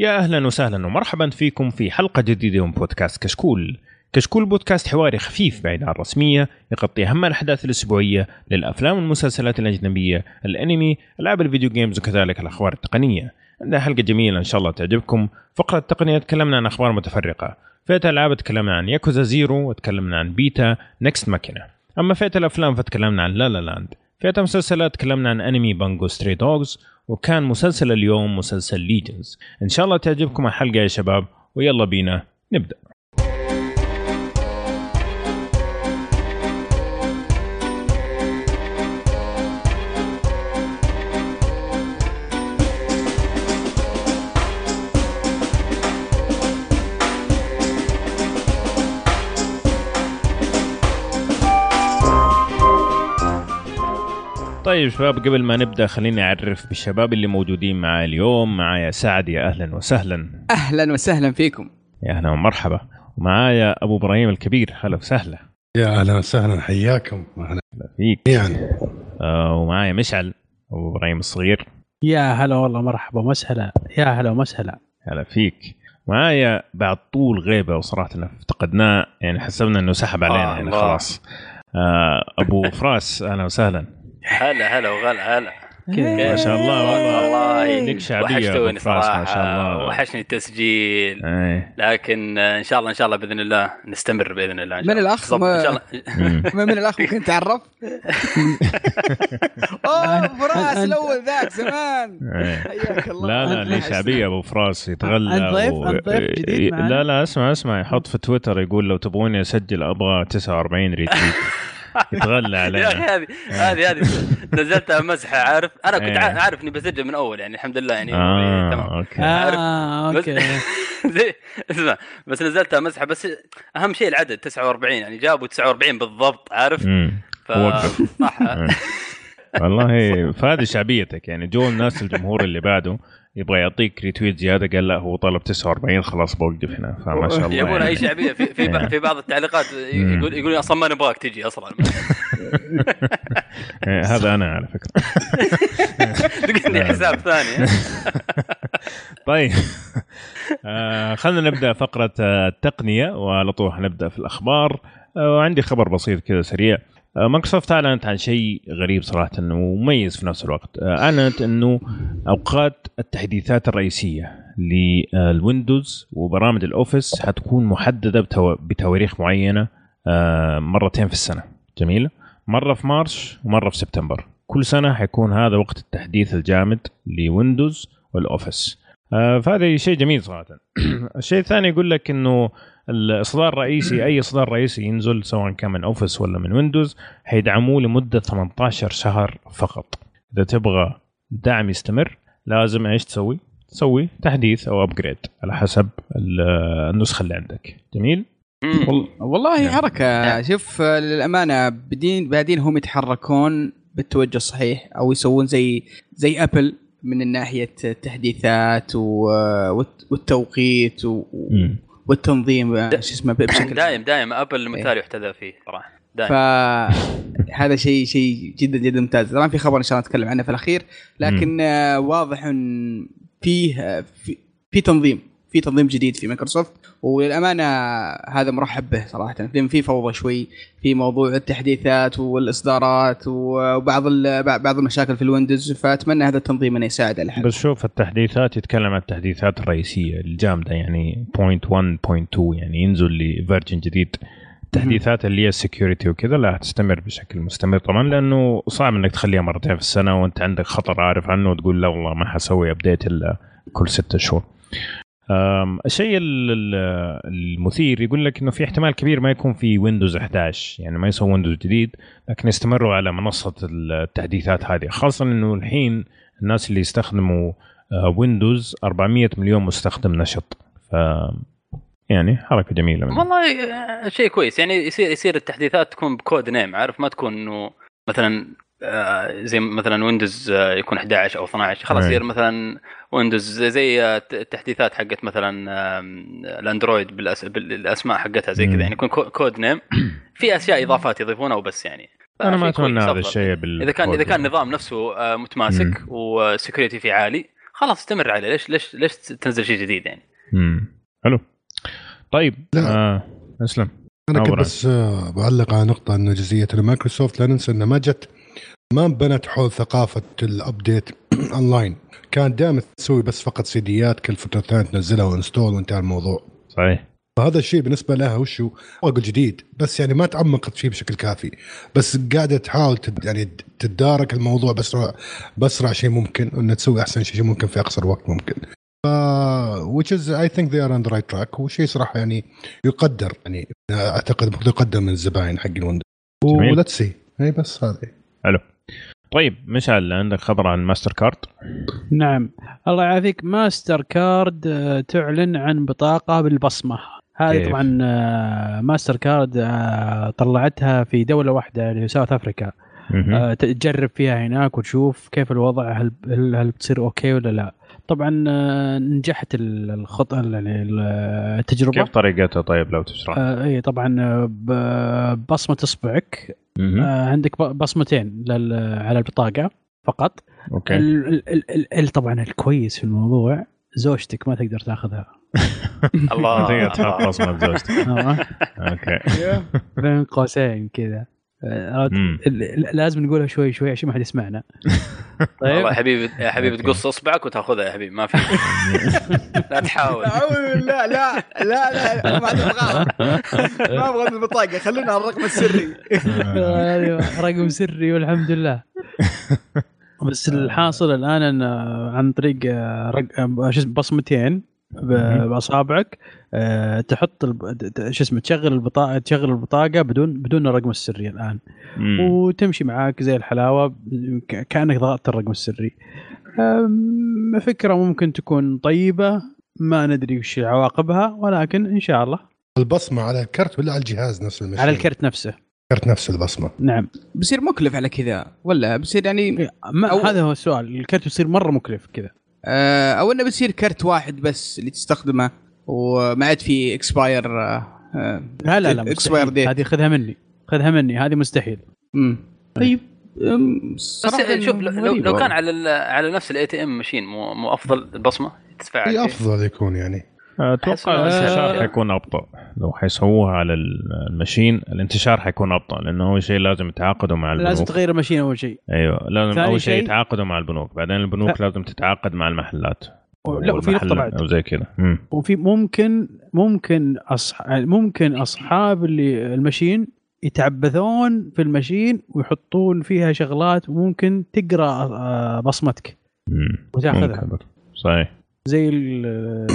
يا أهلا وسهلا ومرحبا فيكم في حلقة جديدة من بودكاست كشكول. كشكول بودكاست حواري خفيف بعيد عن الرسمية يغطي أهم الأحداث الأسبوعية للأفلام والمسلسلات الأجنبية، الأنمي، ألعاب الفيديو games وكذلك الأخبار التقنية. عندنا حلقة جميلة إن شاء الله تعجبكم. فقرة التقنية تكلمنا عن أخبار متفرقة. فئة الالعاب تكلمنا عن Yakuza Zero وتكلمنا عن beta Nex Machina. أما فئة الأفلام فتكلمنا عن La La Land. فئة المسلسلات تكلمنا عن أنمي Bungou Stray Dogs وكان مسلسل اليوم مسلسل ليجنز إن شاء الله تعجبكم الحلقة يا شباب ويلا بينا نبدأ. طيب شباب قبل ما نبدأ خليني أعرف بالشباب اللي موجودين معي اليوم. معايا سعد يا أهلا وسهلا. أهلا وسهلا فيكم. يا أهلا ومرحبا. ومعايا أبو إبراهيم الكبير. هلا وسهلا. يا أهلا وسهلا. حياكم. أهلا فيك. يعني آه ومعايا مشعل أبو إبراهيم الصغير. يا هلا والله مرحبا ومسهلا. يا هلا ومسهلا. هلا فيك. معايا بعد طول غيبة وصراحة افتقدناه يعني حسبنا إنه سحب علينا آه يعني. خلاص. آه أبو فراس أهلا وسهلا. هلا هلا وغلا هلا. ما شاء الله والله. والله لك شعبية وحشتوني صراحة ما شاء الله. وحشني التسجيل. إيه. لكن إن شاء الله إن شاء الله بإذن الله نستمر بإذن الله. من ما- إن شاء الله. من الأخ ممكن تعرف أوه فراس الأول ذاك زمان. إيه. حياك الله. لا لا ليه شعبية أبو فراس يتغلى ضيف- ضيف جديد؟ لا لا اسمع اسمع يحط في تويتر يقول لو تبغوني أسجل أبغى 49 ريتويت. يتغلى يا أخي علينا هذه هذه هذه نزلتها مزحه عارف؟ أنا كنت إيه. عا- عارف اني بسجل من أول يعني الحمد لله يعني. آه تمام. okay. آه بس- okay. زي اسمع بس نزلتها مزحه بس أهم شيء العدد 49 يعني جابوا 49 بالضبط عارف. ف. صح. إيه. والله فهذه شعبيتك يعني جو الناس الجمهور اللي بعده. يبغى يعطيك retweet زيادة قال لا هو طلب 49 خلاص بوقف هنا فما شاء الله يبون أي يعني. شعبيه في في, إيه. في بعض التعليقات. يقول يقول أصلا ما نبغاك تجي أصلا. إيه، هذا أنا على فكرة. لقيني حساب ثاني. طيب. آه خلينا نبدأ فقرة آه، التقنية وعلى طول حنبدا في الأخبار. آه وعندي خبر بسيط كذا سريع. مايكروسوفت اعلنت عن شيء غريب صراحة انه مميز في نفس الوقت. آه أعلنت أنه أوقات التحديثات الرئيسية لل Windows وبرامج ال Office حتكون محددة بتو... بتواريخ معينة آه مرتين في السنة. جميل؟ مرة في March ومرة في سبتمبر. كل سنة حيكون هذا وقت التحديث الجامد ل Windows وال Office. آه، فهذا شيء جميل صراحة. الشيء الثاني يقول لك إنه الإصدار الرئيسي أي إصدار رئيسي ينزل سواء كان من Office ولا من Windows حيدعموه لمدة 18 شهر فقط إذا تبغى دعم يستمر لازم إيش تسوي؟ تسوي تحديث أو upgrade على حسب ال- النسخة اللي عندك جميل؟ وال- والله نعم. حركة نعم. شوف للأمانة بدين بعدين هم يتحركون بالتوجه الصحيح أو يسوون زي زي ابل من ناحية التحديثات والتوقيت و-. والتنظيم آه، شو اسمه بشكل دايم دايم. أبل مثال يحتذى فيه صراحة. دايم. فهذا شيء شيء جدا جدا ممتاز. طبعا في خبر إن شاء الله نتكلم عنه في الأخير. لكن آه، واضح إن فيه آه، في, في تنظيم. في تنظيم جديد في مايكروسوفت وللأمانة هذا مرحب به صراحة. لأن في فوضى شوي في موضوع التحديثات والإصدارات وبعض بعض المشاكل في الويندوز فأتمنى هذا التنظيم إنه يساعد على بس شوف التحديثات يتكلم عن التحديثات الرئيسية الجامدة يعني point 1 point 2 يعني ينزل ل version جديد. التحديثات اللي هي ال security وكذا لا تستمر بشكل مستمر طبعا لأنه صعب إنك تخليها مرتين في السنة وأنت عندك خطر عارف عنه وتقول لا والله ما حسوي update إلا كل ستة شهور. الشيء ال- ال- المثير يقول لك إنه في احتمال كبير ما يكون في ويندوز 11 يعني ما يسوي ويندوز جديد لكن يستمروا على منصة التحديثات هذه. خاصة إنه الحين الناس اللي يستخدموا ويندوز 400 مليون مستخدم نشط. ف يعني حركة جميلة منهم. والله آه، شيء كويس. يعني يصير يصير التحديثات تكون ب code name عارف؟ ما تكون إنه مثلا زي مثلا ويندوز آه، يكون 11 أو 12 خلاص. يصير مثلا ويندوز زي- آه، التحديثات حقت مثلا الأندرويد بالأس... بالأسماء حقتها زي. كذا. يعني يكون co- code name في أشياء إضافات يضيفونها وبس يعني. أنا ما أتمنى هذا. الشيء بال إذا كان إذا كان النظام نفسه آه، متماسك و security فيه عالي خلاص استمر عليه. ليش ليش ليش تنزل شيء جديد يعني؟ امم حلو. طيب. آه أسلم. أنا كنت. بس آه، بعلق على نقطة انه جزئية مايكروسوفت لا ننسى إنها ما جت ما انبنت حول ثقافة ال update online كان دائما تسوي بس فقط سيديات كل فترة ثانية تنزلها و install وانتهى الموضوع. صحيح. فهذا الشيء بالنسبة لها وشو أقول جديد. بس يعني ما تعمقت فيه بشكل كافي. بس قاعدة تحاول تد يعني تتدارك الموضوع باسرع باسرع شيء ممكن وانها تسوي أحسن شيء ممكن في أقصر وقت ممكن. ف which is I think they are on the right track. وشيء صراحة يعني يقدر يعني أعتقد يقدر من الزباين حق الويندوز. و let's see هي بس هذه. طيب مشعل عندك خبر عن ماستر كارد؟ نعم. الله يعافيك ماستر كارد آه، تعلن عن بطاقة بالبصمة. هذه؟ طبعا آه، ماستر كارد آه، طلعتها في دولة واحدة اللي هي South Africa. تجرب فيها هناك وتشوف كيف الوضع هل هل, هل بتصير okay ولا لا. طبعا آه، نجحت ال- الخطه يعني ال- التجربة. كيف طريقتها طيب لو تشرح؟ آه اي طبعا آه، ب- بصمة إصبعك. آه عندك بصمتين لل- على البطاقة فقط. okay. ال ال ال ال طبعا الكويس في الموضوع زوجتك ما تقدر تاخذها. الله. تقدر تحط بصمة زوجتك آه، أوكي. بين قوسين كذا. لازم نقولها شوي شوي عشان ما حد يسمعنا. طيب. والله يا حبيبي يا حبيبي. تقص أصبعك وتأخذها يا حبيبي ما في. لا تحاول. لا لا لا لا ما أبغى ما أبغى البطاقه خلينا على الرقم السري. أيوة، رقم سري والحمد لله. بس الحاصل الآن إن عن طريق آه، رق- آه، شو اسمه بصمتين. بأصابعك آه، تحط شو اسمه تشغل البطاقه تشغل البطاقة بدون بدون الرقم السري الآن. مم. وتمشي معاك زي الحلاوة ك- كأنك ضغطت الرقم السري. فكرة ممكن تكون طيبة ما ندري وش عواقبها ولكن إن شاء الله. البصمة على الكرت ولا على الجهاز نفس المشين؟ على الكرت نفسه. الكرت نفس البصمة. نعم. بصير مكلف على كذا ولا بصير يعني ما أو- هذا هو السؤال. الكرت بيصير مرة مكلف كذا. أو إنه بصير كرت واحد بس اللي تستخدمه وما عاد في expire لا لا لا Expired مستحيل. date. هذه خذها مني خذها مني هذه مستحيل طيب أم، بس شوف لو, لو, كان. على ال- على نفس ال ATM machine مو, مو أفضل البصمه تدفع؟ أفضل يكون يعني أتوقع الانتشار أسهل. حيكون أبطأ. لو حيسووها على المشين الانتشار حيكون أبطأ لأنه أول شيء لازم يتعاقدوا مع لازم البنوك تغير الماشين أول شيء. أيوه لازم أول شيء يتعاقدوا مع البنوك. بعدين البنوك ف- لازم تتعاقد مع المحلات. لا وفي نقطة بعد. أو زي كذا. وفي ممكن ممكن أصح... ممكن أصحاب اللي الماشين يتعبثون في الماشين ويحطون فيها شغلات وممكن تقرأ آه، بصمتك. وتاخذها. صحيح. زي ال-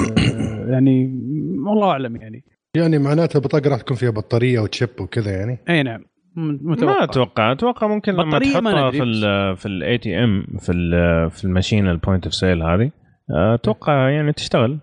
يعني والله أعلم يعني. يعني معناته البطاقه راح تكون فيها بطارية و chip وكذا يعني. أي نعم. م- ما متوقع أتوقع. أتوقع ممكن لما تحطها في ال في ال ATM في ال في ال machine ال point of sale هذه أتوقع يعني تشتغل.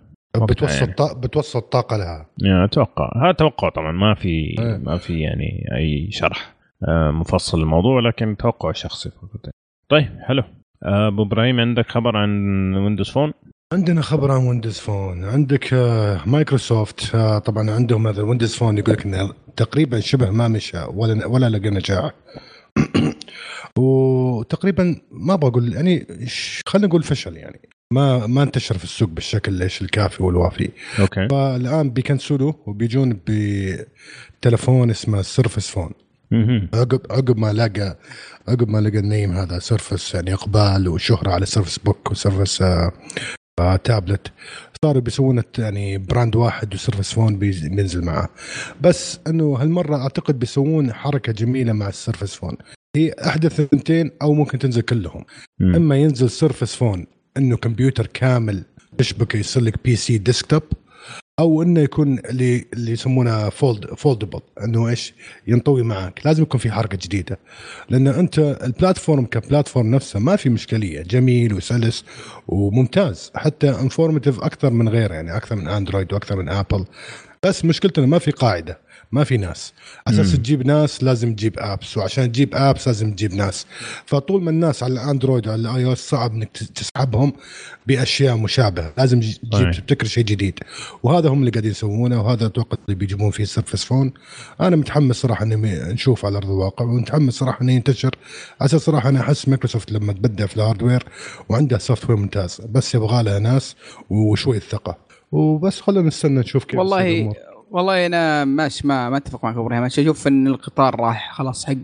بتوصل يعني. طا... بتوصل طاقة لها. يعني أتوقع. هذا توقع طبعا. ما في إيه. ما في يعني أي شرح آه، مفصل للموضوع لكن توقع شخصي فقط. طيب حلو. آه، أبو إبراهيم عندك خبر عن Windows Phone عندنا خبر عن Windows Phone عندك آه، مايكروسوفت آه، طبعا عندهم هذا Windows Phone يقول لك إنه تقريبا شبه ما مشى ولا ولا لقى نجاح وتقريبا ما بقول يعني خلينا نقول فشل يعني. ما ما انتشر في السوق بالشكل إيش الكافي والوافي. okay. فالآن بيكنسلوه وبيجون بتلفون اسمه Surface Phone. عقب عقب ما لقى عقب ما لقى ال name هذا Surface يعني إقبال وشهرة على Surface Book و Surface آه آه تابلت صاروا بيسوون يعني brand واحد و Surface Phone بينزل معاه. بس إنه هالمرة أعتقد بيسوون حركة جميلة مع ال Surface Phone. هي احدى الثنتين أو ممكن تنزل كلهم. مم. إما ينزل Surface Phone إنه كمبيوتر كامل تشبكه يصير لك PC desktop أو إنه يكون اللي اللي يسمونه fold foldable إنه إيش؟ ينطوي معك لازم يكون في حركة جديدة. لأن أنت ال platform ك platform نفسه ما في مشكلة. جميل وسلس وممتاز. حتى informative أكثر من غيره يعني أكثر من اندرويد وأكثر من ابل بس مشكلته انه ما في قاعدة. ما في ناس. أساس. تجيب ناس لازم تجيب apps وعشان تجيب apps لازم تجيب ناس. فطول ما الناس على الاندرويد وعلى ال iOS صعب إنك تس- تسحبهم بأشياء مشابهة. لازم تجي- تجيب. تبتكر شيء جديد. وهذا هم اللي قاعدين يسوونه وهذا أتوقع اللي بيجيبون فيه Surface Phone أنا متحمس صراحة إني نشوف على أرض الواقع ومتحمس صراحة انه ينتشر. أساس صراحة أنا أحس مايكروسوفت لما تبدا في ال hardware وعندها software ممتاز. بس يبغى لها ناس وشويه ثقه وبس خلينا نستنى نشوف كيف والله. والله أنا ماشي ما ما أتفق معك إبراهيم. أنا أشوف إن القطار راح خلاص حق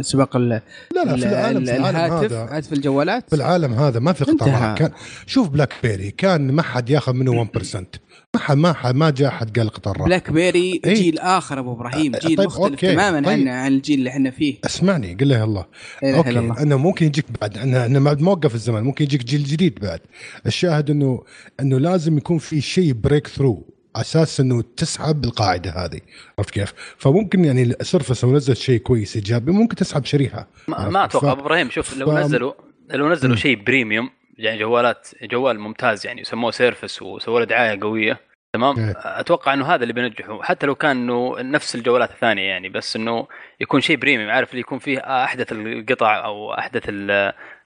سباق ال- لا لا في ال- العالم ال- في العالم الهاتف هذا هاتف الجوالات. في العالم هذا ما في انتهى. قطارات كان شوف بلاك بيري كان ما حد ياخذ منه 1% ما حد ما حد ما جاء حد قال قطار راح. بلاك بيري إيه. جيل آخر أبو إبراهيم. جيل طيب، مختلف okay. تماما طيب. عن عن الجيل اللي إحنا فيه. اسمعني قل له الله. okay. الله. انه ممكن يجيك بعد. انه انه بعد موقف الزمن ممكن يجيك جيل جديد بعد. الشاهد انه إنه لازم يكون في شيء breakthrough أساس إنه تسحب القاعدة هذه عرفت كيف؟ فممكن يعني Surface لو نزل شيء كويس إيجابي ممكن تسحب شريحة ما؟ ما أتوقع أبو إبراهيم شوف لو ف- نزلوا لو نزلوا. شيء premium يعني جوالات جوال ممتاز يعني سموه Surface وسووا له دعاية قوية تمام إيه. أتوقع إنه هذا اللي بينجحه حتى لو كان إنه نفس الجوالات الثانية يعني بس إنه يكون شيء premium عارف اللي يكون فيه أحدث القطع أو أحدث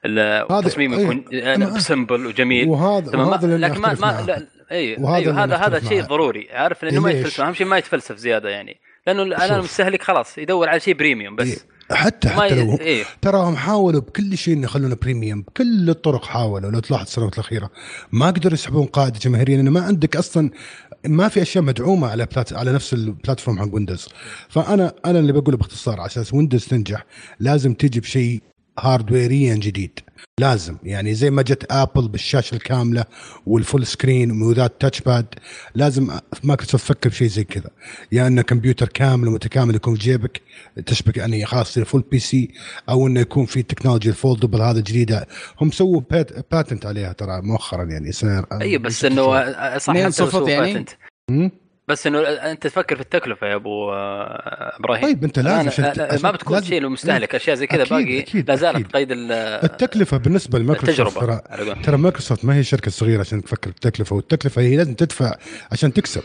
التصميم إيه. يكون simple وجميل وهذا تمام وهذا أنا لكن ما, ما. لا أيوه وهذا أنا هذا هذا شيء. ضروري عارف لأنه ما؟ يتفلسف أهم شيء ما يتفلسف زيادة يعني لأنه شوف. المستهلك خلاص يدور على شيء premium بس إيه. حتى حتى ي... لو إيه تراهم حاولوا بكل شيء إنه يخلونه premium بكل الطرق حاولوا لو تلاحظ السنوات الأخيرة ما قدروا يسحبون قاعدة جماهيرية لأنه ما عندك أصلا ما في أشياء مدعومة على plat على نفس ال platform حق Windows فانا أنا اللي بقوله باختصار على أساس Windows تنجح لازم تجي بشيء hardware يا جديد لازم. يعني زي ما جت Apple بالشاشة الكاملة وال full screen وذات touch pad لازم مايكروسوفت تفكر بشيء زي كذا. يا إنه كمبيوتر كامل ومتكامل يكون في جيبك تشبك يعني خلاص full PC أو إنه يكون في technology ال foldable هذا جديدة. هم سووا pat patent عليها ترى مؤخرا يعني سنه أيوه بس إنه صح حتى سووا يعني؟ patent؟ بس إنه أنت تفكر في التكلفة يا أبو آه، إبراهيم طيب أنت لازم عشان- لا- لا، ما بتكون شيء للمستهلك أشياء زي كذا باقي لا زالت. قيد ال- التكلفة بالنسبة لمايكروسوفت ترى. ترى مايكروسوفت ما هي شركة صغيرة عشان تفكر بالتكلفة والتكلفة هي لازم تدفع عشان تكسب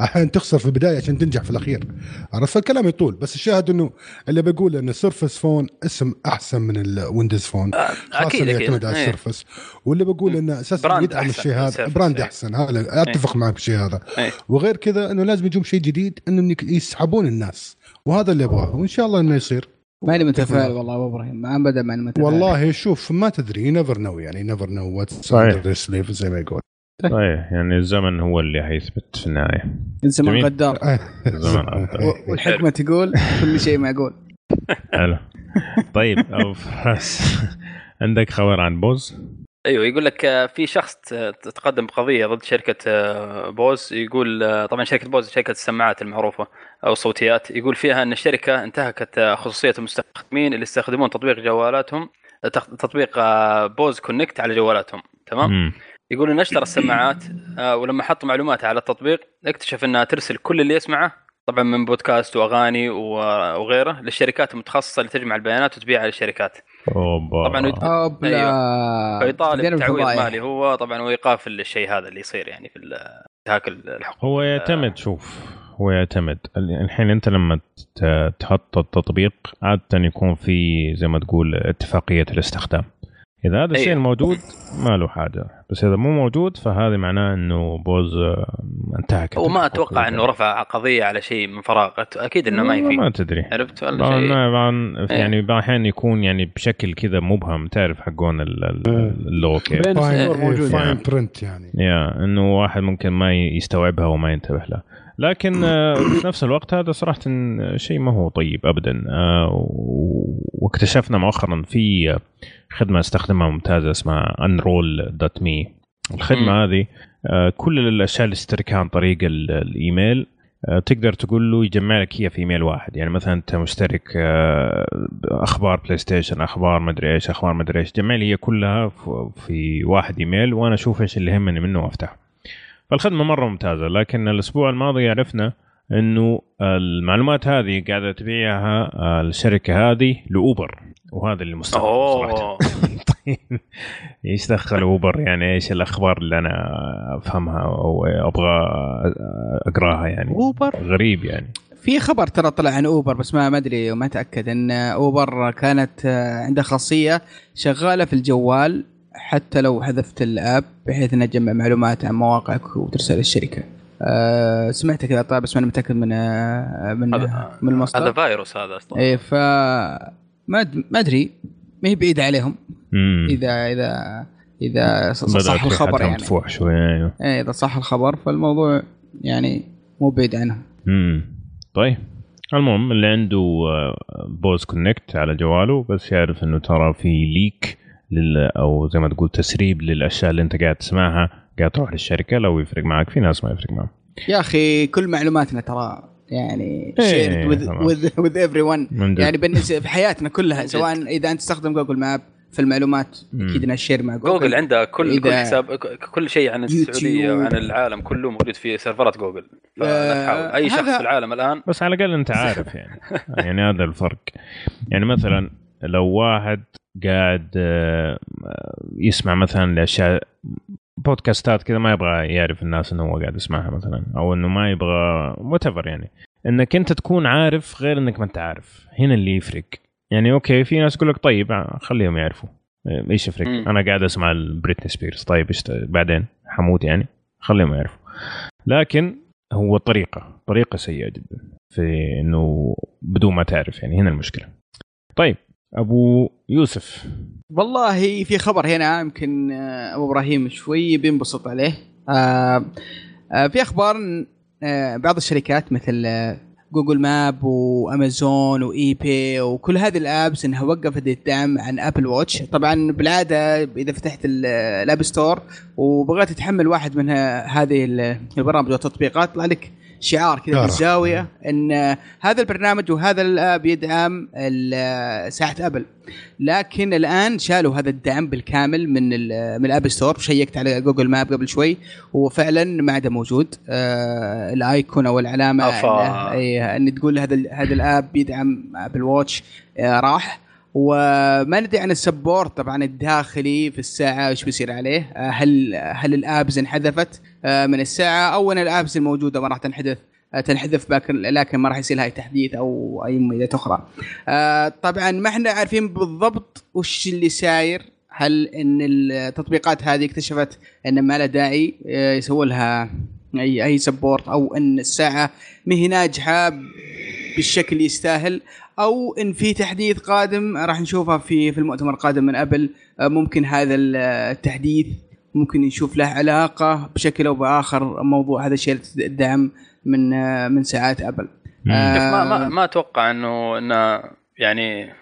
أحيانا تخسر في البداية عشان تنجح في الأخير. عرفت الكلام يطول بس الشاهد إنه اللي بقول إن ال Surface Phone اسم أحسن من ال Windows Phone آه، أكيد اللي أكيد. يعتمد على إيه. ال Surface واللي بقول إنه أساسا يدعم أحسن الشيء من هذا brand إيه. أحسن. هذا أتفق معك بالشيء هذا. إيه. وغير كذا إنه لازم يجون شيء جديد انه يسحبون الناس وهذا اللي ابغاه وإن شاء الله إنه يصير. ماني متفائل والله أبو إبراهيم. ما ابدا ماني متفائل والله شوف ما تدري. never know يعني. never know what's زي ما يقول. صحيح. يعني الزمن هو اللي حيثبت في النهاية. الزمن جميل. غدار. الزمن و- والحكمة تقول كل شيء معقول. حلو. طيب فراس عندك خبر عن Bose؟ أيوه يقول لك آه، في شخص ت- تقدم بقضيه ضد شركة آه، Bose. يقول آه، طبعا شركة Bose شركة السماعات المعروفة أو الصوتيات. يقول فيها أن الشركة انتهكت آه، خصوصية المستخدمين اللي يستخدمون تطبيق جوالاتهم آه، تطبيق آه، Bose Connect على جوالاتهم. تمام؟ مم. يقول انه أشترى السماعات آه، ولما حطوا معلومات على التطبيق اكتشف إنها ترسل كل اللي يسمعه طبعا من بودكاست وأغاني و- وغيره للشركات المتخصصة اللي تجمع البيانات وتبيعها للشركات. أوبا. طبعاً أوب لا فيطالب تعويض. مالي هو طبعا وايقاف الشيء هذا اللي يصير يعني في إنتهاك الحقوق. هو يعتمد شوف هو يعتمد. الحين أنت لما تحط التطبيق عادة يكون في زي ما تقول اتفاقية الاستخدام. إذا هذا الشيء أيوه. موجود ما له حاجة. بس إذا مو موجود فهذا معناه إنه بوز آه، انتهكت. وما. أتوقع إنه رفع قضية على شيء من فراغ. أكيد إنه ما والله يفي ما تدري. عرفت ولا شيء؟ إيه. يعني بعض الاحيان يكون يعني بشكل كذا مبهم. تعرف حقون ال- ال- اللغة كيف fine يعني. print يعني. يا إنه واحد ممكن ما يستوعبها وما ينتبه لها لكن آه، في نفس الوقت هذا صراحة شيء ما هو طيب ابدا. آه، و- واكتشفنا مؤخرا في خدمة أستخدمها ممتازة اسمها Unroll dot me الخدمه. هذه آه، كل الأشياء اللي تشتركها عن طريق ال- الإيميل آه، تقدر تقول له يجمع لك هي في إيميل واحد. يعني مثلا أنت مشترك آه، أخبار PlayStation أخبار مدري إيش أخبار مدري إيش جمع لي هي كلها في واحد إيميل وأنا أشوف إيش اللي يهمني منه وأفتحه. فالخدمة مرة ممتازة لكن الأسبوع الماضي عرفنا إنه المعلومات هذه قاعدة تبيعها الشركة هذه ل Uber. وهذا اللي مستغرب طيب. إيش دخل Uber؟ يعني إيش الأخبار اللي أنا أفهمها أو أبغى أقراها يعني؟ Uber؟ غريب يعني. في خبر ترى طلع عن أوبر بس ما ما أدري وما أتأكد. إن أوبر كانت عندها خاصية شغالة في الجوال حتى لو حذفت الأب بحيث انها تجمع معلومات عن مواقعك وترسل للشركه. أه سمعت كذا طيب بس ما أنا متأكد من آه، من هذا من هذا المصدر. فايروس هذا أصلا. إيه ف ما ما أدري ما هي بعيدة عليهم مم. اذا اذا إذا صح الخبر يعني مدفوع شوي أيوه إيه إذا صح الخبر فالموضوع يعني مو بعيد عنهم. مم. طيب المهم اللي عنده آه، Bose Connect على جواله بس يعرف إنه ترى في leak لل أو زي ما تقول تسريب للأشياء اللي أنت قاعد تسمعها قاعد تروح للشركة لو يفرق معك في ناس ما يفرق معهم يا أخي كل معلوماتنا ترى يعني shared everyone من جد. يعني بالنسبة في حياتنا كلها. سواء إذا أنت تستخدم Google Map في المعلومات. أكيد إنها share مع Google, Google عندها كل كل حساب كل شيء عن السعودية. وعن العالم كله موجود في سيرفرات جوجل آه، فلا تحاول أي شخص في العالم الآن بس على الأقل أنت عارف يعني يعني هذا الفرق يعني مثلا لو واحد قاعد آه، يسمع مثلا لأشياء بودكاستات كذا ما يبغى يعرف الناس إنه هو قاعد يسمعها مثلا أو إنه ما يبغى what يعني. إنك أنت تكون عارف غير إنك ما أنت عارف. هنا اللي يفرق. يعني okay في ناس يقول لك طيب خليهم يعرفوا. إيش يفرق. أنا قاعد أسمع بريتني سبيرز طيب إيش بعدين؟ حموت يعني. خليهم يعرفوا. لكن هو طريقة طريقة سيئة جدا في إنه بدون ما تعرف يعني. هنا المشكلة. طيب أبو يوسف. والله في خبر هنا يمكن آه، أبو إبراهيم شوي بينبسط عليه. آه آه في أخبار بعض الشركات مثل Google Maps وأمازون و eBay وكل هذه ال apps إنها وقفت الدعم عن Apple Watch. طبعا بالعاده إذا فتحت ال- ال App Store وبغيت تحمل واحد من هذه ال- البرامج والتطبيقات يطلع لك شعار كذا إشارة. بالزاوية إن هذا البرنامج وهذا ال app يدعم ساعه أبل. لكن الآن شالوا هذا الدعم بالكامل من من ال App Store شيكت على Google Maps قبل شوي وفعلا ما عاد موجود. آه ال icon أو العلامة إيه، إن تقول هذا هذا ال app بيدعم Apple Watch آه راح. وما ندري عن ال support طبعا الداخلي في الساعة إيش بيصير عليه. آه هل هل ال apps انحذفت آه من الساعة أو ان ال apps الموجودة ما راح تنحذف آه، تنحذف لكن ما راح يصير لها أي تحديث أو أي مميزات أخرى. آه طبعا ما إحنا عارفين بالضبط وش اللي صاير هل إن التطبيقات هذه اكتشفت إن ما لها داعي آه، يسووا لها أي أي support أو إن الساعة ما هي ناجحة بالشكل اللي يستاهل أو إن في تحديث قادم راح نشوفها في في المؤتمر القادم من ابل آه، ممكن هذا التحديث ممكن نشوف له علاقة بشكل أو بآخر موضوع هذا الشيء الدعم من من ساعات أبل. آه، ما ما ما أتوقع إنه إنه يعني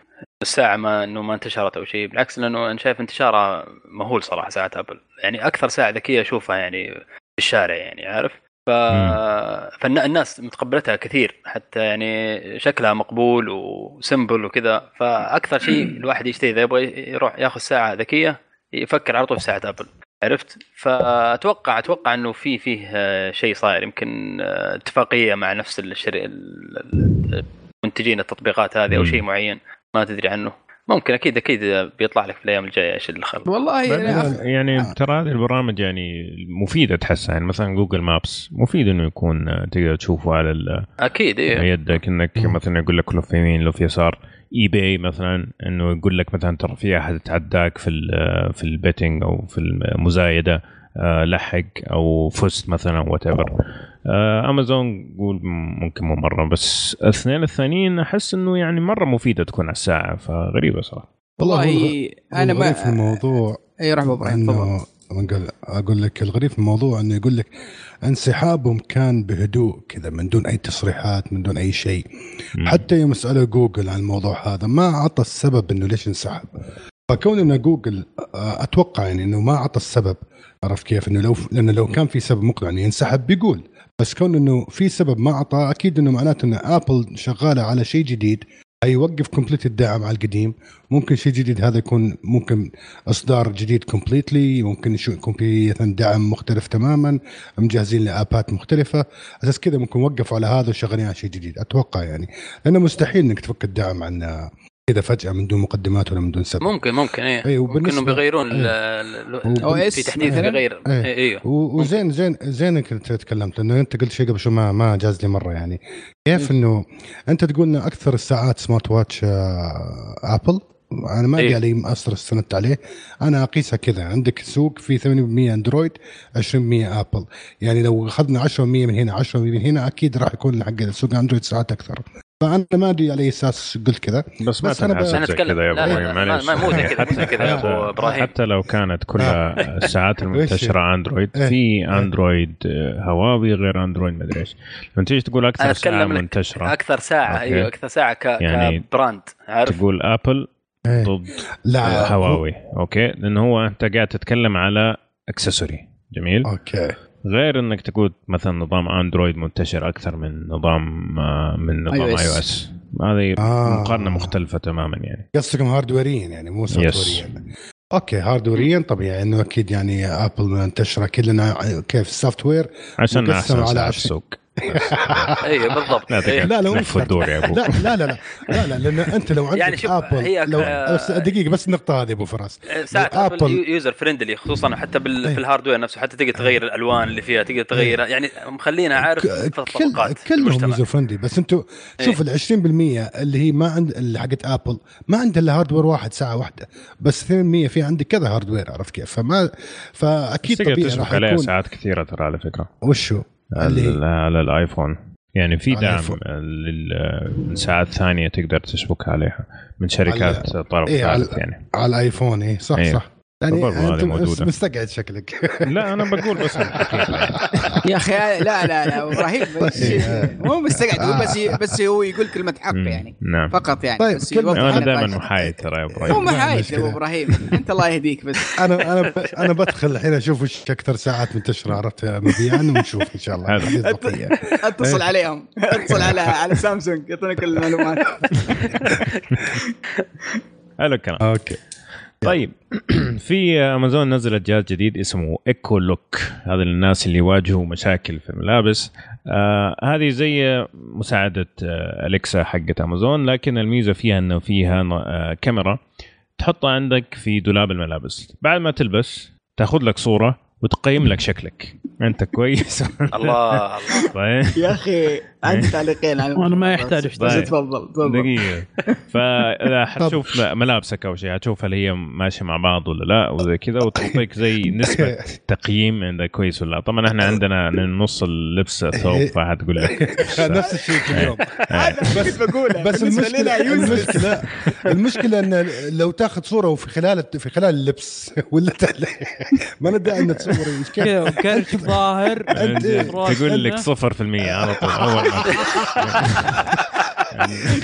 الساعة ما إنه ما انتشرت أو شيء بالعكس لأنه أنا شايف انتشارها مهول صراحة ساعه أبل. يعني أكثر ساعة ذكية أشوفها يعني في الشارع يعني عارف؟ ف... فالناس متقبلتها كثير حتى يعني شكلها مقبول وسمبل وكذا. فأكثر شيء الواحد يشتري إذا يبغى يروح ياخذ ساعة ذكية يفكر على طول في ساعة أبل. عرفت؟ فاتوقع أتوقع إنه في فيه آه، شيء صاير. يمكن آه، اتفاقية مع نفس الشري ال- ال- منتجين التطبيقات هذه أو. شيء معين. ما تدري عنه. ممكن أكيد أكيد بيطلع لك في الأيام الجاية إيش الخلل والله أخ- يعني ترى هذه البرامج يعني مفيدة تحسها. يعني مثلا Google Maps مفيد إنه يكون آه، تقدر تشوفه على ال- أكيد إيه. يدك. إنك مثلا يقول لك لف يمين لف يسار. eBay مثلا إنه يقول لك مثلا ترى في احد تعداك في ال في ال bidding أو في المزايدة آه، لحق أو فزت مثلا whatever امازون قول ممكن مو مرة بس الاثنين الثانيين أحس إنه يعني مرة مفيدة تكون على الساعة فغريبة صراحة. والله أنا ما في الموضوع اي روح أبو إبراهيم تفضل. أقول لك الغريب في الموضوع إنه يقول لك انسحابهم كان بهدوء كذا من دون أي تصريحات من دون أي شيء. حتى يوم سألوا جوجل عن الموضوع هذا ما أعطى السبب إنه ليش انسحب. فكون إنه جوجل آه، أتوقع يعني إنه ما أعطى السبب عرفت كيف؟ إنه لو لأنه لو كان في سبب مقنع إنه ينسحب بيقول. بس كون إنه في سبب ما اعطى أكيد إنه معناته إن ابل شغالة على شيء جديد يوقف complete الدعم على القديم. ممكن شيء جديد هذا يكون ممكن إصدار جديد completely ممكن يكون في دعم مختلف تماما. مجهزين ل apps مختلفة. أساس كذا ممكن وقفوا على هذا وشغالين على شيء جديد. أتوقع يعني. لأنه مستحيل إنك تفك الدعم عن كذا فجأة من دون مقدمات ولا من دون سبب. ممكن ممكن إيه. أي، ممكن إنهم بيغيرون ال- ال- OS في تحديث مثلاً؟ بيغير أي. إيه، أيوه و- وزين زين زين انك تكلمت لأنه أنت قلت شيء قبل شوي ما ما جاز لي مرة يعني. كيف إنه أنت تقول ان أكثر الساعات smart watch ابل أنا ما إيه. ادري علي مأثر استندت عليه. أنا أقيسها كذا عندك سوق في 80% أندرويد 20% ابل يعني لو أخذنا 10% من هنا 10% من هنا أكيد راح يكون حق سوق أندرويد ساعات أكثر. فأنا ما أدري على أي أساس قلت كذا. بس ما بس أنا ب- تنحسب أنا زي أتكلم- كذا يا إبراهيم لا، معلش ما- مو زي كذا، مو زي كذا يا أبو حتى- إبراهيم. حتى لو كانت كلها الساعات المنتشرة أندرويد إيه. في أندرويد هواوي غير أندرويد مدري إيش. لما تيجي تقول أنا أكثر ساعه منتشرة. أكثر ساعة okay. أيوه أكثر ساعة ك... يعني ك brand عارف؟ تقول ابل إيه. ضد لا. هواوي. okay. لأنه هو أنت قاعد تتكلم على accessory جميل. okay. غير إنك تقول مثلا نظام اندرويد منتشر أكثر من نظام آه، من نظام iOS هذه آه. مقارنة مختلفة تماما يعني. قصدكم hardware يا يعني مو software يا okay hardware يا طبيعي إنه أكيد يعني ابل منتشرة كلنا كيف؟ ال software عشان أحسن على. السوق. أيوه بالضبط. لا إيه. لا، لا، الدور يا أبو. لا لا لا لا لا لا لأن أنت لو عندك يعني شوف، ابل هي لو دقيقة بس النقطة هذه أبو فراس. ابل user friendly خصوصا حتى بال... إيه. في ال hardware نفسه حتى تقدر تغير الألوان اللي فيها تقدر تغير يعني مخلينا عارف في كلهم user friendly بس أنتم شوف ال 20% اللي هي ما عند اللي حقت ابل ما عندها إلا hardware واحد ساعة واحدة. بس 2% في عندك كذا hardware عرفت كيف؟ فما فأكيد تقدر طبيعي راح عليها يكون ساعات كثيرة ترى على فكرة. وشو؟ على, على الآيفون يعني في دعم الآيفون. لل- من ساعات ثانية تقدر تشبك عليها من شركات طرف إيه، ثالث يعني على الآيفون اي صح إيه. صح يعني أنت موجودة. مستقعد شكلك لا أنا بقول بس. يا أخي لا لا لا إبراهيم بس- مو مستقعد هو بس بس هو يقول كلمة حق. يعني نعم. فقط يعني طيب، بس أنا. دائما محايد ترى يا هو إبراهيم ما لا حايد مشكلة. أبو إبراهيم. أنت الله يهديك بس. أنا أنا أنا بدخل الحين أشوف وش أكثر ساعات منتشرة عرفت مبيعا ونشوف إن شاء الله. أتصل عليهم. أتصل على على سامسونج يعطونك كل المعلومات. حلو الكلام. okay. طيب. في امازون نزلت جهاز جديد اسمه Echo Look هذا للناس اللي يواجهوا مشاكل في الملابس. آه هذه زي مساعدة آه اليكسا حقت امازون لكن الميزة فيها إنه فيها آه كاميرا تحطها عندك في دولاب الملابس. بعد ما تلبس تاخذ لك صورة وتقيم لك شكلك. أنت كويس؟ الله الله. طيب. يا أخي عندي تعليقين على وأنا ما يحتاج بس طيب. تفضل تفضل. دقيقة. فإذا حتشوف ملابسك أو شيء حتشوف هل هي ماشية مع بعض ولا لا وزي كذا وتعطيك زي نسبة تقييم إذا كويس ولا لا. طبعا إحنا عندنا نص اللبس ثوب فحتقول لك. نفس الشيء كل يوم هذا اللي كنت بقوله. بس بالنسبة لنا المشكلة. المشكلة المشكلة إن لو تاخذ صورة وفي خلال في خلال اللبس ولا ما ندعي ان تصور إيش كيف كذا كرش ظاهر. تقول لك 0% على طول. أول ما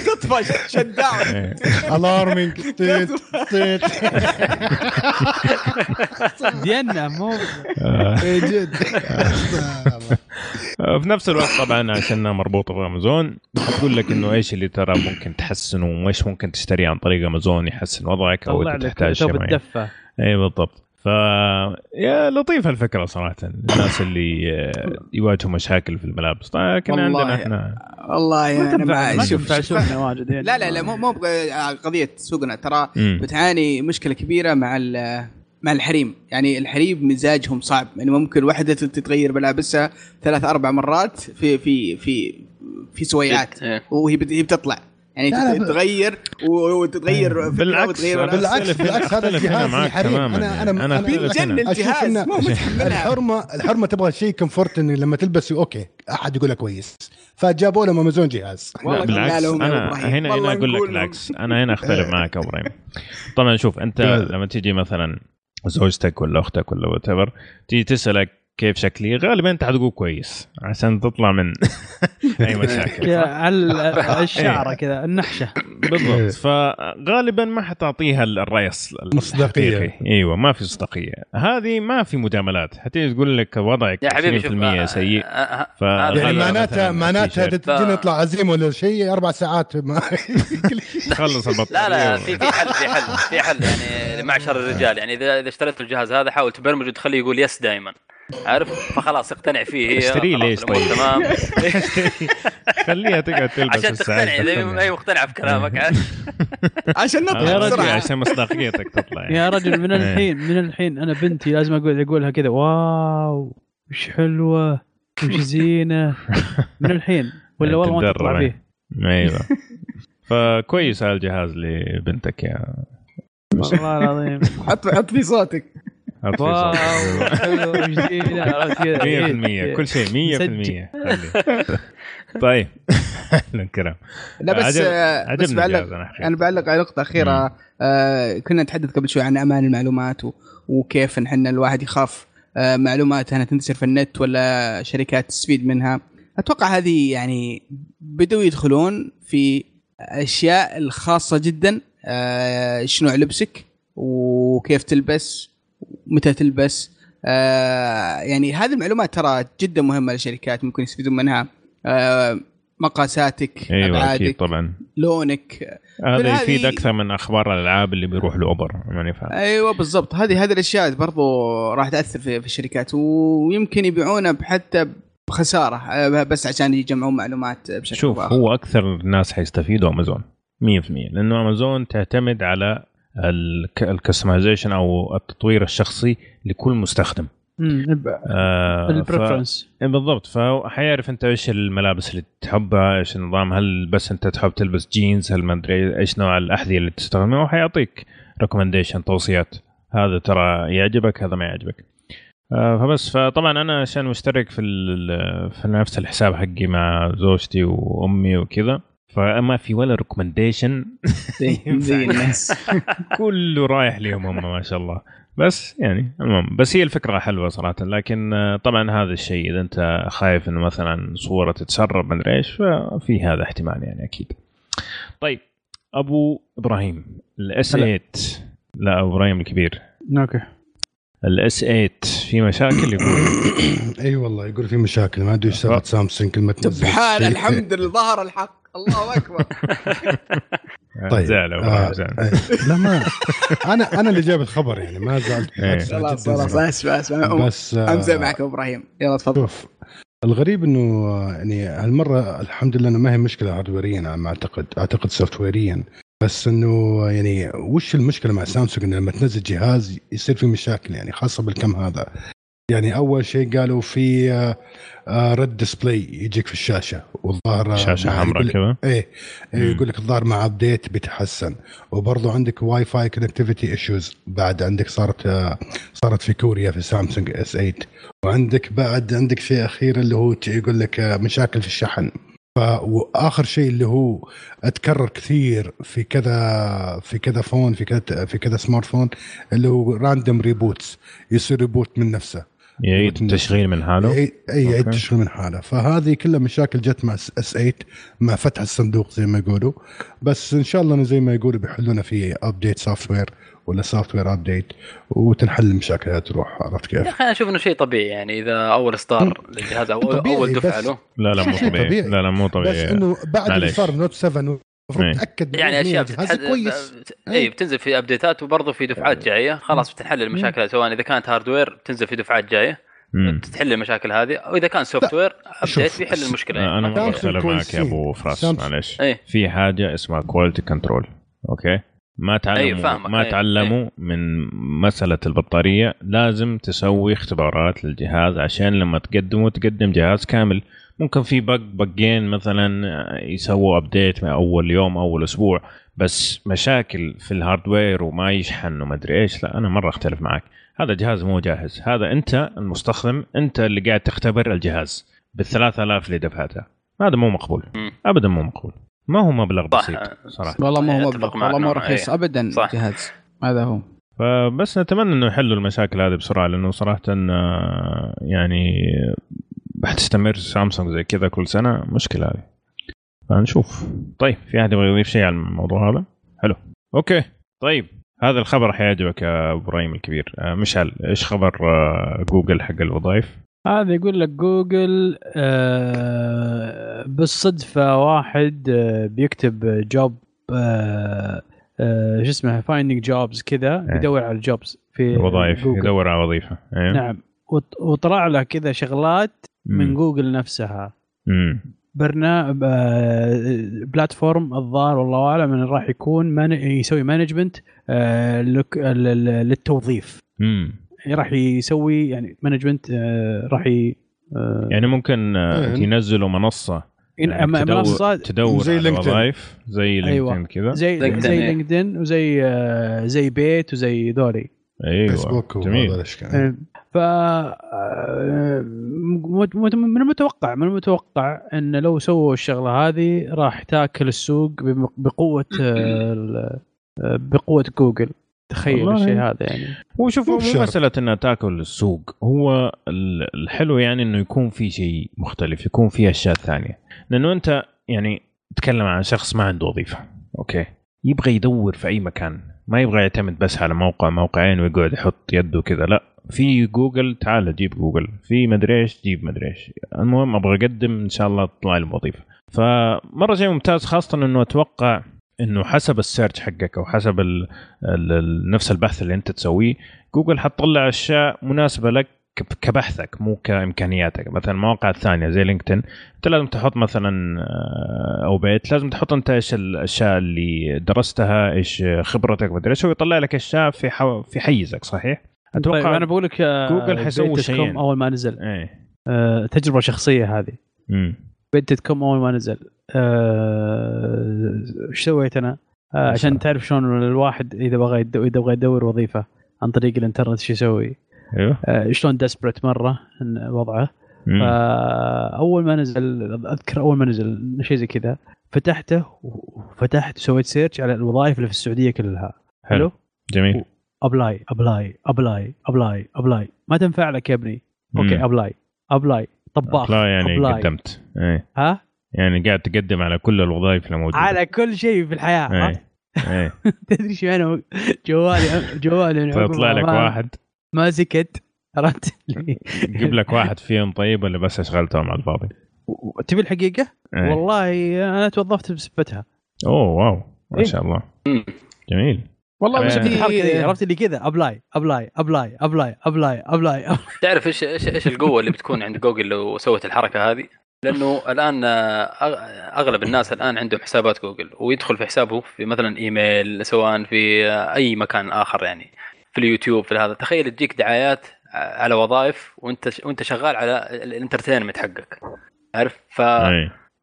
تطفش شت داون تيت دينا مو جد في نفس الوقت طبعا عشانها مربوطة بامازون تقول لك إنه إيش اللي ترى ممكن تحسنه وإيش ممكن تشتري عن طريق امازون يحسن وضعك أو طلع اذا لك تحتاج شيء معين اي بالضبط. ف يا لطيفة الفكرة صراحة. الناس اللي آه، يواجهوا مشاكل في الملابس. لكن والله عندنا إحنا والله أنا تنفع ما شوف تنفع شوف- سوقنا واجد يعني. لا لا لا مو مو بق- قضية سوقنا. ترى. بتعاني مشكلة كبيرة مع ال- مع الحريم. يعني الحريم مزاجهم صعب. يعني ممكن واحدة تتغير ملابسها ثلاث أربع مرات في في في في سويعات إيه. وهي بت- هي بتطلع. يعني لا، لا، تتغير وتتغير فكرة بالعكس، وتغير بالعكس بالعكس هذا الجهاز حريم أنا يعني. أنا أنا أنا هنا. أشوف الجهاز الحرمه الحرمة تبغى شيء comfort انه لما تلبسه okay أحد يقول لك كويس فجابوا لهم أمازون جهاز لا بالعكس أنا. هنا هنا أقول لك. بالعكس أنا هنا أختلف معك يا إبراهيم طبعا شوف أنت. لما تيجي مثلا زوجتك ولا أختك ولا وات تيجي تسألك كيف شكلي؟ غالبا أنت حتقول كويس عشان تطلع من أي مشاكل؟ على الشعرة كذا النحشة. بالضبط. فغالبا ما حتعطيها الراي. الحقيقي. إيوه ما في مصداقية. هذه ما في مجاملات. حتيجي تقول لك وضعك يا حبيبي شوف 20% آه، سيء آه، آه، يعني معناتها معناتها. تجي نطلع عزيمه ولا شيء أربع ساعات ما تخلص البطاريه لا لا في في حل في حل في حل. يعني لمعشر الرجال. يعني اذا إذا اشتريت الجهاز هذا حاول تبرمج وتخليه يقول يس دائما عارف؟ فخلاص اقتنع فيه هي. اشتريه ليش طيب؟ تمام. خليها تقعد تلبس عشان تقتنع إذا مقتنعه بكلامك عارف عشان يا نطلع رجل بسرعة. عشان مصداقيتك تطلع يعني. يا رجل من. الحين من الحين أنا بنتي لازم أقول اقولها كذا واو وش حلوة وش زينة. من الحين ولا والله ما تطلع تتدرب. فيه. أيوه. فكويس هذا الجهاز لبنتك يا والله العظيم. حط حط في صوتك. واو. حلو زينه عرفت كذا. 100% كل شيء 100% خلي. طيب. أهلا كرام. لا بس عجب- آه، بس بعلق. أنا بعلق على نقطة أخيرة. آه كنا نتحدث قبل شوي عن أمان المعلومات و... وكيف إن إحنا الواحد يخاف آه معلومات إنها تنتشر في النت ولا شركات تستفيد منها. أتوقع هذه يعني بدوا يدخلون في أشياء الخاصة جدا. آه إيش نوع لبسك وكيف تلبس متى تلبس. آه يعني هذه المعلومات ترى جدا مهمة للشركات ممكن يستفيدون منها. آه مقاساتك أيوه أبعادك طبعا. لونك. هذا يفيد أكثر من أخبار الألعاب اللي بيروح لأوبر money فاهم أيوه بالضبط. هذه هذه الأشياء برضو راح تأثر في, في الشركات ويمكن يبيعونها حتى بخسارة آه، بس عشان يجمعون معلومات بشكل شوف بآخر. هو أكثر الناس حيستفيدوا أمازون 100% لأنه أمازون تعتمد على ال customization أو التطوير الشخصي لكل مستخدم. آه. ال preference إيه بالضبط. فهو حيعرف أنت إيش الملابس اللي تحبها إيش النظام هل بس أنت تحب تلبس جينز هل ما أدري إيش نوع الأحذية اللي تستخدمها وحيعطيك recommendation توصيات. هذا ترى يعجبك هذا ما يعجبك. آه فبس. فطبعا أنا عشان مشترك في في نفس الحساب حقي مع زوجتي وأمي وكذا فما في ولا recommendation زي الناس كله رايح لهم هم ما شاء الله. بس يعني المهم. بس هي الفكرة حلوة صراحة. لكن طبعا هذا الشيء إذا أنت خايف إنه مثلا صورة تتسرب ما أدري إيش ففي هذا احتمال يعني أكيد. طيب. أبو إبراهيم ال S 8 لا أبو إبراهيم الكبير. okay. ال S 8 في مشاكل يقول؟ أي والله يقول في مشاكل. ما أدري إيش سالفة سامسونج كل ما تنزل سبحان. الحمد لله ظهر الحق. الله أكبر. طيب زعل ابو آه آه، لا ما أنا أنا اللي جايب الخبر يعني ما زعلت. إيه. خلاص خلاص. أسف أسف. بس آه، أمزح معك إبراهيم. يلا تفضل. شوف الغريب إنه آه، يعني هالمرة الحمد لله إنه ما هي مشكلة hardware يا على ما أعتقد أعتقد software يا بس إنه يعني وش المشكلة مع سامسونج إنه لما تنزل جهاز يصير في مشاكل يعني خاصة بالكم هذا؟ يعني أول شيء قالوا في آه، آه، red display يجيك في الشاشة والظاهر آه، شاشة مع- حمراء كذا؟ إيه. إيه يقول لك الظاهر مع update بيتحسن وبرضه عندك Wi-Fi connectivity issues بعد عندك صارت آه، صارت في كوريا في سامسونج S 8 وعندك بعد عندك شيء أخير اللي هو يقول لك آه، مشاكل في الشحن. وآخر شيء اللي هو أتكرر كثير في كذا في كذا phone في كذا في كذا smartphone اللي هو random reboots يصير reboot من نفسه. يعيد التشغيل من حاله؟ اي أي يعيد okay. تشغيل من حاله. فهذه كلها مشاكل جت مع S 8 مع فتح الصندوق زي ما يقولوا. بس إن شاء الله زي ما يقولوا بيحلونا في update software ولا software update وتنحل المشاكل هذه تروح عرفت يا كيف؟ أخي أنا أشوف إنه شيء طبيعي. يعني إذا أول إصدار للجهاز أو أول دفعة بس- له. لا لا مو طبيعي. طبيعي. لا لا مو بس طبيعي. إنه بعد اللي. صار Note 7 المفروض إيه. تأكد يعني أشياء بتتحد- كويس. اي بتنزل في update ات وبرضه في دفعات جاية. خلاص بتنحل المشاكل سواء إذا كانت hardware بتنزل في دفعات جاية. تحل المشاكل هذه. واذا كان software update بيحل المشكلة. يعني أنا ما بختلف معك يا. أبو فراس. سامسونج. معلش إيه. في حاجة اسمها quality control okay؟ ما تعلموا فاهمك. ما أيوة، تعلموا من مسألة البطارية. لازم تسوي اختبارات للجهاز عشان لما تقدموا تقدم جهاز كامل. ممكن في bug bug ين مثلا يسووا update أول يوم أول أسبوع بس مشاكل في ال hardware وما يشحن وما أدري إيش لا أنا مرة أختلف معك هذا جهاز مو جاهز هذا أنت المستخدم أنت اللي قاعد تختبر الجهاز بال 3000 اللي دفعتها هذا مو مقبول. ابدا مو مقبول ما هو مبلغ. بسيط صراحة والله ما هو مبلغ والله مو. رخيص. ابدا صح. جهاز هذا هو فبس نتمنى إنه يحلوا المشاكل هذه بسرعة لأنه صراحة آه، يعني حتستمر سامسونج زي كذا كل سنة مشكلة هذه. فنشوف. طيب في أحد يبغى يضيف شيء على الموضوع هذا؟ حلو. okay. طيب هذا الخبر حيعجبك يا إبراهيم الكبير. آه، مشعل إيش خبر آه، جوجل حق الوظائف؟ هذا يقول لك جوجل آه بالصدفة واحد بيكتب job شو اسمه finding jobs كذا إيه. يدور على ال jobs في وظائف جوجل. يدور على وظيفة. أيوه نعم. وط- وطلع له كذا شغلات من مم. جوجل نفسها مم. برنامج platform الظاهر والله أعلم إنه راح يكون من يسوي management للتوظيف مم. راح يسوي يعني management راح ي آه، يعني ممكن آه، إيه. ينزلوا منصة يعني منصات تدور زي على لينكدين. وظائف زي أيوة. لينكدين كذا زي لينكدين، زي. لينكدين وزي آه، زي Bayt وزي ذولي أيوه فيسبوك جميل آه، ف آه، من المتوقع من المتوقع إن لو سووا الشغلة هذه راح تاكل السوق بم- بقوة ال- بقوة جوجل تخيل. الشيء هذا يعني هو شوف مو. مسألة إنها تاكل السوق هو ال- الحلو يعني إنه يكون في شيء مختلف يكون في أشياء ثانية لأنه أنت يعني تتكلم عن شخص ما عنده وظيفة okay يبغى يدور في أي مكان ما يبغى يعتمد بس على موقع موقعين ويقعد يحط يده كذا لا في جوجل تعال جيب جوجل. في مدري إيش جيب مدري إيش. المهم أبغى أقدم إن شاء الله تطلع لي وظيفه فمرة شيء ممتاز خاصة إنه أتوقع إنه حسب ال search حقك أو حسب ال ال ال نفس البحث اللي أنت تسويه جوجل حتطلع أشياء مناسبة لك كبحثك مو كإمكانياتك. مثلا المواقع الثانية زي لينكدين أنت لازم تحط مثلا آه، أو Bayt لازم تحط أنت إيش الأشياء اللي درستها إيش خبرتك مدري إيش هو يطلع لك أشياء في حو... في حيزك صحيح؟ طيب أتوقع أنا بقول لك آه، جوجل كم شيئين. أول ما نزل. إيه. آه، تجربة شخصية هذه. بيت كوم أول ما نزل. آه، إيش سويت أنا؟ آه، عشان تعرف شلون الواحد إذا بغى إذا بغى يدور وظيفة عن طريق الإنترنت شو يسوي؟ أيوه. آه، شلون desperate مرة وضعه. فاول ما نزل أذكر أول ما نزل شيء زي كذا فتحته وفتحت وسويت search على الوظائف اللي في السعودية كلها. حلو. جميل. apply apply apply apply apply. ما تنفع لك يا ابني. okay مم. apply apply. طباخ لا يعني apply. قدمت. إيه. ها؟ يعني قاعد تقدم على كل الوظائف اللي موجودة. على كل شيء في الحياة؟ إيه. إيه. تدري إيش معنى جوالي جوالي فيطلع لك واحد. ما سكت عرفت؟ يجيب لك واحد فيهم طيب ولا بس اشغلتهم على الفاضي؟ تبي الحقيقة؟ إيه. والله أنا توظفت بسبتها أوه wow. ما إيه. شاء الله. جميل. والله بس في- الحركة دي في عرفت اللي كذا؟ apply apply apply apply apply apply تعرف إيش إيش إيش القوة اللي بتكون عند جوجل لو سوت الحركة هذه؟ لأنه الآن أغلب الناس الآن عندهم حسابات جوجل ويدخل في حسابه في مثلا إيميل سواء في أي مكان آخر يعني في اليوتيوب في هذا. تخيل تجيك دعايات على وظائف وأنت وأنت شغال على ال entertainment حقك. عارف؟ ف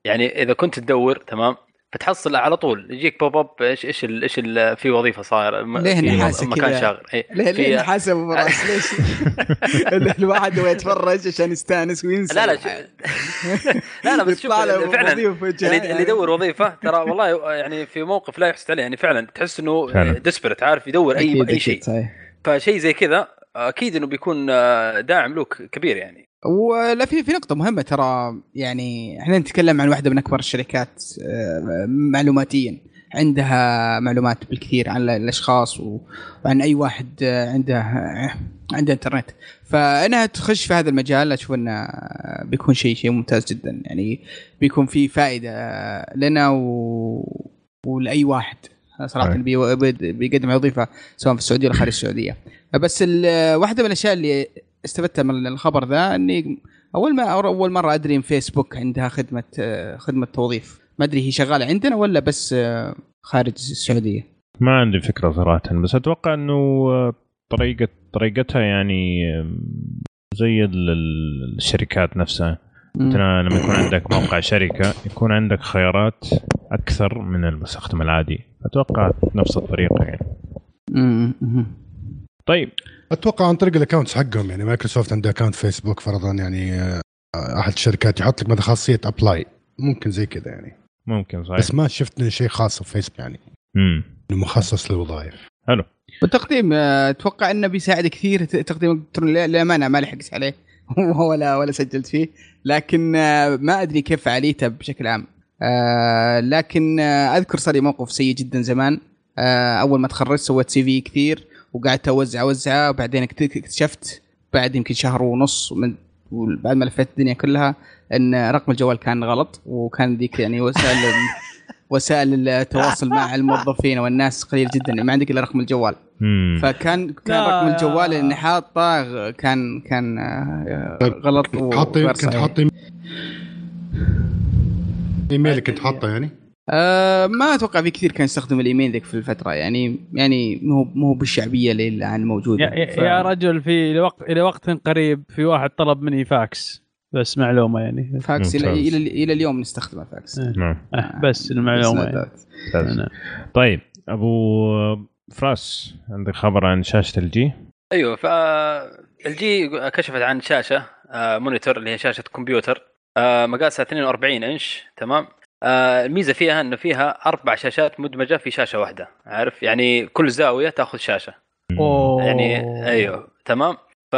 يعني إذا كنت تدور تمام؟ فتحصل على طول يجيك pop up إيش إيش ال- إيش ال- في وظيفة صايرة م- ليه نحاسة مكان؟ شاغل إيه. ليه ليه حاسب براس ليش؟ الواحد هو يتفرج عشان يستانس وينسى لا لا. شو- لا لا بس شوف فعلا اللي, يعني. اللي يدور وظيفة ترى والله يعني في موقف لا يحسد عليه يعني فعلا تحس إنه. desperate عارف يدور اي أي شيء. فشيء زي كذا أكيد إنه بيكون آه، داعم له ك- كبير يعني ولا في في نقطة مهمة ترى يعني إحنا نتكلم عن واحدة من أكبر الشركات آه، معلوماتيا. عندها معلومات بالكثير عن الأشخاص وعن أي واحد آه، عنده آه، عنده إنترنت. فإنها تخش في هذا المجال أشوف إنه بيكون شيء شيء ممتاز جدا. يعني بيكون في فائدة لنا و... ولأي واحد. صراحة أي. بي... بي- بيقدم وظيفة سواء في السعودية ولا خارج السعودية. بس واحدة من الأشياء اللي استفدتها من الخبر ذا إني أول ما أول مرة أدري إن فيسبوك عندها خدمة خدمة توظيف. ما أدري هي شغالة عندنا ولا بس آه، خارج السعودية. ما عندي فكرة صراحة بس أتوقع إنه آه، طريقه طريقتها يعني زي ال- ال- الشركات نفسها. مثلا لما يكون عندك موقع شركة يكون عندك خيارات أكثر من المستخدم العادي. أتوقع نفس الطريقة يعني. طيب. أتوقع عن طريق ال accounts حقهم يعني مايكروسوفت عنده account فيسبوك فرضا يعني آه، أحد الشركات يحط لك مثلا خاصية apply. ممكن زي كذا يعني. ممكن صحيح. بس ما شفت شيء خاص في فيسبوك يعني. امم إنه مخصص للوظائف حلو. والتقديم آه، أتوقع إنه بيساعد كثير. تقديم الكترون للامانه ما لحقت عليه. ولا ولا سجلت فيه. لكن آه، ما أدري كيف فعاليته بشكل عام. لكن أذكر صار لي موقف سيء جدا زمان. أول ما تخرجت سويت CV كثير. وقعدت أوزع اوزعه وبعدين اكت- اكتشفت بعد يمكن شهر ونص من بعد ما لفيت الدنيا كلها إن رقم الجوال كان غلط وكان ذيك يعني وسائل وسائل التواصل مع الموظفين والناس قليل جدا ما عندك إلا رقم الجوال. فكان كان. رقم الجوال اللي حاطه كان كان آه، طيب، غلط وغير كنت صحيح. حاطين إيميلك كنت حاطه يعني آه ما أتوقع في كثير كان يستخدم الإيميل ذيك في الفترة يعني يعني مو مو بالشعبية اللي الان موجودة يا, يا, يا رجل في لوقت إلى وقت قريب في واحد طلب مني فاكس بس معلومة يعني فاكس إلى. إلى إلى اليوم نستخدمه فاكس إيه. نعم آه، بس المعلومة يعني. ممتاز. نعم. طيب أبو فراس عندك خبر عن شاشة LG أيوه ف LG كشفت عن شاشة آه، monitor اللي هي شاشة كمبيوتر آه، مقاسها 42 إنش تمام الميزة فيها إنه فيها أربع شاشات مدمجة في شاشة واحدة عارف؟ يعني كل زاوية تأخذ شاشة. أوه. يعني أيوه تمام؟ ف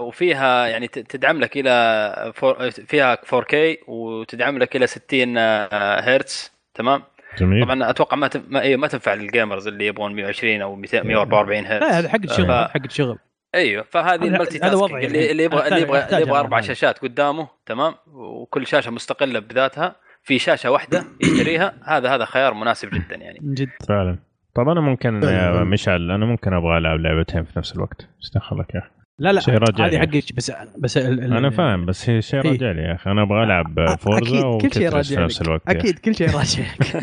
وفيها يعني تدعم لك إلى four... فيها 4K وتدعم لك إلى 60 آه، هرتز تمام؟ جميل. طبعا أتوقع ما تن... ما, أيوه ما تنفع لل gamers اللي يبغون 120 أو 200 144 هرتز لا هذا حق الشغل ف- حق الشغل. أيوه فهذه هذا- الملتي هذا تاسك وضعي. اللي. اللي يبغى اللي يبغى اللي يبغى أربع. شاشات قدامه تمام؟ وكل شاشة مستقلة بذاتها في شاشة واحدة يشتريها هذا هذا خيار مناسب جدا يعني جد فعلا طب أنا ممكن. يا مشعل أنا ممكن أبغى ألعب لعبتين في نفس الوقت إيش دخلك يا أخي لا لا شيء. هذه حق بس بس ال- ال- أنا فاهم بس هي شيء في- راجع لي يا أخي أنا أبغى ألعب فورزا أكيد كل شيء وتترس في راجع نفس لك. الوقت. أكيد كل شيء راجع لك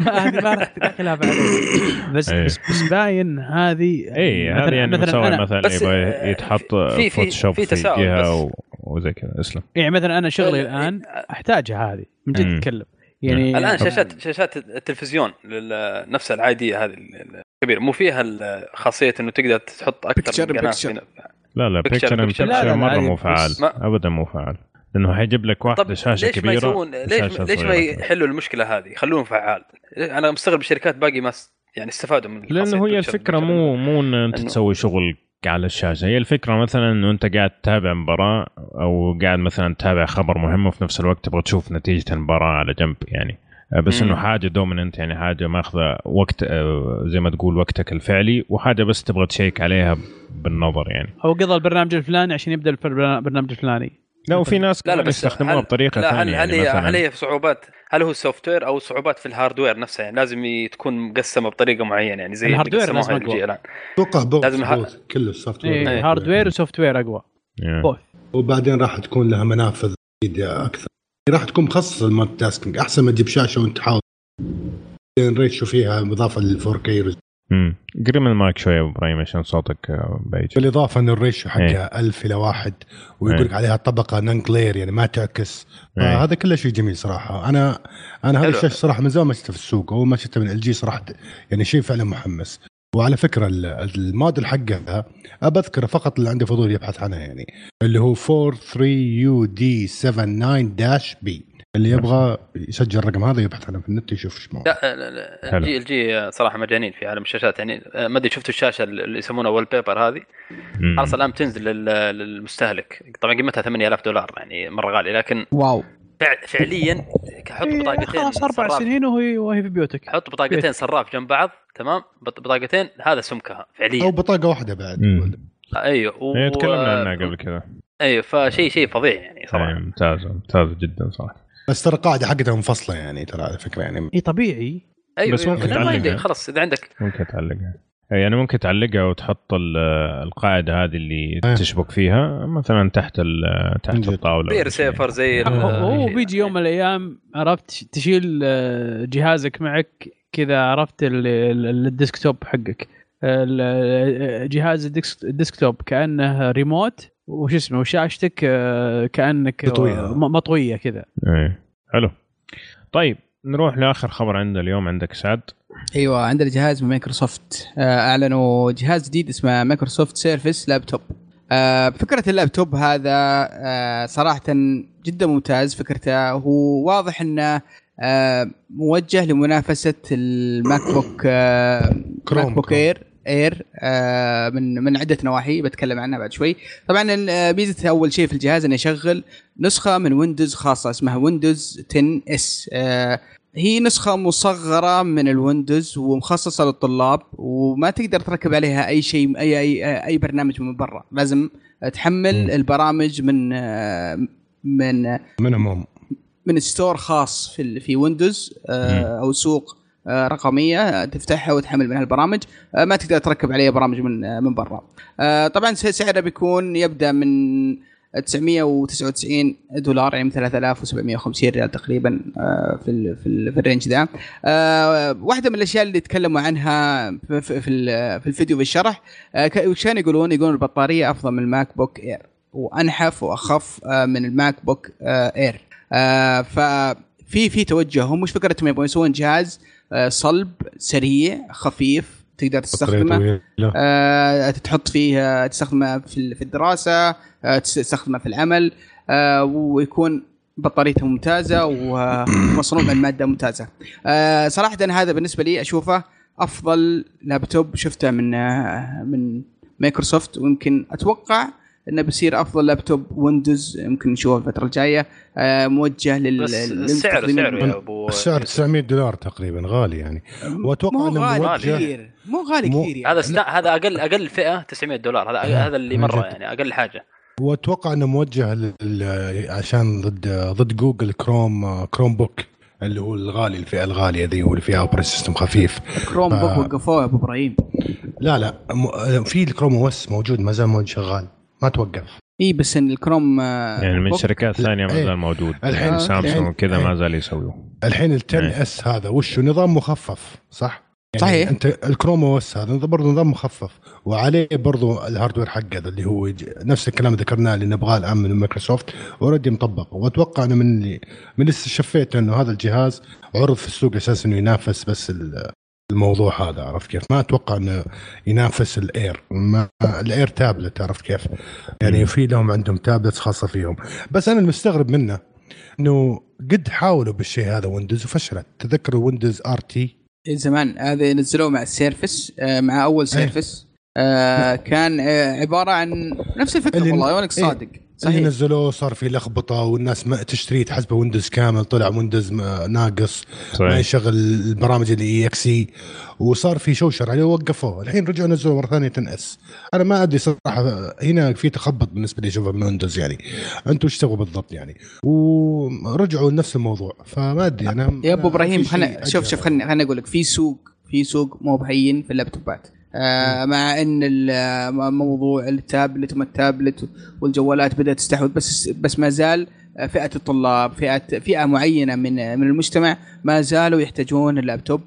ما- هذه ما راح عليه بس أي. بس, بس باين هذه اي هذه يعني مثلا مسوي مثلا يبغى يتحط في- في- فوتوشوب في في, تساؤل جهة. وزي كذا اسلم. يعني مثلا أنا شغلي ال- الآن أحتاجها هذه من جد. أتكلم. يعني الآن شاشات شاشات التلفزيون نفسها العاديه هذه ال- الكبيرة. مو فيها خاصية إنه تقدر تحط أكثر من قناة لا لا بيكتشر. بيكتشر لا، لا، مرة مو فعال. ما- ابدا مو فعال. لأنه حيجيب لك واحدة طب شاشة ليش كبيرة ما يسوون ليش وشاشة ليش ما. يحلوا المشكلة هذه؟ يخلوهم فعال. أنا مستغرب الشركات باقي ما يعني استفادوا من لأنه هي الفكرة. مو مو إن أنت تسوي شغل على الشاشة. هي الفكرة مثلا إنه أنت قاعد تتابع مباراة أو قاعد مثلا تتابع خبر مهم وفي نفس الوقت تبغى تشوف نتيجة المباراة على جنب يعني. آه، بس. إنه حاجة dominant يعني حاجة ماخذة وقت آه، زي ما تقول وقتك الفعلي وحاجة بس تبغى تشيك عليها بالنظر يعني. هو قضى البرنامج الفلاني عشان يبدأ البرنا- البرنامج الفلاني. لا وفي ناس لا لا بس يستخدموها بطريقة لا هل ثانية هل يعني هل هي صعوبات؟ هل هو ال software أو صعوبات في ال hardware نفسه يعني لازم تكون مقسمة بطريقة معينة يعني زي ال hardware لازم الآن. أتوقع both لازم ه- both كله ال software إيه. hardware و software اقوى. both وبعدين راح تكون لها منافذ أكثر. راح تكون مخصصة لل multitasking أحسن ما تجيب شاشة وأنت تحاول ratio فيها بالاضافه لل 4K قرب من المايك شوية يا أبو إبراهيم عشان صوتك آه، بعيد. بالإضافة إن ال ratio حقها 1000 إلى واحد ويقول لك إيه. عليها طبقة non glare يعني ما تعكس. إيه. فهذا كله شيء جميل صراحة. أنا أنا حلو. الشاشه صراحة من زمان ما شفتها في السوق أول ما شفتها من LG صراحة يعني شيء فعلا محمس. وعلى فكرة ال- الموديل حقها ابى اذكره فقط اللي عنده فضول يبحث عنها يعني اللي هو 43 UD 79 dash B اللي يبغى يسجل الرقم هذا يبحث عنه في النت يشوف إيش موضوع. لا لا-. LG LG صراحة مجانين في عالم الشاشات يعني آه، ما أدري شفتوا الشاشة اللي يسمونها wallpaper هذه. خلاص الان بتنزل لل- للمستهلك. طبعا قيمتها 8000 دولار يعني مرة غالي لكن واو. فع- فعليا حط إيه، بطاقتين خلاص أربع. سنين وهي وهي في بيوتك. حط بطاقتين صراف جنب بعض تمام؟ بط- بطاقتين هذا سمكها أو فعليا بطاقة واحدة بعد. أيوه و... إيه، تكلمنا عنها قبل كذا. أيوه فشيء شيء فظيع يعني إيه، صراحة ممتازه ممتازه جدا صراحة. بس ترى القاعدة حقتها منفصلة يعني ترى على فكرة يعني إي طبيعي أيوه بس ممكن تعلقها. عندك خلاص إذا عندك ممكن تعلقها يعني ممكن تعلقها وتحط ال- القاعدة هذه اللي إيه. تشبك فيها مثلا تحت ال- تحت جد. الطاولة بير. سيفر زي ال- هو. بيجي يوم من الأيام عرفت تشيل آه، جهازك معك كذا عرفت ال- ال- الديسكتوب حقك ال- آه، جهاز الديسك- الديسكتوب كأنه ريموت وش اسمه وشاشتك آه، كأنك مطوية. م- مطوية كذا. إيه. حلو. طيب نروح لآخر خبر عندنا اليوم عندك سعد. أيوه عندنا جهاز من مايكروسوفت. آه، أعلنوا جهاز جديد اسمه مايكروسوفت سيرفيس لابتوب. آه، فكرة اللابتوب هذا آه، صراحة جدا ممتاز. فكرته هو واضح إنه آه، موجه لمنافسة الماك بوك آه، كروم، ماك بوك. اير اير آه، من من عدة نواحي بتكلم عنها بعد شوي. طبعا ال- ميزة أول شيء في الجهاز إنه يشغل نسخة من ويندوز خاصة اسمها ويندوز 10 S هي نسخة مصغرة من الويندوز ومخصصة للطلاب وما تقدر تركب عليها أي شيء أي أي, أي برنامج من برا، لازم تحمل. البرامج من آه، من هم. من store خاص في في ويندوز آه، أو سوق آه، رقمية آه، تفتحها وتحمل منها البرامج. آه، ما تقدر تركب عليها برامج من آه، من برا. آه، طبعا س- سعره بيكون يبدأ من 999 دولار يعني من 3750 ريال تقريبا آه، في ال في, ال في ال range ذا. آه، واحدة من الأشياء اللي تكلموا عنها في, في, في, ال- في الفيديو في الشرح آه، كانوا يقولون يقولون البطارية أفضل من الماك بوك اير وأنحف وأخف آه، من الماك بوك آه، اير آه ففي في توجه. هم مش فكرتهم يبغون يسوون جهاز آه صلب سريع خفيف تقدر تستخدمه طويلة. آه تحط فيه آه تستخدمه في ال- في الدراسة آه تستخدمه في العمل آه ويكون بطاريته ممتازة ومصنوع من مادة ممتازة. آه صراحة هذا بالنسبة لي أشوفه أفضل لابتوب شفته من آه من مايكروسوفت ويمكن أتوقع إنه بيصير أفضل لابتوب ويندوز يمكن نشوفه الفترة الجاية. آه موجه لل بس لل- سعره يا أبو السعر 900 دولار تقريبا غالي يعني. وأتوقع مو غالي موجه كثير. مو غالي مو- كثير يعني. هذا ستا... هذا أقل أقل فئة 900 دولار. هذا آه، هذا اللي مرة. يعني أقل حاجة. وأتوقع إنه موجه لل- عشان ضد ضد جوجل كروم كروم بوك اللي هو الغالي الفئة الغالية ذي واللي فيها operating system خفيف. كروم بوك ف- وقفوه يا أبو إبراهيم. لا لا م- في الكروم OS موجود ما زال موجود شغال. ما توقف إي بس إن الكروم آه، يعني من شركات ثانية ما إيه. زال موجود الحين- يعني سامسونج إيه. ما زال يسويه الحين ال 10 إيه. S هذا وشه نظام مخفف صح؟ يعني صحيح. أنت الكروم OS هذا برضه نظام مخفف وعليه برضه ال hardware حقه اللي هو نفس الكلام اللي ذكرناه اللي نبغاه الآن من مايكروسوفت already مطبق وأتوقع انه من اللي من اللي شفيت إنه هذا الجهاز عرض في السوق أساس إنه ينافس بس ال- الموضوع هذا عرفت كيف؟ ما أتوقع إنه ينافس الاير ما الاير تابلت عرفت كيف؟ يعني في لهم عندهم تابلت خاصة فيهم. بس أنا المستغرب منه إنه قد حاولوا بالشيء هذا ويندوز وفشلت. تذكروا ويندوز RT زمان. هذا نزلوه مع السيرفس آه، مع أول سيرفس آه، كان آه، عبارة عن نفس الفكرة والله وانك إيه. صادق اللي صحيح نزلوه صار في لخبطة والناس ما تشتريه تحسبه ويندوز كامل طلع ويندوز ما- ناقص ما صحيح يشغل البرامج اللي EXE وصار في شوشر عليه ووقفوه الحين رجعوا نزلوا مرة ثانية 10 S أنا ما أدري صراحة هنا في تخبط بالنسبة لي اشوفه من ويندوز يعني. أنتم إيش تبغوا بالضبط يعني؟ ورجعوا لنفس الموضوع. فما أدري أنا يا أبو إبراهيم خلنا شوف. شوف خليني خليني أقول لك في سوق في سوق مو بهين في اللابتوبات. مع إن ال- موضوع التابلت وما التابلت والجوالات بدأت تستحوذ بس بس ما زال فئة الطلاب فئة فئة معينة من من المجتمع ما زالوا يحتاجون اللابتوب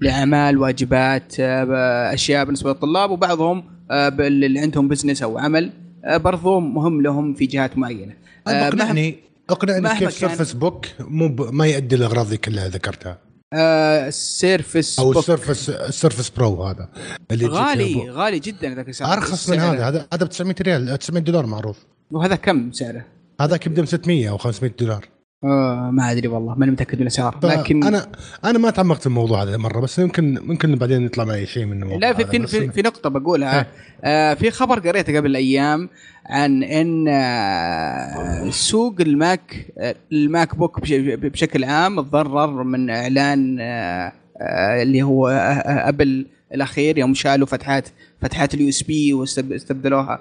لأعمال واجبات آه، أشياء بالنسبة للطلاب وبعضهم آه، اللي عندهم business أو عمل آه، برضو مهم لهم في جهات معينة آه، مهما- اقنعني اقنعني كيف سيرفس بوك مو. ما يؤدي الاغراض ذي كلها ذكرتها آه، السيرفس أو. السيرفس السيرفس برو هذا اللي غالي غالي جدا ذاك السعر أرخص من هذا. هذا هذا ب 900 ريال 900 دولار معروف. وهذا كم سعره؟ هذاك يبدا ب 600 أو 500 دولار. آه ما أدري والله ماني متأكد من الأسعار لكن أنا أنا ما تعمقت في الموضوع هذا مرة بس يمكن ممكن بعدين يطلع معي شيء من الموضوع لا في في, في, في نقطة بقولها. آه في خبر قريته قبل أيام عن إن آه سوق الماك الماك بوك بش- بشكل عام تضرر من إعلان آه آه اللي هو آه أبل الأخير يوم شالوا فتحات فتحات ال USB واستبدلوها.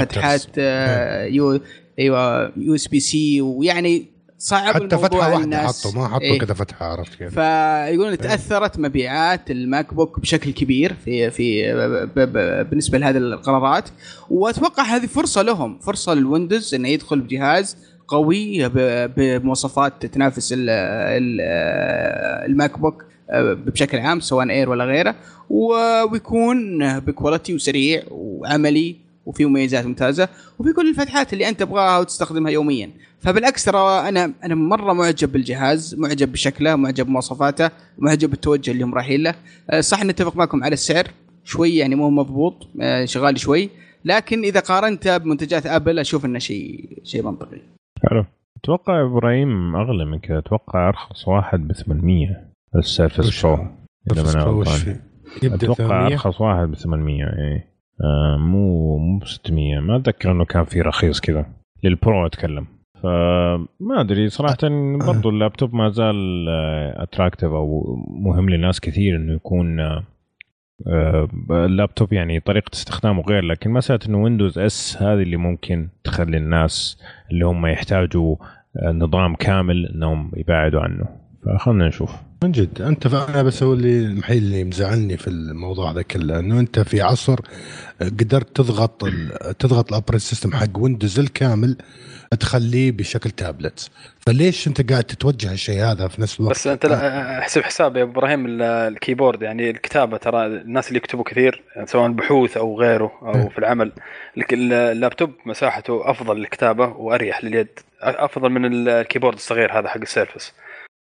فتحات آه يو أيوه USB-C ويعني صعب حتى الموضوع فتحة واحدة الناس. حطوا ما حطوا إيه. كذا فتحة عرفت كيف؟ فيقولون تأثرت مبيعات ال MacBook بشكل كبير في في ب- ب- بالنسبة لهذه القرارات وأتوقع هذه فرصة لهم فرصة لل Windows إنه يدخل بجهاز قوي بمواصفات تنافس ال- ال- ال MacBook بشكل عام سواء Air ولا غيره ويكون ب quality وسريع وعملي وفي مميزات ممتازة وفي كل الفتحات اللي أنت تبغاها وتستخدمها يوميا. فبالعكس ترى أنا أنا مرة معجب بالجهاز معجب بشكله معجب بمواصفاته معجب بالتوجه اللي هم رايحين له أه، صح نتفق معكم على السعر شوي يعني مو مضبوط أه، شغال شوي. لكن إذا قارنته بمنتجات آبل أشوف إنه شيء شيء منطقي. حلو. أتوقع إبراهيم أغلى من كذا أتوقع أرخص واحد ب 800 ال Surface Pro؟ إذا ما أتوقع 800 أرخص واحد ب 800 إيه. آه مو مو ب 600 ما أتذكر إنه كان في رخيص كذا لل Pro أتكلم. فما أدري صراحة برضو اللابتوب ما زال attractive أو مهم لناس كثير إنه يكون آه، آه، اللابتوب يعني طريقة استخدامه غير. لكن مسألة إنه Windows S هذه اللي ممكن تخلي الناس اللي هم يحتاجوا آه، نظام كامل إنهم يبعدوا عنه. فخلنا نشوف. من جد أنت أنا بس هو اللي الوحيد اللي مزعلني في الموضوع هذا كله إنه أنت في عصر قدرت تضغط تضغط ال operating system حق Windows الكامل تخليه بشكل تابلت فليش أنت قاعد تتوجه الشيء هذا في نفس الوقت؟ بس أنت لا احسب حساب يا أبو إبراهيم ال- ال keyboard يعني الكتابة ترى الناس اللي يكتبوا كثير سواء بحوث أو غيره أو إيه. في العمل اللابتوب مساحته أفضل للكتابة وأريح لليد أفضل من ال- ال keyboard الصغير هذا حق ال Surface.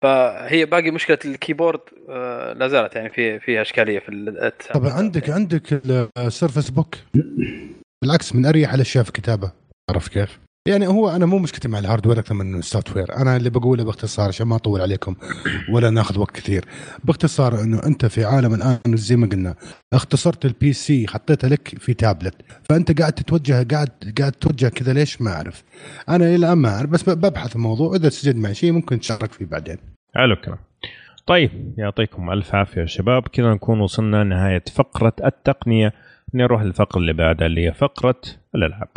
فهي باقي مشكلة ال keyboard آه، لا زالت يعني في فيها إشكالية في طبعا عندك عندك ال Surface Book بالعكس من أريح الأشياء في الكتابه عرفت كيف؟ يعني هو أنا مو مشكلتي مع ال hardware أكثر من ال software، أنا اللي بقوله باختصار عشان ما أطول عليكم ولا ناخذ وقت كثير، باختصار إنه أنت في عالم الآن زي ما قلنا اختصرت ال PC حطيته لك في تابلت، فأنت قاعد تتوجه قاعد قاعد تتوجه كذا ليش ما أعرف. أنا إلى الآن ما أعرف بس ببحث الموضوع. اذا استجد معي شيء ممكن تشارك فيه بعدين. حلو الكلام. طيب يعطيكم ألف عافية يا شباب. كذا نكون وصلنا نهايه فقرة التقنية. نروح للفقرة اللي بعدها اللي هي فقرة الألعاب.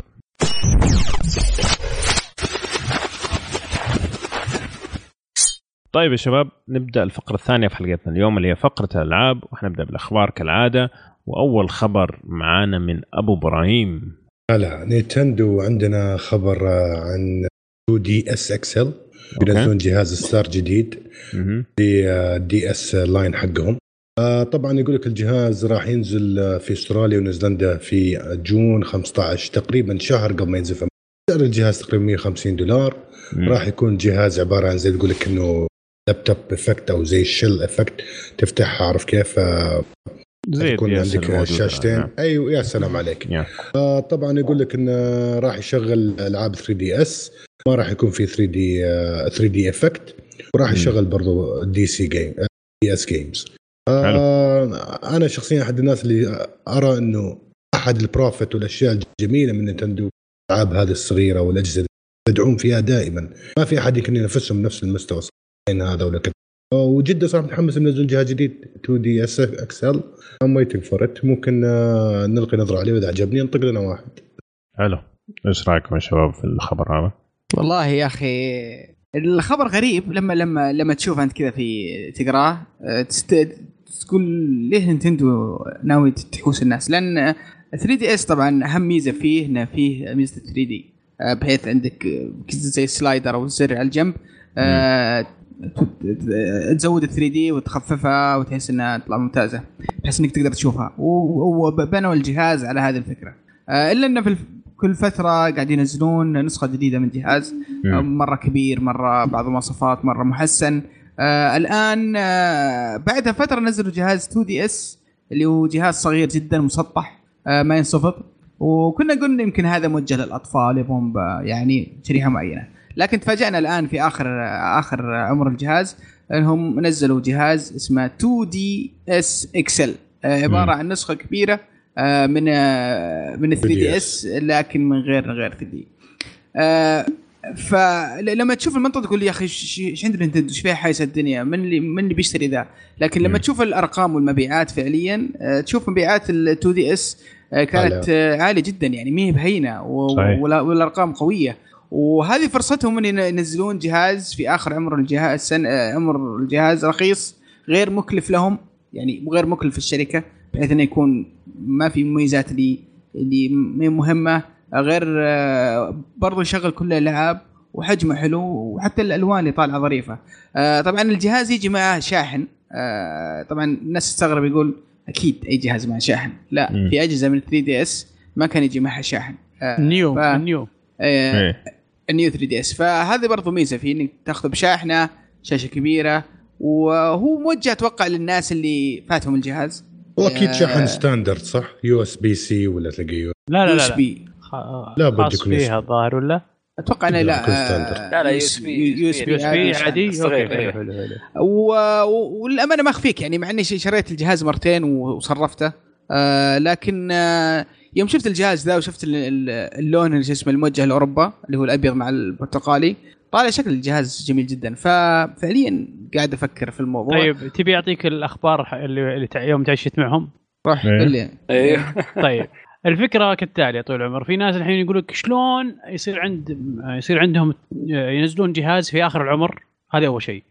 طيب يا شباب نبدأ الفقرة الثانية في حلقتنا اليوم اللي هي فقرة الألعاب وحنبدأ بالأخبار كالعادة. وأول خبر معانا من أبو إبراهيم. هلا نينتندو عندنا خبر عن 2DS XL بينزلون جهاز ستار جديد. DS line حقهم. آه، طبعا يقول لك الجهاز راح ينزل آه، في أستراليا ونيوزيلندا في June 15 تقريبا شهر قبل ما ينزل في سعر الجهاز تقريبا 150 دولار مم. راح يكون جهاز عبارة عن زي تقول لك إنه laptop effect أو زي ال shell effect تفتحها عارف كيف آه، زي اس عندك. شاشتين نعم. أيوه يا سلام عليك يا. آه طبعا يقول لك إنه راح يشغل ألعاب 3DS ما راح يكون في 3D 3D effect وراح. يشغل برضو دي سي game DS games آه أنا شخصيا أحد الناس اللي أرى إنه أحد ال profit والأشياء الجميلة من نينتندو الالعاب هذه الصغيرة والأجهزة يدعون فيها دائما. ما في أحد يمكن ينافسهم نفس المستوى بين هذا ولا كذا. وجدا صراحة متحمس ينزل جهاز جديد 2DS XL I'm waiting for it ممكن آه، نلقي نظرة عليه وإذا عجبني ننطق لنا واحد. حلو. إيش رأيكم يا شباب في الخبر هذا؟ والله يا أخي الخبر غريب. لما لما لما تشوف أنت كذا في تقراه تست... تقول ليه نينتندو ناوي تحوس الناس؟ لأن 3DS طبعا أهم ميزة فيه إنه فيه ميزة 3D. بحيث عندك أه، زي slider أو زر على الجنب ت- تزود 3D وتخففها وتحس إنها تطلع ممتازة بحيث إنك تقدر تشوفها. وبنوا الجهاز على هذه الفكرة. إلا إنه في كل فترة قاعد ينزلون نسخة جديدة من الجهاز. مم. مرة كبير مرة بعض المواصفات مرة محسن. آه الآن آه بعدها فترة نزلوا جهاز 2DS اللي هو جهاز صغير جدا مسطح آه ما ينصفط وكنا قلنا يمكن هذا موجه للأطفال يبغون ب- يعني شريحة معينة. لكن تفاجأنا الآن في آخر آخر عمر الجهاز. انهم نزلوا جهاز اسمه 2DS XL عبارة. عن نسخة كبيرة آه، من آه، من 3DS لكن من غير غير 3D آه، فلما تشوف المنطق تقول يا أخي إيش عند نينتندو؟ إيش فيها حايسه الدنيا؟ من اللي من اللي بيشتري ذا؟ لكن لما. تشوف الأرقام والمبيعات فعليا آه، تشوف مبيعات ال 2 دي إس كانت آه، عالية جدا يعني ما هي بهينه والأرقام قوية. وهذه فرصتهم إن ينزلون جهاز في آخر عمر الجهاز سن آه، عمر الجهاز رخيص غير مكلف لهم يعني غير مكلف الشركة بحيث إنه يكون ما في مميزات اللي اللي مهمة. غير آه، برضو يشغل كل الألعاب وحجمه حلو وحتى الألوان اللي طالعة ظريفة. آه، طبعا الجهاز يجي معه شاحن. آه، طبعا الناس تستغرب يقول أكيد أي جهاز معه شاحن. لا مم. في أجهزة من 3DS ما كان يجي معها شاحن. New ف- New ال New 3DS. فهذه برضو ميزة فيه إنك تاخذه بشاحنة شاشة كبيرة وهو موجه أتوقع للناس اللي فاتهم الجهاز. واكيد آه، شحن standard صح؟ USB-C ولا تلاقيه؟ لا لا U لا, S لا. B خ- لا بد خاص يكون فيها الظاهر ولا؟ أتوقع إنه لا standard. آه، لا، لا، US USB عادي. والأمانة ما أخفيك يعني مع إني شريت الجهاز مرتين وصرفته آه لكن آه يوم شفت الجهاز ذا وشفت ال- ال- اللون اللي شو اسمه الموجه لاوروبا اللي هو الأبيض مع البرتقالي طالع شكل الجهاز جميل جدا. ففعليا قاعد أفكر في الموضوع. طيب تبي أعطيك الأخبار اللي, يوم تعشت معهم روح إيه. قل لي. أيوه طيب. الفكرة كالتالي يا طويل العمر. في ناس الحين يقول لك شلون يصير عند يصير عندهم ينزلون جهاز في آخر العمر؟ هذا أول شيء.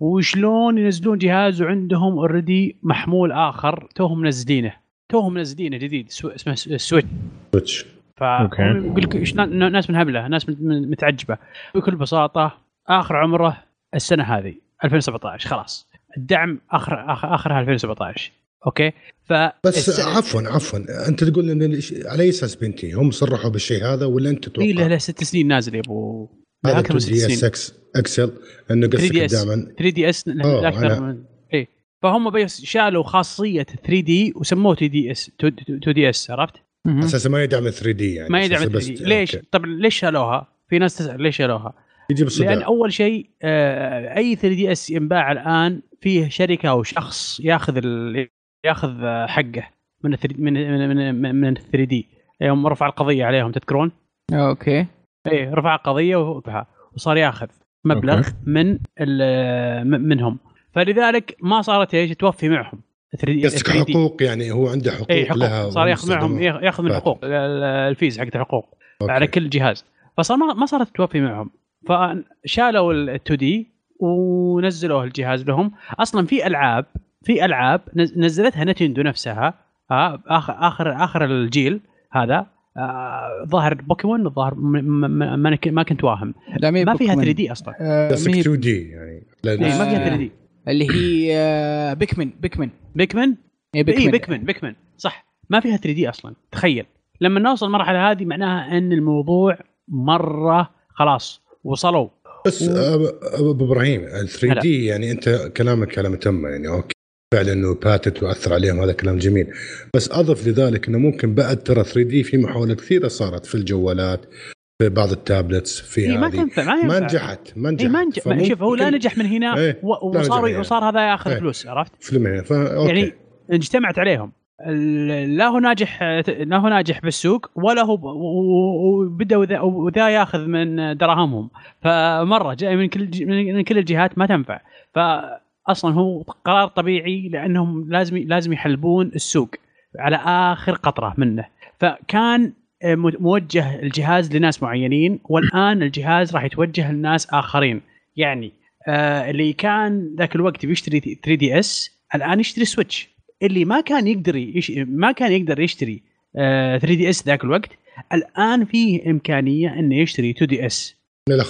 وشلون ينزلون جهاز وعندهم already محمول آخر توهم منزلينه توهم منزلينه جديد سو- اسمه سويتش. سويتش أوكي. فيقول لك ناس منهبله ناس مت- متعجبة. بكل بساطة آخر عمره السنة هذه 2017 خلاص. الدعم اخر اخر آخرها 2017 أوكي؟ ف بس الس- عفوا عفوا. أنت تقول إن الش- على اي أساس بنتي. هم صرحوا بالشيء هذا ولا أنت تتوقع اي له له ست سنين نازل يا أبو. هذا أكثر من 2 ست دي إس سنين؟ إكس إكسل. إنه 3 قصدك دائما. 3 DS أكثر أنا- من اي فهم بس شالوا خاصية 3 دي وسموه 2 دي إس 2 دي إس عرفت؟ أساسا ما يدعم 3D يعني ما يدعم أساساً 3 بس- D. ليش؟ أوكي. طبعا ليش شالوها؟ في ناس تسأل ليش شالوها؟ يجي لأن بالصداع أول شيء آه، أي 3 دي إس ينباع الآن فيه شركة أو شخص ياخذ ال... ياخذ حقه من ال 3 من من من, من 3 دي يوم رفع القضية عليهم تذكرون؟ أوكي. إيه رفع قضيه ورفعها وصار ياخذ مبلغ أوكي. من منهم. فلذلك ما صارت إيش توفي معهم 3 دي قصدك حقوق يعني هو عنده حقوق اي حقوق. لها صار ياخذ معهم. ياخذ من ال- الفيز حقت الحقوق أوكي. على كل جهاز. فصار ما, ما صارت توفي معهم. فشالوا ال 2 دي ونزلوه الجهاز لهم. أصلا في ألعاب في ألعاب نز- نزلتها نتندو نفسها ها اخر آخر آخر الجيل هذا آه، ظاهر بوكيمون الظاهر ما أنا- ما كنت واهم. لا ما فيها بوكيمون. 3 دي أصلا. آه، قصدك مي- 2 دي يعني. إيه، ما فيها آه. 3 دي. اللي هي آه، بيكمن بيكمن. Pikmin؟ اي اي Pikmin. Pikmin Pikmin. صح. ما فيها 3D أصلا. تخيل. لما نوصل المرحلة هذه معناها إن الموضوع مرة خلاص وصلوا. بس أبو أبو إبراهيم ال 3 هلا. D يعني أنت كلامك كلام تم يعني أوكي. فعلا إنه باتت وأثر عليهم هذا كلام جميل. بس أضف لذلك إنه ممكن بعد ترى 3D في محاولات كثيرة صارت في الجوالات في بعض ال tablets في إيه ما تنفع ما ما نجحت ما نجحت. اي ما نجح فممكن- شوف هو لا نجح من هنا إيه، وصار من وصار هذا ياخذ إيه. فلوس عرفت؟ فيلم فا أوكي. يعني اجتمعت عليهم. لا هو ناجح لا هو ناجح بالسوق ولا هو وبدا وذا- وذا ياخذ من دراهمهم. فمرة جاي من كل من كل الجهات ما تنفع. فاصلا هو قرار طبيعي لأنهم لازم لازم يحلبون السوق على آخر قطرة منه. فكان آه، مو- موجه الجهاز لناس معينين والآن الجهاز راح يتوجه لناس آخرين. يعني آه اللي كان ذاك الوقت بيشتري 3DS الآن يشتري Switch. اللي ما كان يقدر يش... ما كان يقدر يشتري آه 3DS ذاك الوقت الآن فيه إمكانية إنه يشتري 2DS. لا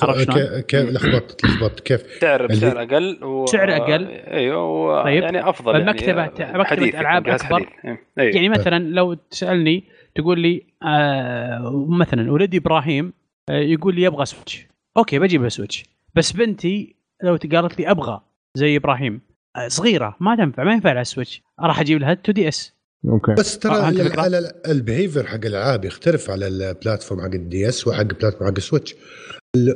لخبطت لخبطت كيف سعر بسعر أقل و... سعر أقل. أيوه و... طيب. يعني أفضل المكتبة- يعني ألعاب جهاز أكبر. حديث. إيه. أيوه. يعني مثلا لو تسألني تقول لي آه مثلا ولدي إبراهيم آه يقول لي يبغى Switch أوكي بجيب له Switch بس بنتي لو قالت لي أبغى زي إبراهيم آه صغيرة ما تنفع ما ينفع لها ال Switch راح أجيب لها 2DS أوكي بس ترى؟ على ال- ال behavior حق الألعاب يختلف على ال platform حق ال DS وحق ال platform حق ال Switch ال-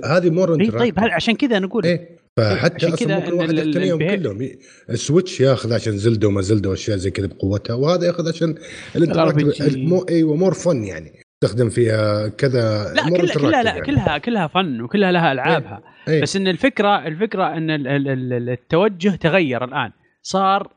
هذه more اي طيب هل عشان كذا نقول إيه فحتى عشان كذا أصلا ممكن واحد يقتنيهم كلهم ال Switch ياخذ عشان زلدة وما زلدة وأشياء زي كذا بقوتها وهذا ياخذ عشان. المو أيوه more fun يعني تستخدم فيها كذا لا كلها كلها لا يعني. كلها كلها fun وكلها لها ألعابها إيه. بس إن الفكرة الفكرة إن ال- ال- ال- التوجه تغير الآن صار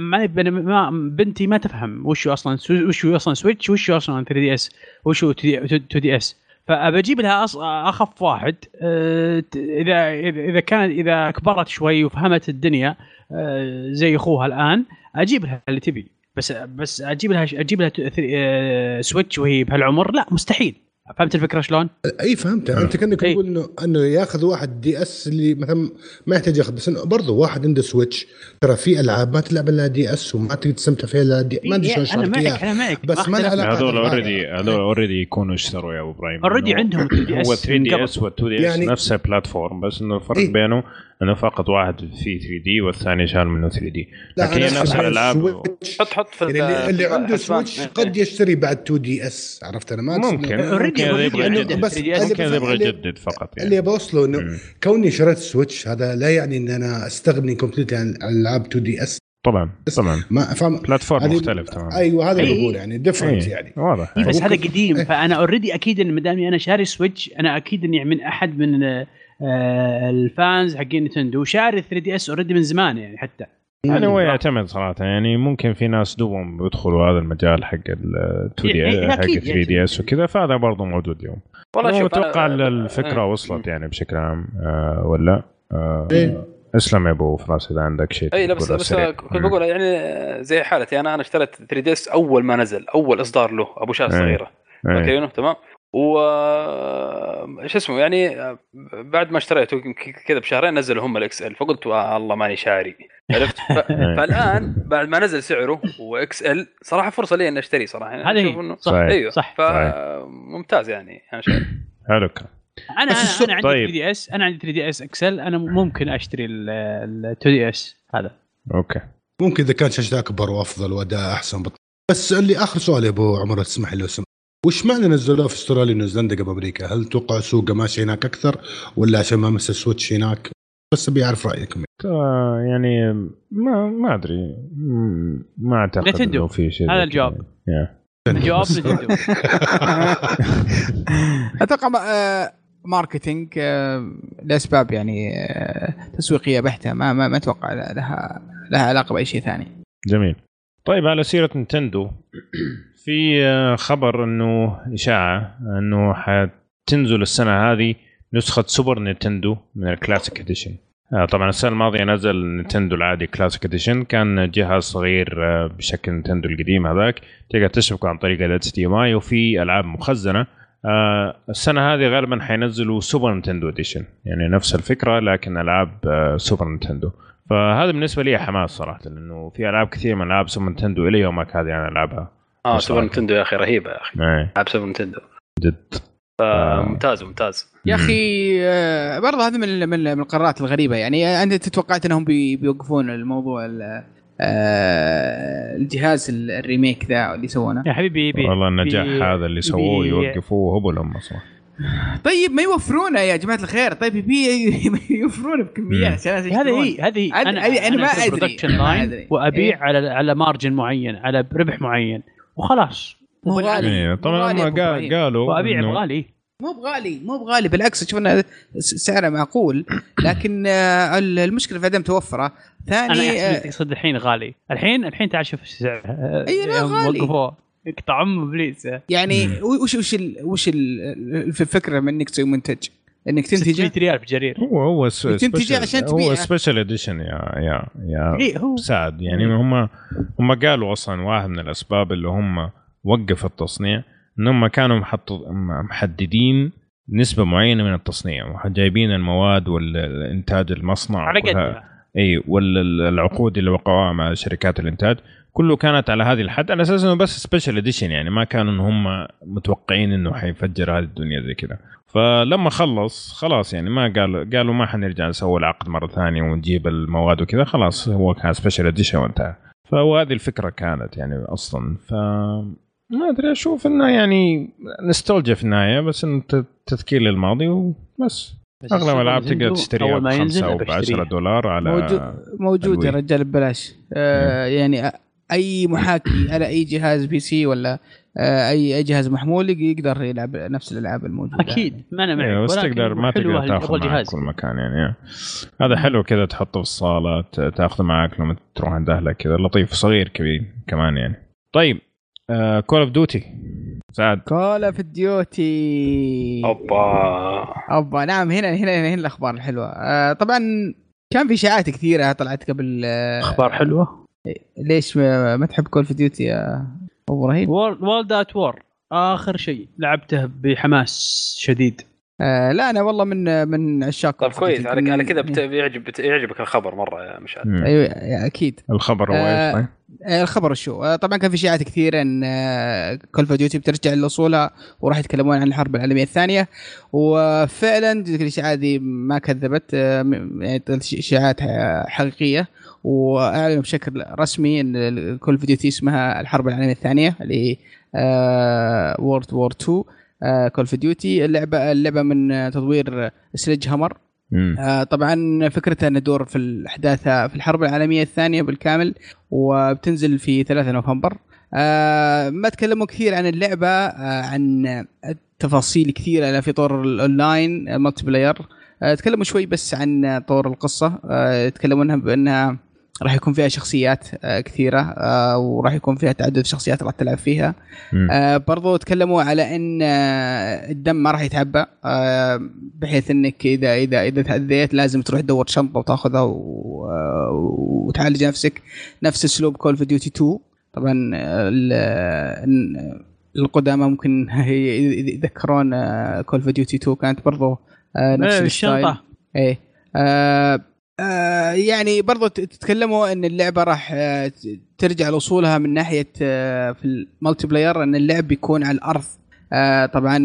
ما بنتي ما تفهم وش أصلا وش أصلا Switch وش أصلا 3DS وش هو 2DS فابى أجيب لها أخف واحد. أه، إذا إذا كانت إذا كبرت شوي وفهمت الدنيا أه، زي أخوها الآن أجيب لها اللي تبي. بس بس أجيب لها أجيب لها أه، Switch وهي بهالعمر لا مستحيل. فهمت الفكرة شلون؟ أي فهمت أنت كأنك إيه. تقول انه إنه ياخذ واحد DS اللي مثلا ما يحتاج ياخذ بس إنه برضه واحد عنده Switch ترى في ألعاب ما تلعب إلا DS وما تقدر تستمتع فيها إلا D ما أدري شلون أنا معك أنا معك بس ما لها هذول. اوريدي هذول already يكونوا اشتروا يا أبو إبراهيم إنه عندهم 3DS هو 3 من D. S وال 2DS يعني- نفس ال platform بس إنه الفرق إيه. بينه أنه فقط واحد فيه 3D والثاني شال منه 3D لكن هي نفس الالعاب حط حط في يعني اللي, اللي في عنده. Switch إيه. قد يشتري بعد 2DS عرفت أنا؟ ما ممكن هذا يبغى يجدد. بس- اللي- يبغى يجدد فقط اللي يعني بوصله إنه مم. كوني شريت Switch هذا لا يعني إن أنا أستغني completely عن العاب 2DS طبعا طبعا. ما فاهم platform مختلف تماما. أيوه هذا اللي أي. بقول يعني different إيه، يعني. واضح. إيه بس ممكن- هذا قديم إيه. فأنا already أكيد إن مدامي أنا شاري Switch أنا أكيد اني من أحد من ال fans حقين نتندو وشاري 3DS already من زمان يعني حتى. يعني هو يعتمد صراحة يعني ممكن في ناس دوبهم بيدخلوا هذا المجال حق ال 2 إيه، D إيه، حق أكيد 3DS وكذا فهذا برضه موجود اليوم. والله شوف أتوقع أنا- الفكرة وصلت يعني بشكل عام آه ولا؟ آه إيه. اسلم يا أبو فراس إذا عندك شيء اي لا بس بس. كنت بقول يعني زي حالتي أنا أنا اشتريت 3DS أول ما نزل أول إصدار له أبو شاشه إيه. صغيره إيه. تمام؟ و شو اسمه يعني بعد ما اشتريته ك- كذا بشهرين نزلوا هم ال XL فقلت آه الله ماني شاري عرفت ف... فالآن بعد ما نزل سعره و XL صراحة فرصة لي إني اشتريه صراحة يعني هذه. إنه- صح. أيوه صح. فممتاز يعني أنا شايف حلو أنا أنا, أنا عندي طيب. 3 DS أنا عندي 3 DS XL أنا ممكن أشتري ال 2 DS هذا أوكي ممكن إذا كان شاشه أكبر وأفضل وأداء أحسن بط... بس اللي آخر سؤال يا أبو عمر تسمح لي لو سمحت وش معنى نزلوه في استراليا ونيوزيلندا قبل أمريكا؟ هل توقع سوقه ماشي هناك أكثر ولا عشان ما مس ال Switch هناك؟ بس أبي أعرف رأيكم. آه، يعني ما ما أدري. ما أعتقد Nintendo. إنه في شيء هذا الجواب. الجواب Nintendo. أتوقع آه، marketing آه، لأسباب يعني آه، تسويقية بحتة. ما ما, ما أتوقع لها لها علاقة بأي شيء ثاني. جميل. طيب على سيرة Nintendo في آه، خبر إنه إشاعة إنه حتنزل السنة هذه نسخة Super Nintendo من ال Classic Edition. آه، طبعا السنة الماضية نزل Nintendo العادي Classic Edition. كان جهاز صغير آه، بشكل Nintendo القديم هذاك. تقدر تشبكه عن طريق ال HDMI وفي ألعاب مخزنة. السنة هذه غالبا حينزلوا Super Nintendo Edition. يعني نفس الفكرة لكن ألعاب Super Nintendo فهذا بالنسبة لي حماس صراحة لأنه في ألعاب كثير من ألعاب Super Nintendo إلى يومك هذه أنا ألعبها. آه Super. Nintendo يا أخي رهيبة يا أخي. إيه، ألعاب Super Nintendo جد. فممتاز ممتاز يا أخي آه، برضه هذه من من من القرارات الغريبة يعني. أنت تتوقعت إنهم بي- بيوقفون الموضوع ال- آه، الجهاز ال remake ذا اللي سوونه يا حبيبي يبي والله النجاح هذا اللي سووه يوقفوه هبل هم صراحة طيب ما يوفرونه يا جماعة الخير طيب يبي يوفرونه. بكميات عشان هذه. هي هذه هي. أنا- أنا- أنا ما أدري. ما لاين أدري. وأبيع إيه. على على مارجن معين على ربح معين وخلاص مو غالي إيه، طبعا هم. قالوا وأبيع بغالي مو بغالي مو بغالي بالعكس شوف انه س- سعره معقول لكن آه، ال- المشكلة في عدم توفرة أنا ثاني آه، انك تقصد الحين غالي الحين الحين تعال شوف السعر أي لا، يوم غالي. اقطع ام ابليس. يعني وش وش ال- وش ال- الفكرة من إنك تسوي منتج إنك 600 تنتجه ريال في جرير. هو هو special- عشان هو تبيعه. special edition يا يا يا اي هو. سعد. يعني هم هم قالوا أصلا واحد من الأسباب اللي هم وقف التصنيع انهم كانوا محط- محددين نسبة معينة من التصنيع. جايبين المواد والإنتاج المصنع على قدها. اي والعقود اللي وقعوها مع شركات الإنتاج. كله كانت على هذه الحد. على أساس إنه بس special edition يعني ما كانوا إن هم متوقعين إنه حيفجر هذه الدنيا زي كذا. فلما خلص خلاص يعني ما قالوا قالوا ما حنرجع نسوي العقد مرة ثانية ونجيب المواد وكذا خلاص هو كان special edition وانتهى. فهو هذه الفكرة كانت يعني أصلا. ف ما أدري أشوف إنه يعني نستولجيا في النهاية بس إنه ت- تذكير للماضي وبس. بس أغلب الألعاب تقدر تشتريها بخمسة ينزل أو أبى ب 10 أشتريه. دولار على موجود موجود يا. رجال ببلاش. آه يعني أي محاكي على أي جهاز PC ولا آه أي أي جهاز محمول يق- يقدر يلعب نفس الألعاب الموجودة. أكيد. ما أنا معك. أيوه بس تقدر ما تقدر تاخذ معك جهاز كل مكان يعني هذا حلو كذا تحطه في الصالة تاخذه معك لما تروح عند أهلك كذا لطيف صغير كبير كمان يعني. طيب Call of Duty سعد. Call of Duty أوبا. أوبا نعم هنا هنا هنا الأخبار الحلوة. آه طبعا كان في اشاعات كثيرة طلعت قبل آه أخبار حلوة؟ ليش ما, ما تحب Call of Duty يا أبو إبراهيم؟ World at War آخر شيء لعبته بحماس شديد آه لا أنا والله من من عشاق طيب كويس. على على كذا بت- بيعجب بت- يعجبك الخبر مرة يا مشعل. أيوه أكيد الخبر هو آه، إيش طيب؟ آه، الخبر شو آه، طبعا كان في اشاعات كثيرة إن Call of Duty بترجع لاصولها وراح يتكلمون عن الحرب العالمية الثانية وفعلا تلك الاشاعات دي ما كذبت آه، م- يعني اشاعات حقيقية وأعلنوا بشكل رسمي إن Call of Duty اسمها الحرب العالمية الثانية اللي World War 2 Call of Duty اللعبه اللعبة من آه، تطوير Sledgehammer. آه، طبعا فكرتها ان تدور في الأحداث في الحرب العالمية الثانية بالكامل وبتنزل في 3 نوفمبر. آه، ما تكلموا كثير عن اللعبة آه، عن تفاصيل كثيره في طور ال online ال multiplayer آه، تكلموا شوي بس عن طور القصة. آه، تكلموا انها بأنها راح يكون فيها شخصيات آه، كثيرة آه، وراح يكون فيها تعدد شخصيات راح تلعب فيها. آه برضو تكلموا على إن الدم ما راح يتعبى بحيث إنك إذا إذا إذا تأذيت لازم تروح تدور شنطة وتاخذها و- وتعالج نفسك. نفس أسلوب Call of Duty 2 طبعا ال- القدامى ممكن يذكرون Call of Duty 2 كانت برضو نفس إيه، الشنطة. إيه آه يعني برضو تتكلموا إن اللعبة راح آه ترجع لأصولها من ناحية آه في ال multiplayer إن اللعب بيكون على الأرض. طبعا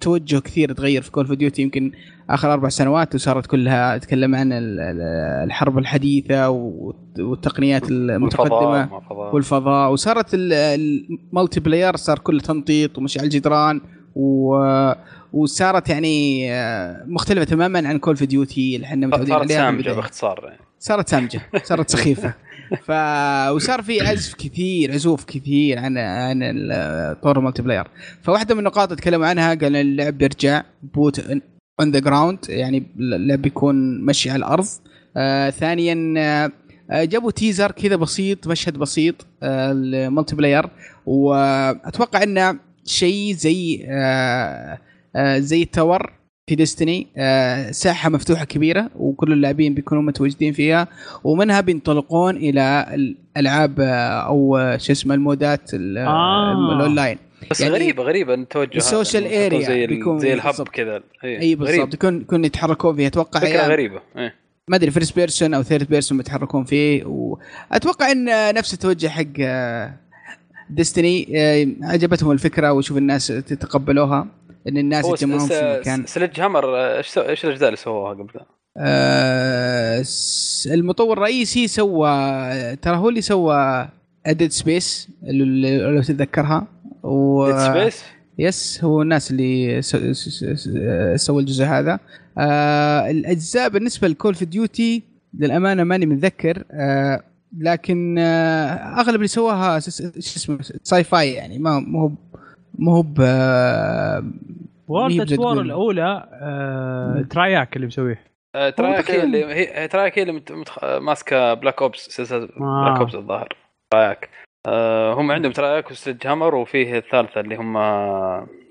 توجه كثير تغير في Call of Duty يمكن آخر أربع سنوات وصارت كلها تتكلم عن ال- ال- الحرب الحديثة والت- والتقنيات المتقدمة والفضاء والفضاء. وصارت ال- ال multiplayer صار كله تنطيط ومشي على الجدران و... وصارت يعني آه، مختلفة تماما عن Call of Duty اللي إحنا متعودين صارت عليها في سامجة. باختصار يعني. صارت سامجة صارت سخيفة ف وصار في عزف كثير عزوف كثير عن عن طور ال multiplayer فواحدة من النقاط اللي تكلموا عنها قال اللعب بيرجع boots on the ground يعني اللعب بيكون مشي على الأرض آه ثانيا آه، جابوا teaser كذا بسيط مشهد بسيط آه ال multiplayer وأتوقع إنه شيء زي آه زي ال Tower في Destiny آه ساحة مفتوحة كبيرة وكل اللاعبين بيكونوا متواجدين فيها ومنها بينطلقون إلى الألعاب آه، أو آه، شو اسمه المودات ال- آه. الم- الأونلاين بس يعني غريبة غريبة التوجه ال social area زي بيكون زي ال hub. كذا إيه. اي غريب. بالضبط يكون يكون يتحركون فيها أتوقع فكرة يعني غريبة إيه. ما أدري first person أو third person بيتحركون فيه وأتوقع إن نفس التوجه حق Destiny عجبتهم الفكرة وشوف الناس تتقبلوها إن الناس هو يتجمعون في مكان. Sledgehammer إيش إيش الأجزاء اللي سووها قبل؟ آه، المطور الرئيسي سوى ترى هو اللي سوى Dead Space لو تتذكرها. و Dead Space yes هو الناس اللي سووا الجزء هذا. آه الأجزاء بالنسبة ل Call of Duty للأمانة ماني متذكر. آه لكن آه أغلب اللي سواها شو اسمه sci-fi يعني ما مو مو هو ب- World at War. الأولى آه Treyarch اللي مسويه. آه، Treyarch هي تقريباً. اللي هي Treyarch هي اللي مت- متخ... ماسكة Black Ops سلسلة آه. Black Ops الظاهر. Treyarch آه هم عندهم Treyarch و Sledgehammer وفيه الثالثة اللي هم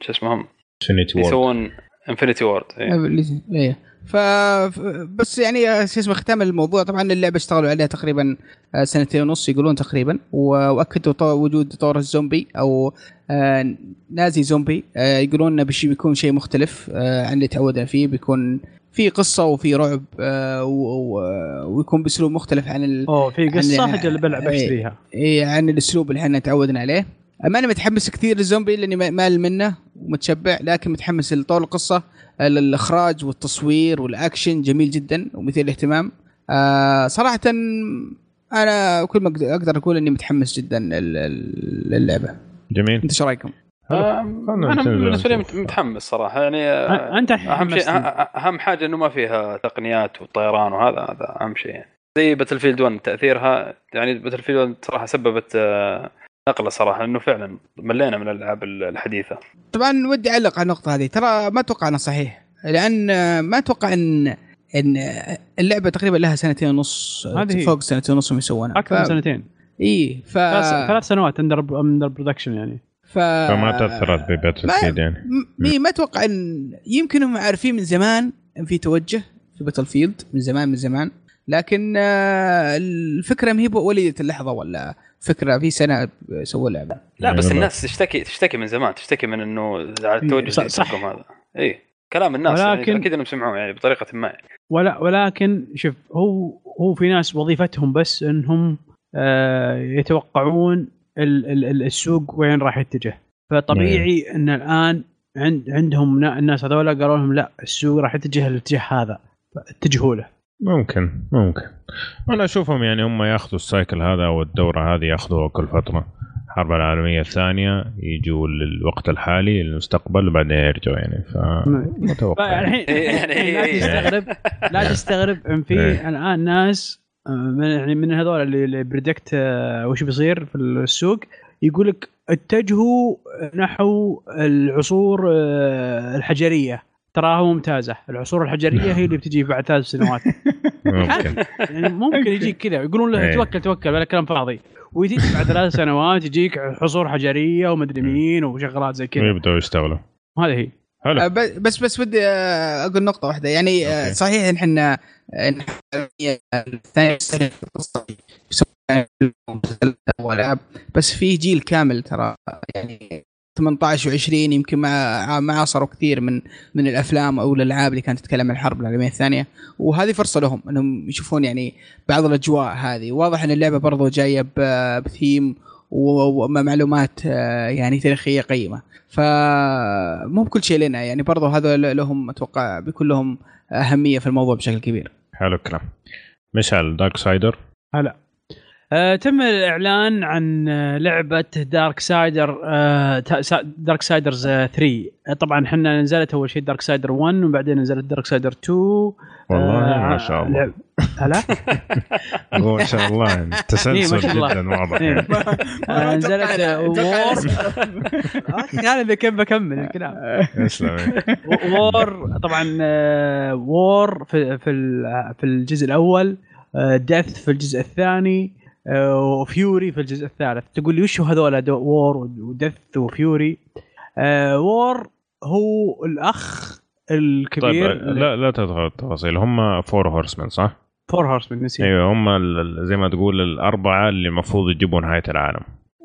شو اسمهم؟ Infinity Ward يسوون Infinity Ward إيه. ف بس يعني شو اسمه ختام الموضوع. طبعا اللعبة اشتغلوا عليها تقريبا آه، سنتين ونص يقولون تقريبا. وأكدوا وجود طور الزومبي أو آه، Nazi Zombie. آه، يقولون إنه بيكون شيء مختلف آه، عن اللي تعودنا فيه. بيكون في قصة وفي رعب آه، ويكون بأسلوب مختلف عن ال... أوه في قصة حق اللي بلعب. اشتريها إيه عن الأسلوب اللي إحنا تعودنا عليه. ماني متحمس كثير للزومبي لأني ما- مال منه ومتشبع لكن متحمس لطول القصة. الإخراج والتصوير والأكشن جميل جدا ومثير للاهتمام. آه صراحة أنا كل ما أقدر- أقدر أقول إني متحمس جدا لل- لل- للعبة. جميل. أنت إيش رأيكم؟ آه، أنا بالنسبة لي متحمس. صراحة. يعني آه، أنت أهم شيء أهم حاجة إنه ما فيها تقنيات وطيران وهذا هذا أهم شيء. يعني. زي Battlefield 1 تأثيرها يعني Battlefield 1 صراحة سببت آه، نقلة صراحة انه فعلا ملينا من الألعاب الحديثة. طبعا ودي أعلق على النقطة هذه. ترى ما أتوقع انها صحيح لأن ما أتوقع ان إن اللعبة تقريبا لها سنتين ونص هذه. فوق سنتين ونص يسوونها. أكثر من سنتين. إي ف ثلاث سنوات under under production يعني. ف فما تأثرت ب Battle ما- field يعني. م- مي ما أتوقع ان يمكن هم عارفين من زمان إن في توجه في باتل فيلد من زمان من زمان. لكن آه، الفكرة ما هي وليده اللحظة ولا فكرة في سنة سووا لعبة لا يعني بس والله. الناس تشتكي تشتكي من زمان تشتكي من إنه على التوجه صح- اللي صح. يسوقهم هذا اي كلام الناس ولكن- ولكن... أكيد إنهم سمعوه يعني بطريقة ما يعني. ولا ولكن شوف هو هو في ناس وظيفتهم بس إنهم آه يتوقعون ال ال ال- السوق وين راح يتجه فطبيعي إن الآن عند عندهم نا- الناس هذول قالوا لهم لا السوق راح يتجه الاتجاه هذا اتجهوا له ممكن ممكن. أنا أشوفهم يعني هم ياخذوا ال cycle هذا أو الدورة هذه ياخذوها كل فترة. الحرب العالمية الثانية يجوا للوقت الحالي للمستقبل وبعدين يرجعوا يعني ف متوقع. يعني. الحين يعني- لا تستغرب لا تستغرب إن في إيه. الآن ناس آه، من يعني من هذول اللي- اللي predict وش بيصير في السوق يقول لك اتجهوا نحو العصور آه، الحجرية. تراها ممتازة. العصور الحجرية هي اللي بتجي بعد ثلاث سنوات. ممكن. يعني ممكن يجيك كذا يقولون له إيه. توكل توكل ولا كلام فاضي. ويجيك بعد ثلاث سنوات يجيك عصور حجرية ومدري مين وشغلات زي كذا. ويبدأوا يشتغلوا هذه هي. حلو. ب- بس بس ودي آه، أقول نقطة واحدة. يعني آه، أوكي. صحيح إن إحنا والعاب بس في جيل كامل ترى يعني 18 و20 يمكن ما ما عاصروا كثير من من الأفلام أو الألعاب اللي كانت تتكلم عن الحرب العالمية الثانية. وهذه فرصة لهم إنهم يشوفون يعني بعض الأجواء هذه. واضح إن اللعبة برضو جاية بثيم ومعلومات آه، يعني تاريخية قيمة. فمو بكل شيء لنا. يعني برضو هذا لهم أتوقع بيكون لهم أهمية في الموضوع بشكل كبير. حلو الكلام. مشعل Darksiders هلا. آه تم الإعلان عن آه، لعبة Darksiders آه Darksiders آه 3 آه، طبعا إحنا نزلت أول شيء Darksiders 1 وبعدين نزلت Darksiders 2 والله آه، ما شاء الله. هلا؟ هو ما شاء الله. يعني إيه، تسلسل. جدا واضح إيه. يعني. آه، نزلت War أنا اذا كيف بكمل الكلام اسلم War طبعا War في في ال- في الجزء الأول Death في الجزء الثاني آه، و Fury في الجزء الثالث. تقول لي وش هو هذول دو- War و Death و Fury. آه، War هو الأخ طيب الكبير لا لا تدخل التفاصيل. هم Four Horsemen صح؟ Four Horsemen نسيت. أيوه هم زي ما تقول الأربعة اللي المفروض يجيبوا نهايه العالم.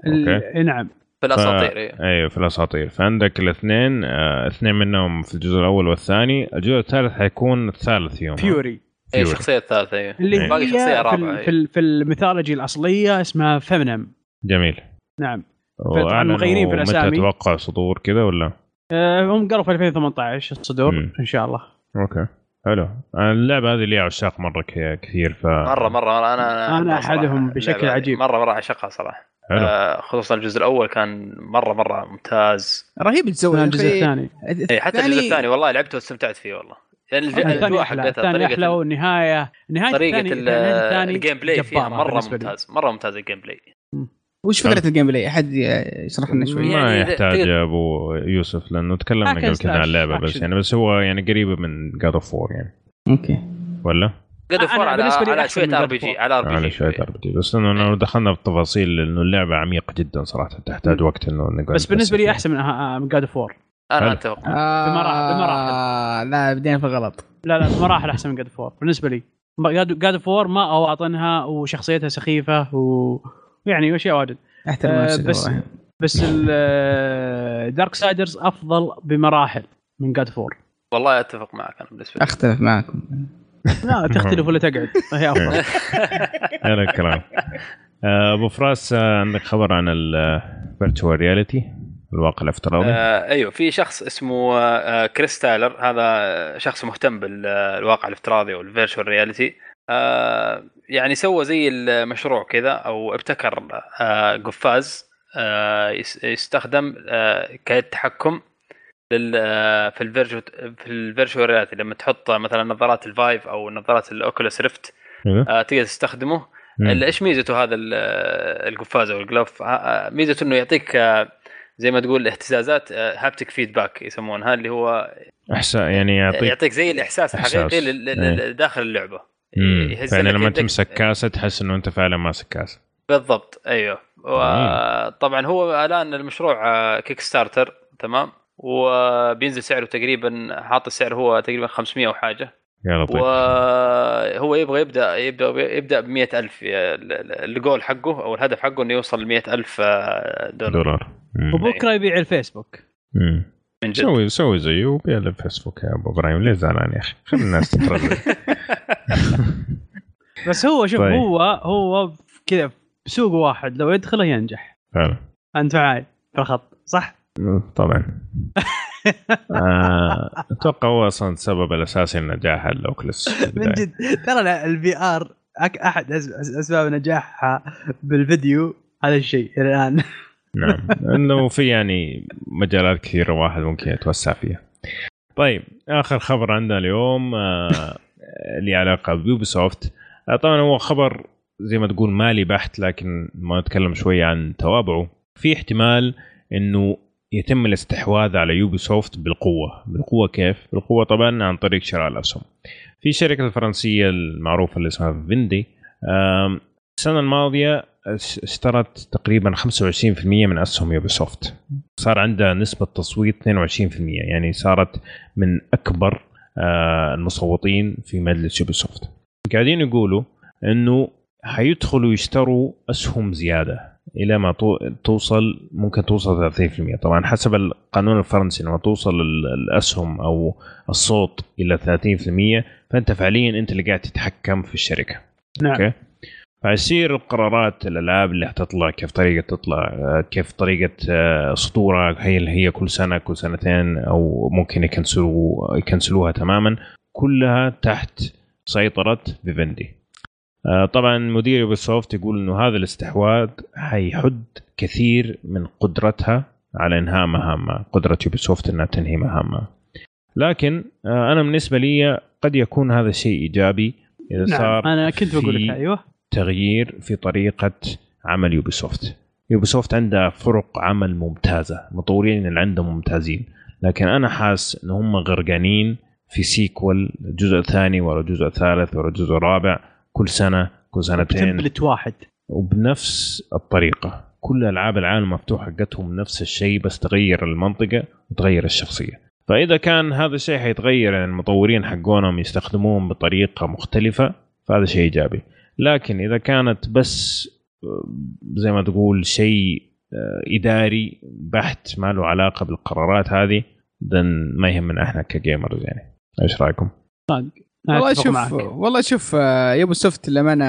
أوكي؟ نعم. في الأساطير إيه. أيوه في الأساطير. فعندك الاثنين آه، اثنين منهم في الجزء الأول والثاني. الجزء الثالث حيكون الثالث فيهم Fury. اي. الشخصيه الثالثة إيه اللي إيه. باقي هي شخصيه في, رابعة ال- إيه. في, في ال mythology الأصلية اسمها Famine جميل نعم مغيرين في متى الأسامي. أتوقع صدور كذا ولا؟ آه، هم قالوا في 2018 الصدور مم. إن شاء الله أوكي حلو اللعبة هذه ليها عشاق مرة كثير ف مرة مرة أنا أنا صراحة أحدهم بشكل عجيب. مرة مرة أعشقها صراحة حلو آه خصوصا الجزء الأول كان مرة مرة ممتاز رهيب الجو من الجزء الثاني اي حتى الجزء الثاني والله لعبته واستمتعت فيه والله يعني الثاني أحلى الثاني أحلى ال- والنهاية نهاية طريقة ال gameplay فيها جبارة مرة. ممتاز مرة ممتاز ال gameplay وش فكرة ال gameplay؟ أحد يشرح لنا شوي؟ ما يعني يحتاج يا أبو يوسف لأنه تكلمنا قبل كذا عن اللعبة بس. يعني بس هو يعني قريبة من God of War يعني. أوكي. ولا؟ God أنا of War على على شوية RP. G على RP على G شوية. RPG بس إنه لو دخلنا في التفاصيل لأنه اللعبة عميقة جدا صراحة تحتاج وقت إنه نقعد بس بالنسبة لي أحسن من من God of War أنا. أتفق. آه بمراحل- بمراحل. لا بدينا في الغلط. لا لا بمراحل أحسن من God of War بالنسبة لي God of War ما اواطنها وشخصيتها سخيفة و يعني أشياء واجد. أحترم آه، بس والله. بس Darksiders أفضل بمراحل من God of War والله أتفق معك أنا بالنسبة لي. أختلف معكم. لا تختلف ولا تقعد. هي أفضل. هذا الكلام. آه، أبو فراس آه، عندك خبر عن ال virtual reality الواقع الافتراضي. آه أيوه في شخص اسمه آه Chris Taylor. هذا شخص مهتم بالواقع الافتراضي وال virtual reality آه يعني سوى زي المشروع كذا أو ابتكر آه قفاز آه يس- يستخدم آه كتحكم لل آه، في ال virtual في ال virtual reality لما تحط مثلا نظارات ال Vive أو نظارات ال Oculus Rift أيوه. آه تقدر تستخدمه. إيش ميزته هذا ال- القفاز أو ال glove آه، ميزته إنه يعطيك آه، زي ما تقول اهتزازات haptic feedback يسمونها اللي هو إحساس يعني يعطيك يعطيك زي الإحساس. الحقيقي إيه. داخل اللعبة مم. يهز يعني لما. تمسك كاسة تحس إنه أنت فعلا ماسك كاسة بالضبط أيوه وطبعا هو الآن المشروع Kickstarter تمام وبينزل سعره تقريبا حاط السعر هو تقريبا 500 أو حاجة يا لطيف وهو يبغى يبدأ يبدأ يبدأ ب 100000 الجول حقه أو الهدف حقه إنه يوصل ل 100000 دولار دولار مم. وبكرة يبيع الفيسبوك. مم. من جد. سوي سوي زيه وبيع له فيسبوك يا أبو إبراهيم. ليه زعلان يا أخي؟ خلي الناس تترزق بس هو شوف طيب. هو هو كذا بسوق واحد لو يدخله ينجح. فعلا أنت معاي في الخط صح؟ طبعا. آه، أتوقع هو أصلا السبب الأساسي لنجاح ال Oculus من. جد. ترى ال VR أحد أسباب نجاحها بالفيديو هذا الشيء إلى الآن. نعم. إنه في يعني مجالات كثيرة واحد ممكن يتوسع فيها. طيب آخر خبر عندنا اليوم آه، اللي علاقه ب Ubisoft آه، طبعا هو خبر زي ما تقول مالي بحت لكن ما نتكلم شوية عن توابعه. في احتمال إنه يتم الاستحواذ على Ubisoft بالقوة. بالقوة كيف؟ بالقوة طبعا عن طريق شراء الاسهم في شركة الفرنسية المعروفة اللي اسمها Vivendi السنة الماضية اشترت تقريبا 25% من أسهم Ubisoft صار عندها نسبة تصويت 22% يعني صارت من أكبر آه، المصوتين في مجلس Ubisoft قاعدين يقولوا إنه حيدخلوا يشتروا أسهم زيادة إلى ما تو- توصل ممكن توصل 30% طبعا حسب القانون الفرنسي لما توصل ال- الأسهم أو الصوت إلى 30% فأنت فعليا أنت اللي قاعد تتحكم في الشركة. نعم. أوكي؟ فيصير القرارات الألعاب اللي حتطلع كيف طريقة تطلع آه، كيف طريقة آه، صدورها هي هي كل سنة كل سنتين أو ممكن يكنسلوا يكنسلوها تماما كلها تحت سيطرة Vivendi. آه، طبعا مدير Ubisoft يقول إنه هذا الاستحواذ حيحد كثير من قدرتها على إنهاء مهامها قدرة Ubisoft إنها تنهي مهامها. لكن أنا بالنسبة لي قد يكون هذا شيء إيجابي إذا نعم صار أنا كنت بقول لك أيوه. تغيير في طريقة عمل Ubisoft Ubisoft عندها فرق عمل ممتازة مطورين اللي عندهم ممتازين. لكن أنا حاس إن هم غرقانين في سيكول الجزء الثاني ولا الجزء الثالث ولا الجزء الرابع كل سنة كل سنتين. تمبلت واحد. وبنفس الطريقة. كل ألعاب العالم المفتوح حقتهم نفس الشيء بس تغير المنطقة وتغير الشخصية. فإذا كان هذا الشيء حيتغير يعني المطورين حقونهم يستخدموهم بطريقة مختلفة فهذا شيء إيجابي. لكن إذا كانت بس آه، زي ما تقول شيء آه، إداري بحت ما له علاقة بالقرارات هذه then ما يهمنا إحنا ك gamers يعني. إيش رأيكم؟ أنا والله شوف معك. والله شوف آه، Ubisoft للأمانة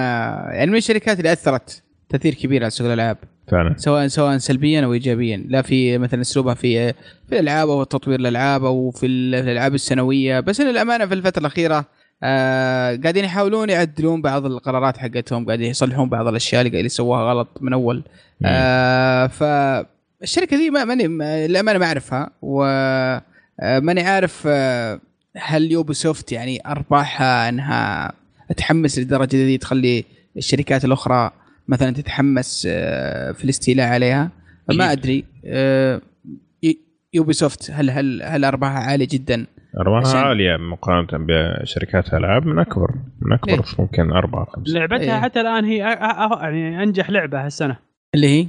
يعني من الشركات اللي أثرت تأثير كبير على سوق الألعاب. فعلا. سواء سواء سلبيا أو ايجابيا. لا في مثلا أسلوبها في في الألعاب أو تطوير الألعاب أو في ال- في الألعاب السنوية. بس للأمانة في الفترة الأخيرة آه قاعدين يحاولون يعدلون بعض القرارات حقتهم قاعدين يصلحون بعض الأشياء اللي قاعدين يسووها غلط من أول. آه فالشركه دي ما ماني ما- للأمانة ما أعرفها و آه، عارف آه، هل Ubisoft يعني أرباحها أنها تحمس للدرجه دي تخلي الشركات الأخرى مثلا تتحمس آه، في الاستيلاء عليها؟ ما أدري. آه، ي- Ubisoft هل هل هل أرباحها عالية جدا؟ ارباحها عشان- عالية مقارنة بشركات الالعاب من أكبر من أكبر ليه؟ ممكن أربعة خمسة لعبتها إيه. حتى الآن هي يعني أنجح لعبة هالسنة اللي هي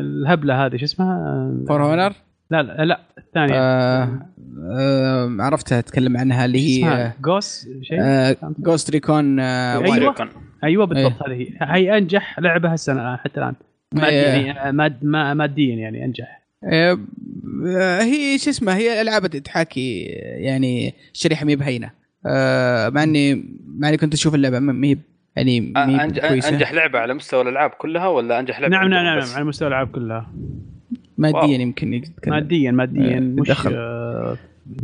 الهبلة هذه شو اسمها؟ For Honor لا لا لا الثانية آه آه عرفتها اتكلم عنها اللي هي جوس شيء Ghost Recon أيوة. Recon. أيوه بالضبط هذه هي هي أنجح لعبة هالسنة الآن حتى الآن ماديا إيه. يعني ماد ما- ماديا يعني أنجح آه، هي شو اسمها هي الالعاب تحاكي يعني الشريحه مي بهينة آه، مع اني مع إني كنت أشوف اللعبة ما هي يعني مي أنج- كويسة أنجح لعبة على مستوى الألعاب كلها ولا أنجح لعبة نعم نعم نعم بس؟ على مستوى الألعاب كلها ماديا wow. يمكن يتكلم. ماديا ماديا مش. آه،.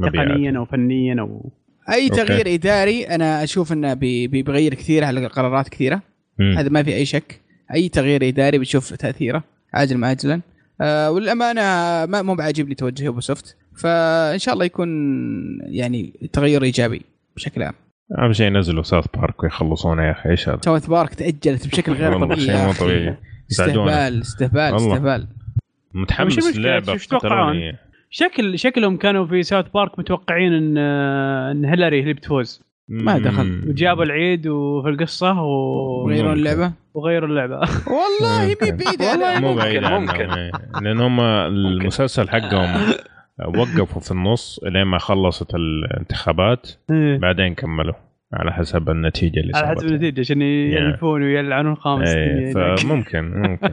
تقنيا أو فنيا أو أي أوكي. تغيير إداري أنا أشوف إنه بي- بي- بيغير كثير على قرارات كثيرة مم. هذا ما في أي شك أي تغيير إداري بتشوف تأثيره عاجلا أم آجلا آه والأمانة ما مو بعاجبني توجه Ubisoft فإن شاء الله يكون يعني تغير إيجابي بشكل عام أهم شيء ينزلوا South Park ويخلصونه يا أخي إيش هذا؟ South Park تأجلت بشكل غير والله طبيعي شيء يا مو. طبيعي استهبال استهبال. استهبال متحمس؟ قتلوني. شكل شكلهم كانوا في South Park متوقعين إن آه، إن هيلاري هي اللي بتفوز ما دخل. وجابوا العيد وفي القصة و... غيرون ممكن. اللعبة وغيروا اللعبة والله مي ممكن. بعيدة والله مو ممكن- بعيد ممكن. إيه. لأن هم المسلسل حقهم وقفوا في النص لين ما خلصت الانتخابات إيه. بعدين كملوا على حسب النتيجة اللي على حسب. النتيجة عشان يلفون ويلعنون خامس إيه فممكن ممكن.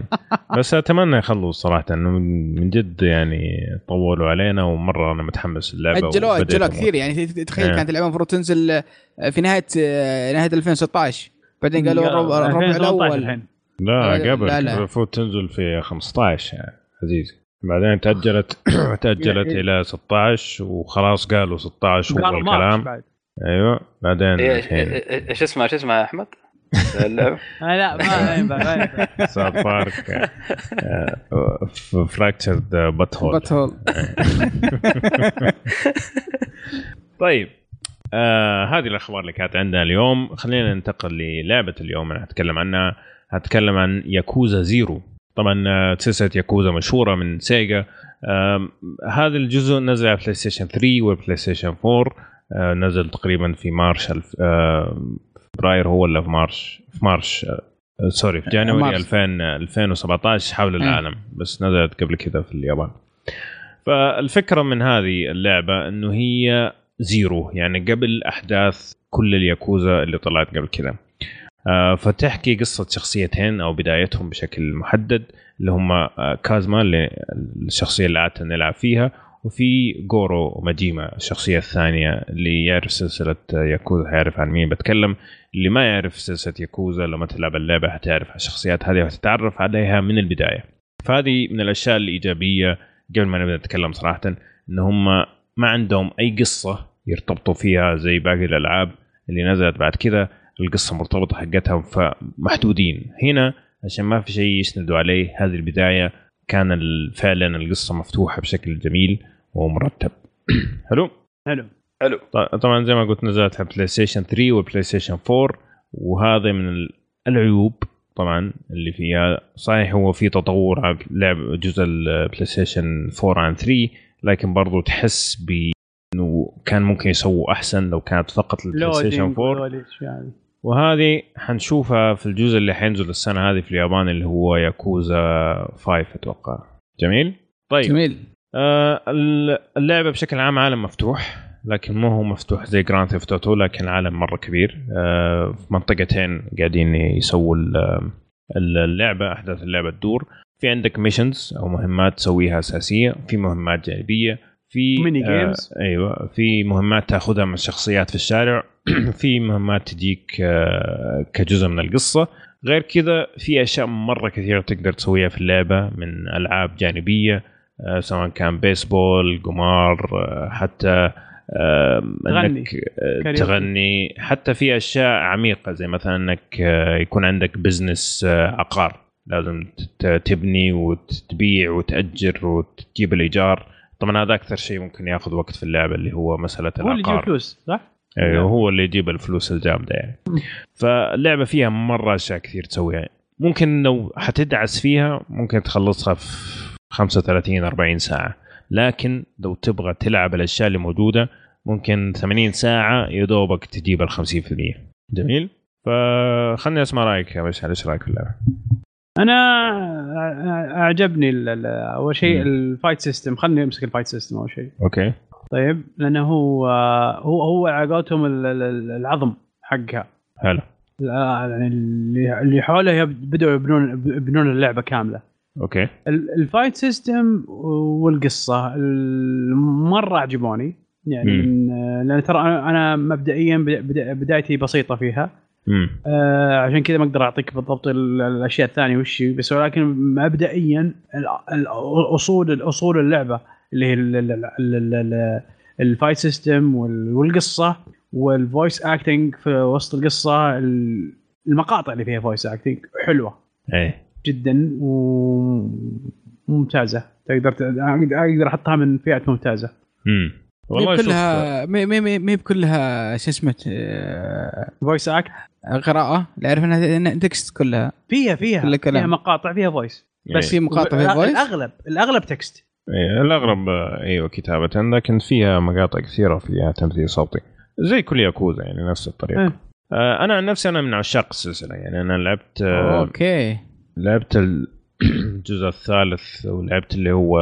بس أتمنى يخلوا صراحة إنه من جد يعني طولوا علينا ومرة أنا متحمس اللعبه اجلوها اجلوها. كثير يعني تخيل إيه. كانت اللعبه المفروض تنزل آه، في نهاية آه، نهاية 2016 بعدين قالوا الربع الربع 2018 الأول. الحين. لا قبل. المفروض تنزل في 15 يعني عزيزي. بعدين تاجلت تأجلت إيه. إلى 16 وخلاص قالوا 16 هو الكلام. بعد. أيوه بعدين إيه، الحين. إيه، إيش اسمها إيش اسمها يا أحمد؟ آه لا ما ينفع ما ينفع. ساوث بارك فراكتشرد بات هول بات هول طيب آه هذه الأخبار اللي كانت عندنا اليوم. خلينا ننتقل للعبة اليوم أنا هتكلم عنها. هتكلم عن Yakuza Zero. طبعا آه، سلسله ياكوزا مشهورة من Sega. آم، هذا الجزء نزل على PlayStation 3 و PlayStation 4 آه، نزل تقريبا في March آه، فبراير هو ولا في March؟ في March آه، آه، sorry في جانوري مارس. 2000 2017 حول العالم بس نزلت قبل كذا في اليابان. فالفكرة من هذه اللعبة إنه هي Zero يعني قبل أحداث كل الياكوزا اللي طلعت قبل كذا. آه، فتحكي قصة شخصيتين أو بدايتهم بشكل محدد اللي هم آه، Kazuma اللي الشخصية اللي عادة نلعب فيها وفي Goro Majima الشخصية الثانية اللي يعرف سلسلة ياكوزا هيعرف عن مين بتكلم. اللي ما يعرف سلسلة ياكوزا لما تلعب اللعبة حتعرف الشخصيات هذه وتتعرف عليها من البداية. فهذه من الأشياء الإيجابية قبل ما نبدأ نتكلم صراحة إن هم ما عندهم أي قصة يرتبطوا فيها زي باقي الألعاب اللي نزلت بعد كذا. القصة مرتبطة حقتها فمحدودين. هنا عشان ما في شيء يسندوا عليه هذه البداية كان فعلا القصة مفتوحة بشكل جميل. ومرتب. حلو؟ حلو. حلو. ط- طبعا زي ما قلت نزلت على بلاي ستيشن 3 وبلاي ستيشن 4 وهذا من ال- العيوب طبعا اللي فيها. صحيح هو في تطور على لعب جزء البلاي ستيشن 4 عن 3 لكن برضو تحس ب انه كان ممكن يسووا أحسن لو كانت فقط البلاي ستيشن 4 يعني. وهذه حنشوفها في الجزء اللي حينزل السنة هذه في اليابان اللي هو ياكوزا 5 أتوقع. جميل؟ طيب. جميل. اللعبة بشكل عام عالم مفتوح لكن مو هو مفتوح زي جراند ثيفت اوتو لكن عالم مرة كبير. آه، في منطقتين قاعدين يسووا ال- اللعبة أحداث اللعبة تدور. في عندك missions أو مهمات تسويها أساسية في مهمات جانبية في ميني آه، games. أيوه في مهمات تاخذها من الشخصيات في الشارع في مهمات تجيك آه، كجزء من القصة. غير كذا في أشياء مرة كثيرة تقدر تسويها في اللعبة من ألعاب جانبية آه، سواء كان بيسبول قمار آه، حتى آه، تغني. إنك آه،. تغني حتى في أشياء عميقة زي مثلا إنك آه، يكون عندك business عقار لازم تبني وتبيع وتأجر وتجيب الإيجار طبعا هذا أكثر شيء ممكن ياخذ وقت في اللعبة اللي هو مسألة هو اللي يجيب العقار فلوس صح؟ أيوه هو اللي يجيب الفلوس الجامدة يعني فاللعبة فيها مرة أشياء كثير تسويها ممكن لو حتدعس فيها ممكن تخلصها في 35 40 ساعة. لكن لو تبغى تلعب الأشياء اللي موجودة ممكن 80 ساعة يا دوبك تجيب ال 50% جميل؟ فخلني أسمع رأيك يا باشا إيش رأيك في اللعبة؟ أنا أعجبني أول شيء. ال fight system خليني أمسك ال fight system أول شيء. okay. طيب لأنه هو هو هو على قولتهم ال- ال- العظم حقها. لا، يعني اللي حوله بدأوا يبنون يبنون اللعبة كاملة. okay. ال- ال fight system والقصة ال- مرة عجبوني. يعني لأن ترى أنا مبدئيا بدا- بدا- بدايتي بسيطة فيها. آه عشان كذا ما أقدر أعطيك بالضبط ال- الأشياء الثانية وش بس ولكن مبدئيا اصول أصول اللعبة اللي هي ال- ال- ال- ال- ال- ال fight system وال- والقصة وال voice acting في وسط القصة ال- المقاطع اللي فيها voice acting حلوة. إيه. جدا وممتازه تقدر ت- أقدر أحطها من فئة ممتازة. امم والله كلها مي مي بكلها شو اسمه آه، voice act قراءة. لا أعرف إنها text كلها. فيها فيها. كل كلام. فيها مقاطع فيها voice بس في مقاطع في voice الاغلب الأغلب text إيه، الأغلب آه، أيوه كتابة. لكن فيها مقاطع كثيرة فيها تمثيل صوتي. زي كل ياكوزا يعني نفس الطريقة. إيه. آه أنا عن نفسي أنا من عشاق السلسلة. يعني أنا لعبت آه okay. لعبت ال- الجزء الثالث ولعبت اللي هو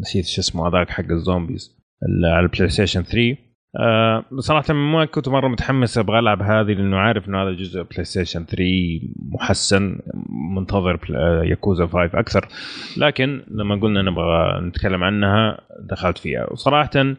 نسيت شو اسمه هذاك حق ال zombies على البلاي ستيشن 3 آه صراحة ما كنت مرة متحمس أبغى ألعب هذه لأنه عارف إنه هذا جزء بلاي ستيشن 3 محسن منتظر ياكوزا 5 أكثر. لكن لما قلنا نبغى نتكلم عنها دخلت فيها. وصراحة آه،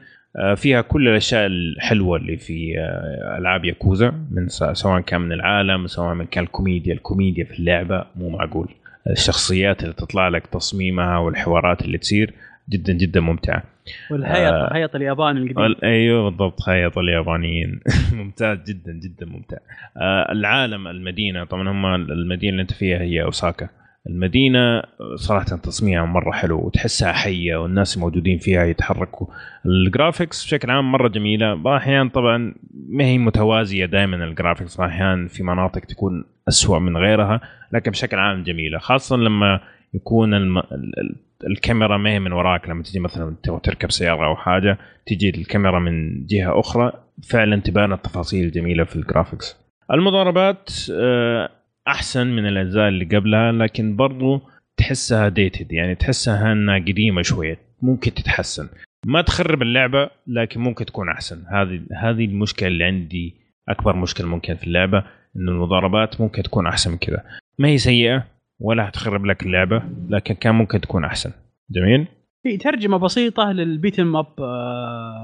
فيها كل الأشياء الحلوة اللي في آه، ألعاب ياكوزا من سواء كان من العالم سواء من كان الكوميديا. الكوميديا في اللعبة مو معقول. الشخصيات اللي تطلع لك تصميمها والحوارات اللي تصير جدا جدا ممتعة. والهيط آه. هيط الياباني القديم. ال- أيوه بالضبط هيط اليابانيين. ممتاز جدا جدا ممتع. آه العالم المدينة طبعا هم المدينة اللي أنت فيها هي أوساكا. المدينة صراحة تصميمها مرة حلو وتحسها حية والناس الموجودين فيها يتحركوا. ال graphics بشكل عام مرة جميلة. بعض الأحيان طبعا ما هي متوازية دائما ال graphics الأحيان في مناطق تكون أسوأ من غيرها لكن بشكل عام جميلة. خاصه لما يكون الم... ال- ال- الكاميرا ما هي من وراك. لما تجي مثلا تركب سيارة أو حاجة تجي الكاميرا من جهة أخرى. فعلا تبان التفاصيل الجميله في ال graphics المضاربات آه، أحسن من الأجزاء اللي قبلها لكن برضو تحسها dated يعني تحسها إنها قديمة شوية ممكن تتحسن. ما تخرب اللعبة لكن ممكن تكون أحسن. هذه هذه المشكلة اللي عندي أكبر مشكلة ممكن في اللعبة انه المضاربات ممكن تكون أحسن من كذا. ما هي سيئة ولا هتخرب لك اللعبة لكن كان ممكن تكون أحسن. جميل؟ في ترجمة بسيطة لل beat 'em up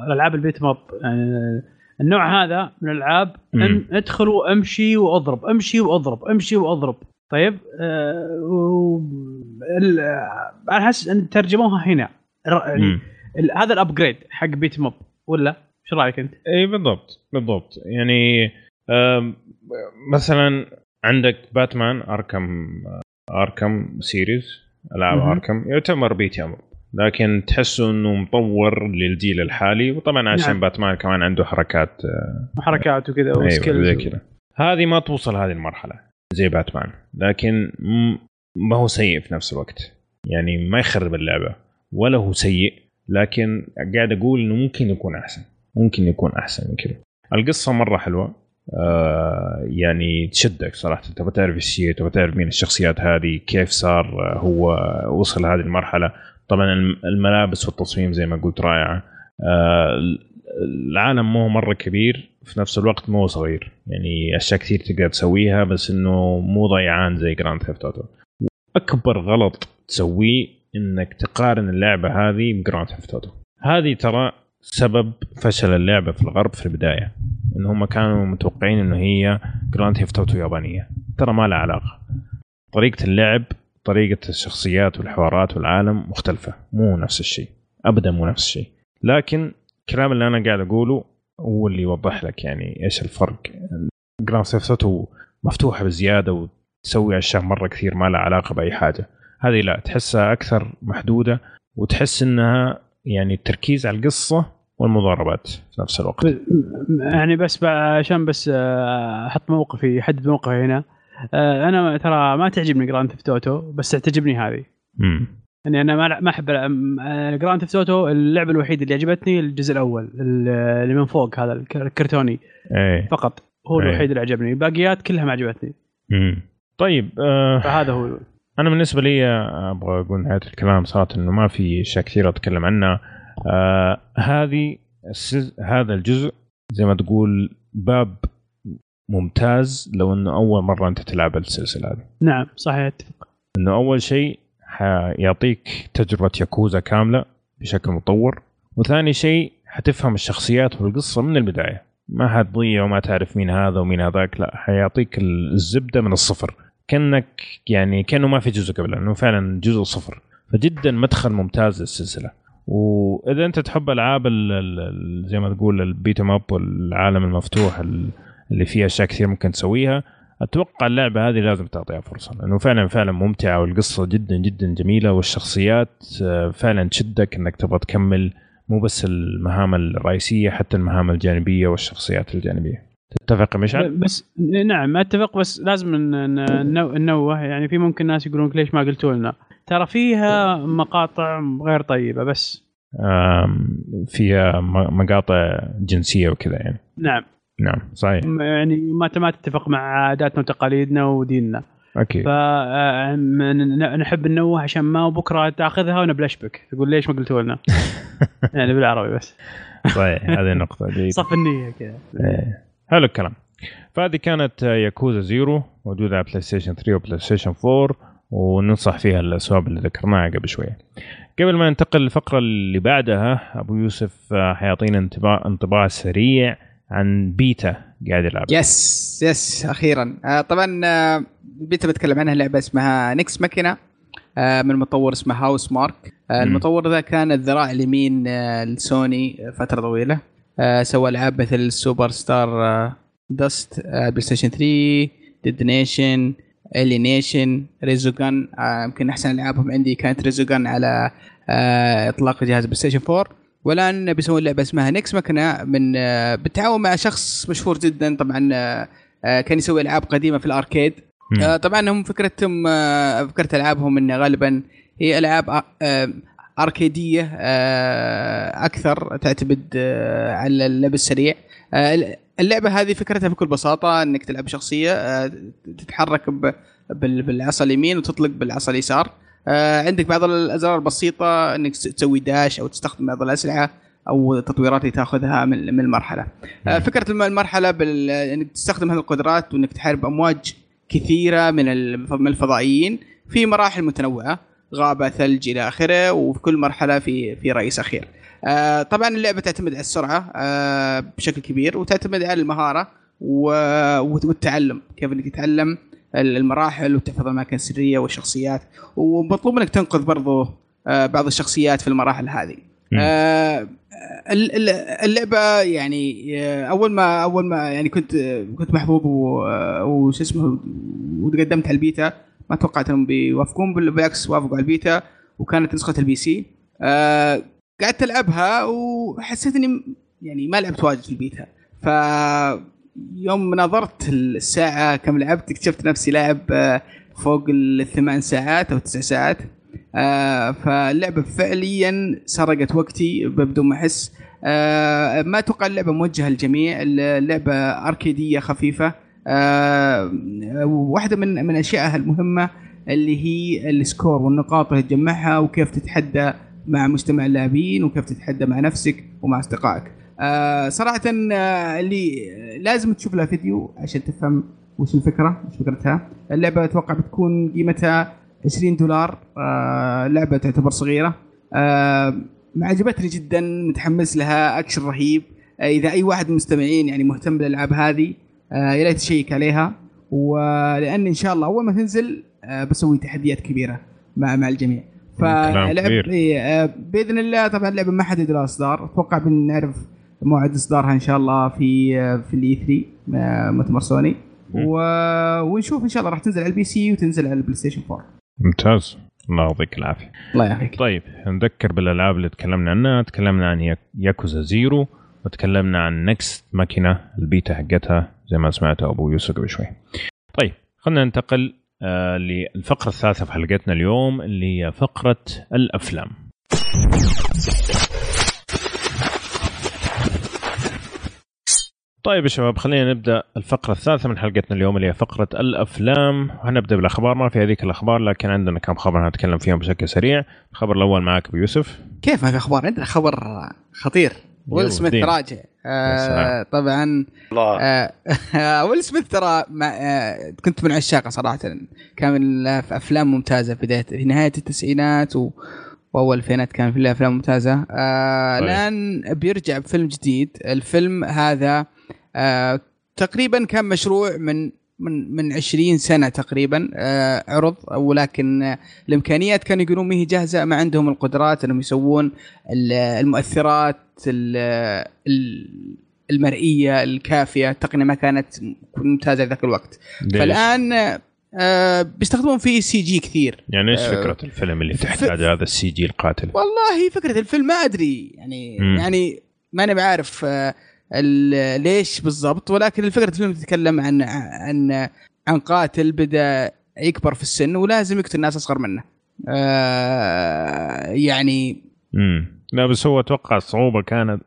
الالعاب ال beat 'em up يعني النوع هذا من الألعاب أدخل وأمشي وأضرب أمشي وأضرب أمشي وأضرب. طيب؟ و... ال... آه، أنا حاسس أن ترجموها هنا. ال- هذا ال upgrade حق بيت up ولا؟ إيش رأيك أنت؟ إي بالضبط بالضبط. يعني مثلا عندك باتمان Arkham Arkham series ألعاب. Arkham يعتبر beat 'em up لكن تحسه إنه مطور للجيل الحالي وطبعا عشان نعم. باتمان كمان عنده حركات آه، حركات وكذا أيوه زي و skills كذا. هذه ما توصل هذه المرحلة زي باتمان. لكن ما هو سيء في نفس الوقت. يعني ما يخرب اللعبة ولا هو سيء لكن قاعد أقول إنه ممكن يكون أحسن ممكن يكون أحسن من كذا. القصة مرة حلوة آه يعني تشدك صراحة. تبغى تعرف إيش هي تبغى تعرف مين الشخصيات هذه كيف صار آه، هو وصل هذه المرحلة. طبعا الم- الملابس والتصميم زي ما قلت رائعة. آه العالم مو مرة كبير في نفس الوقت مو صغير. يعني أشياء كثير تقدر تسويها بس إنه مو ضيعان زي جراند ثيفت اوتو أكبر غلط تسويه إنك تقارن اللعبة هذه ب Grand Theft Auto هذه ترى سبب فشل اللعبة في الغرب في البداية. إن هم كانوا متوقعين إنه هي Grand Theft Auto يابانية. ترى ما لها علاقة. طريقة اللعب طريقة الشخصيات والحوارات والعالم مختلفة. مو نفس الشيء. ابدا مو نفس الشيء. لكن الكلام اللي أنا قاعد أقوله هو اللي يوضح لك يعني إيش الفرق. Grand Theft مفتوحة بزيادة وتسوي أشياء مرة كثير ما لها علاقة بأي حاجة. هذه لا تحسها أكثر محدودة وتحس إنها يعني التركيز على القصة والمضاربات في نفس الوقت. يعني بس عشان بس آه، أحط موقفي أحدد موقفي هنا. أنا ترى ما تعجبني Grand Theft Auto بس تعجبني هذه. امم يعني أنا ما ما أحب Grand Theft Auto اللعبة الوحيدة اللي عجبتني الجزء الأول ال- اللي من فوق هذا الك- الكرتوني. إيه. فقط. هو أي. الوحيد اللي عجبني. الباقيات كلها ما عجبتني. امم طيب آه فهذا هو. أنا بالنسبة لي آه، أبغى أقول نهاية الكلام صراحة إنه ما في اشياء كثيره أتكلم عنها آه هذه. هذا الجزء زي ما تقول باب ممتاز لو إنه أول مرة أنت تلعب السلسلة هذه. نعم صحيح أتفق. إنه أول شيء حيعطيك تجربة ياكوزا كاملة بشكل مطور وثاني شيء حتفهم الشخصيات والقصة من البداية. ما حتضيع وما تعرف مين هذا ومين هذاك لا حيعطيك الزبدة من الصفر. كأنك يعني كأنه ما في جزء قبله إنه فعلا جزء صفر. فجدا مدخل ممتاز للسلسلة. وإذا أنت تحب ألعاب ال- ال- ال- زي ما تقول البيت اب والعالم المفتوح ال- اللي فيها أشياء كثير ممكن تسويها. أتوقع اللعبة هذه لازم تعطيها فرصة لأنه فعلا فعلا ممتعة والقصة جدا جدا جميلة والشخصيات آه، فعلا تشدك إنك تبغى تكمل مو بس المهام الرئيسية حتى المهام الجانبية والشخصيات الجانبية. تتفق مشعل؟ بس نعم أتفق بس لازم ننوه. يعني في ممكن ناس يقولون ليش ما قلتوا لنا؟ ترى فيها مقاطع غير طيبة بس. فيها مقاطع جنسية وكذا يعني. نعم. نعم صحيح. يعني ما ما تتفق مع عاداتنا وتقاليدنا وديننا. أكيد. فنحب ننوه عشان ما بكرة تأخذها ونبلش بك. تقول ليش ما قلتوا لنا؟ يعني بالعربي بس. صحيح هذه النقطة جيدة صف النية كذا. إيه. حلو الكلام. فهذه كانت Yakuza Zero موجودة على PlayStation 3 و PlayStation 4 وننصح فيها الأسباب اللي ذكرناها قبل شوية. قبل ما ننتقل للفقرة اللي بعدها أبو يوسف آه، حيعطينا انطباع انطباع سريع عن بيتا قاعد يلعب. yes yes أخيرا. آه طبعا آه بيتا بتكلم عنها لعبة اسمها Nex Machina آه، من مطور اسمه Housemarque. آه،. المطور ذا كان الذراع اليمين آه، لسوني فترة طويلة. آه، سوى ألعاب مثل Super Star آه، dust آه، PlayStation 3 Dead Nation Alienation Resogun آه، يمكن أحسن ألعابهم عندي كانت Resogun على آه، إطلاق جهاز PlayStation 4 والان بيسوون لعبة اسمها Nex Machina من آه، بالتعاون مع شخص مشهور جدا. طبعا آه، آه، كان يسوي ألعاب قديمة في ال arcade. طبعا هم فكرتهم فكرة ألعابهم إنه غالبا هي ألعاب أركيدية أكثر تعتمد على اللعب السريع. اللعبة هذه فكرتها بكل بساطة إنك تلعب شخصيه تتحرك بالعصا اليمين وتطلق بالعصا اليسار. آه، عندك بعض الأزرار البسيطة إنك تسوي داش أو تستخدم بعض الأسلحة أو تطويرات اللي تأخذها من من المرحلة. آه، فكرة الم- المرحلة بال... إنك تستخدم هذه القدرات وإنك تحارب أمواج كثيرة من الف- من الفضائيين في مراحل متنوعة غابة ثلج إلى آخره وفي كل مرحلة في في رئيس أخير. آه، طبعا اللعبة تعتمد على السرعة آه، بشكل كبير وتعتمد على المهارة والتعلم كيف إنك تتعلم المراحل وتحفظ الاماكن السريه والشخصيات ومطلوب منك تنقذ برضو آه، بعض الشخصيات في المراحل هذه. آه، ال- ال- اللعبة يعني آه، أول ما أول ما يعني كنت كنت محظوظ وش اسمه وتقدمت على البيتا ما توقعت إنهم بيوافقون بال- بالعكس وافقوا على البيتا وكانت نسخة ال PC. قعدت ألعبها وحسيت إني يعني ما لعبت واجد في البيتا. ف يوم نظرت الساعة كم لعبت اكتشفت نفسي لاعب آه، فوق الثمان ساعات أو تسع ساعات. آه، فاللعبة فعليا سرقت وقتي بدون ما أحس. آه، ما أتوقع اللعبة موجهة للجميع. اللعبة أركيدية خفيفة. واحدة من من أشيائها المهمة اللي هي السكور والنقاط اللي تجمعها وكيف تتحدى مع مجتمع اللاعبين وكيف تتحدى مع نفسك ومع أصدقائك. آه، صراحة آه، اللي لازم تشوف لها فيديو عشان تفهم وش الفكرة وش فكرتها. اللعبة أتوقع بتكون قيمتها 20 دولار. آه، لعبة تعتبر صغيرة. آه، عجبتني جدا متحمس لها أكشن رهيب. آه، إذا أي واحد من المستمعين يعني مهتم بالألعاب هذه آه، يا ريت check عليها. ولان إن شاء الله أول ما تنزل آه، بسوي تحديات كبيرة مع مع الجميع. فلعب. إيه، آه، بإذن الله طبعا اللعبة ما حدد لها إصدار. أتوقع بنعرف موعد إصدارها إن شاء الله في آه، في ال E3 مؤتمر سوني. و... ونشوف إن شاء الله راح تنزل على ال PC وتنزل على ال PlayStation 4 ممتاز. الله يعطيك العافية. الله يعافيك. طيب نذكر بالألعاب اللي تكلمنا عنها. تكلمنا عن Yak- Yakuza Zero وتكلمنا عن Nex Machina ال beta حقتها زي ما سمعت أبو يوسف قبل شوي. طيب خلينا ننتقل آه للفقرة الثالثة في حلقتنا اليوم اللي هي فقرة الأفلام. طيب يا شباب خلينا نبدأ الفقرة الثالثة من حلقتنا اليوم اللي هي فقرة الأفلام. وهنبدا بالأخبار ما في هذيك الأخبار لكن عندنا كم خبر هنتكلم فيهم بشكل سريع. الخبر الأول معك أبو يوسف. كيف ما في أخبار؟ عندنا خبر خطير. ويل سميث. راجع آه سلام. طبعا الله. آه ويل سميث ترى آه كنت من عشاقه صراحة. كان له في افلام ممتازة في بداية في نهاية التسعينات و وأول الفينات كان في له افلام ممتازة. آه طيب. الآن بيرجع بفيلم جديد. الفيلم هذا آه تقريبا كان مشروع من من من 20 سنة تقريبا آه عرض ولكن آه الإمكانيات كانوا يقولون ما هي جاهزة ما عندهم القدرات إنهم يسوون ال- المؤثرات ال- ال- المرئية الكافية التقنية ما كانت ممتازة ذاك الوقت ليش؟ فالآن آه بيستخدمون فيه CG كثير يعني إيش آه، فكرة الفيلم اللي تحتاج هذا ال CG القاتل والله فكرة الفيلم ما أدري يعني مم. يعني ماني بعرف آه، ليش بالضبط؟ ولكن فكره الفيلم تتكلم عن عن عن قاتل بدأ يكبر في السن ولازم يقتل ناس أصغر منه. آه يعني امم لا بس هو أتوقع الصعوبة كانت.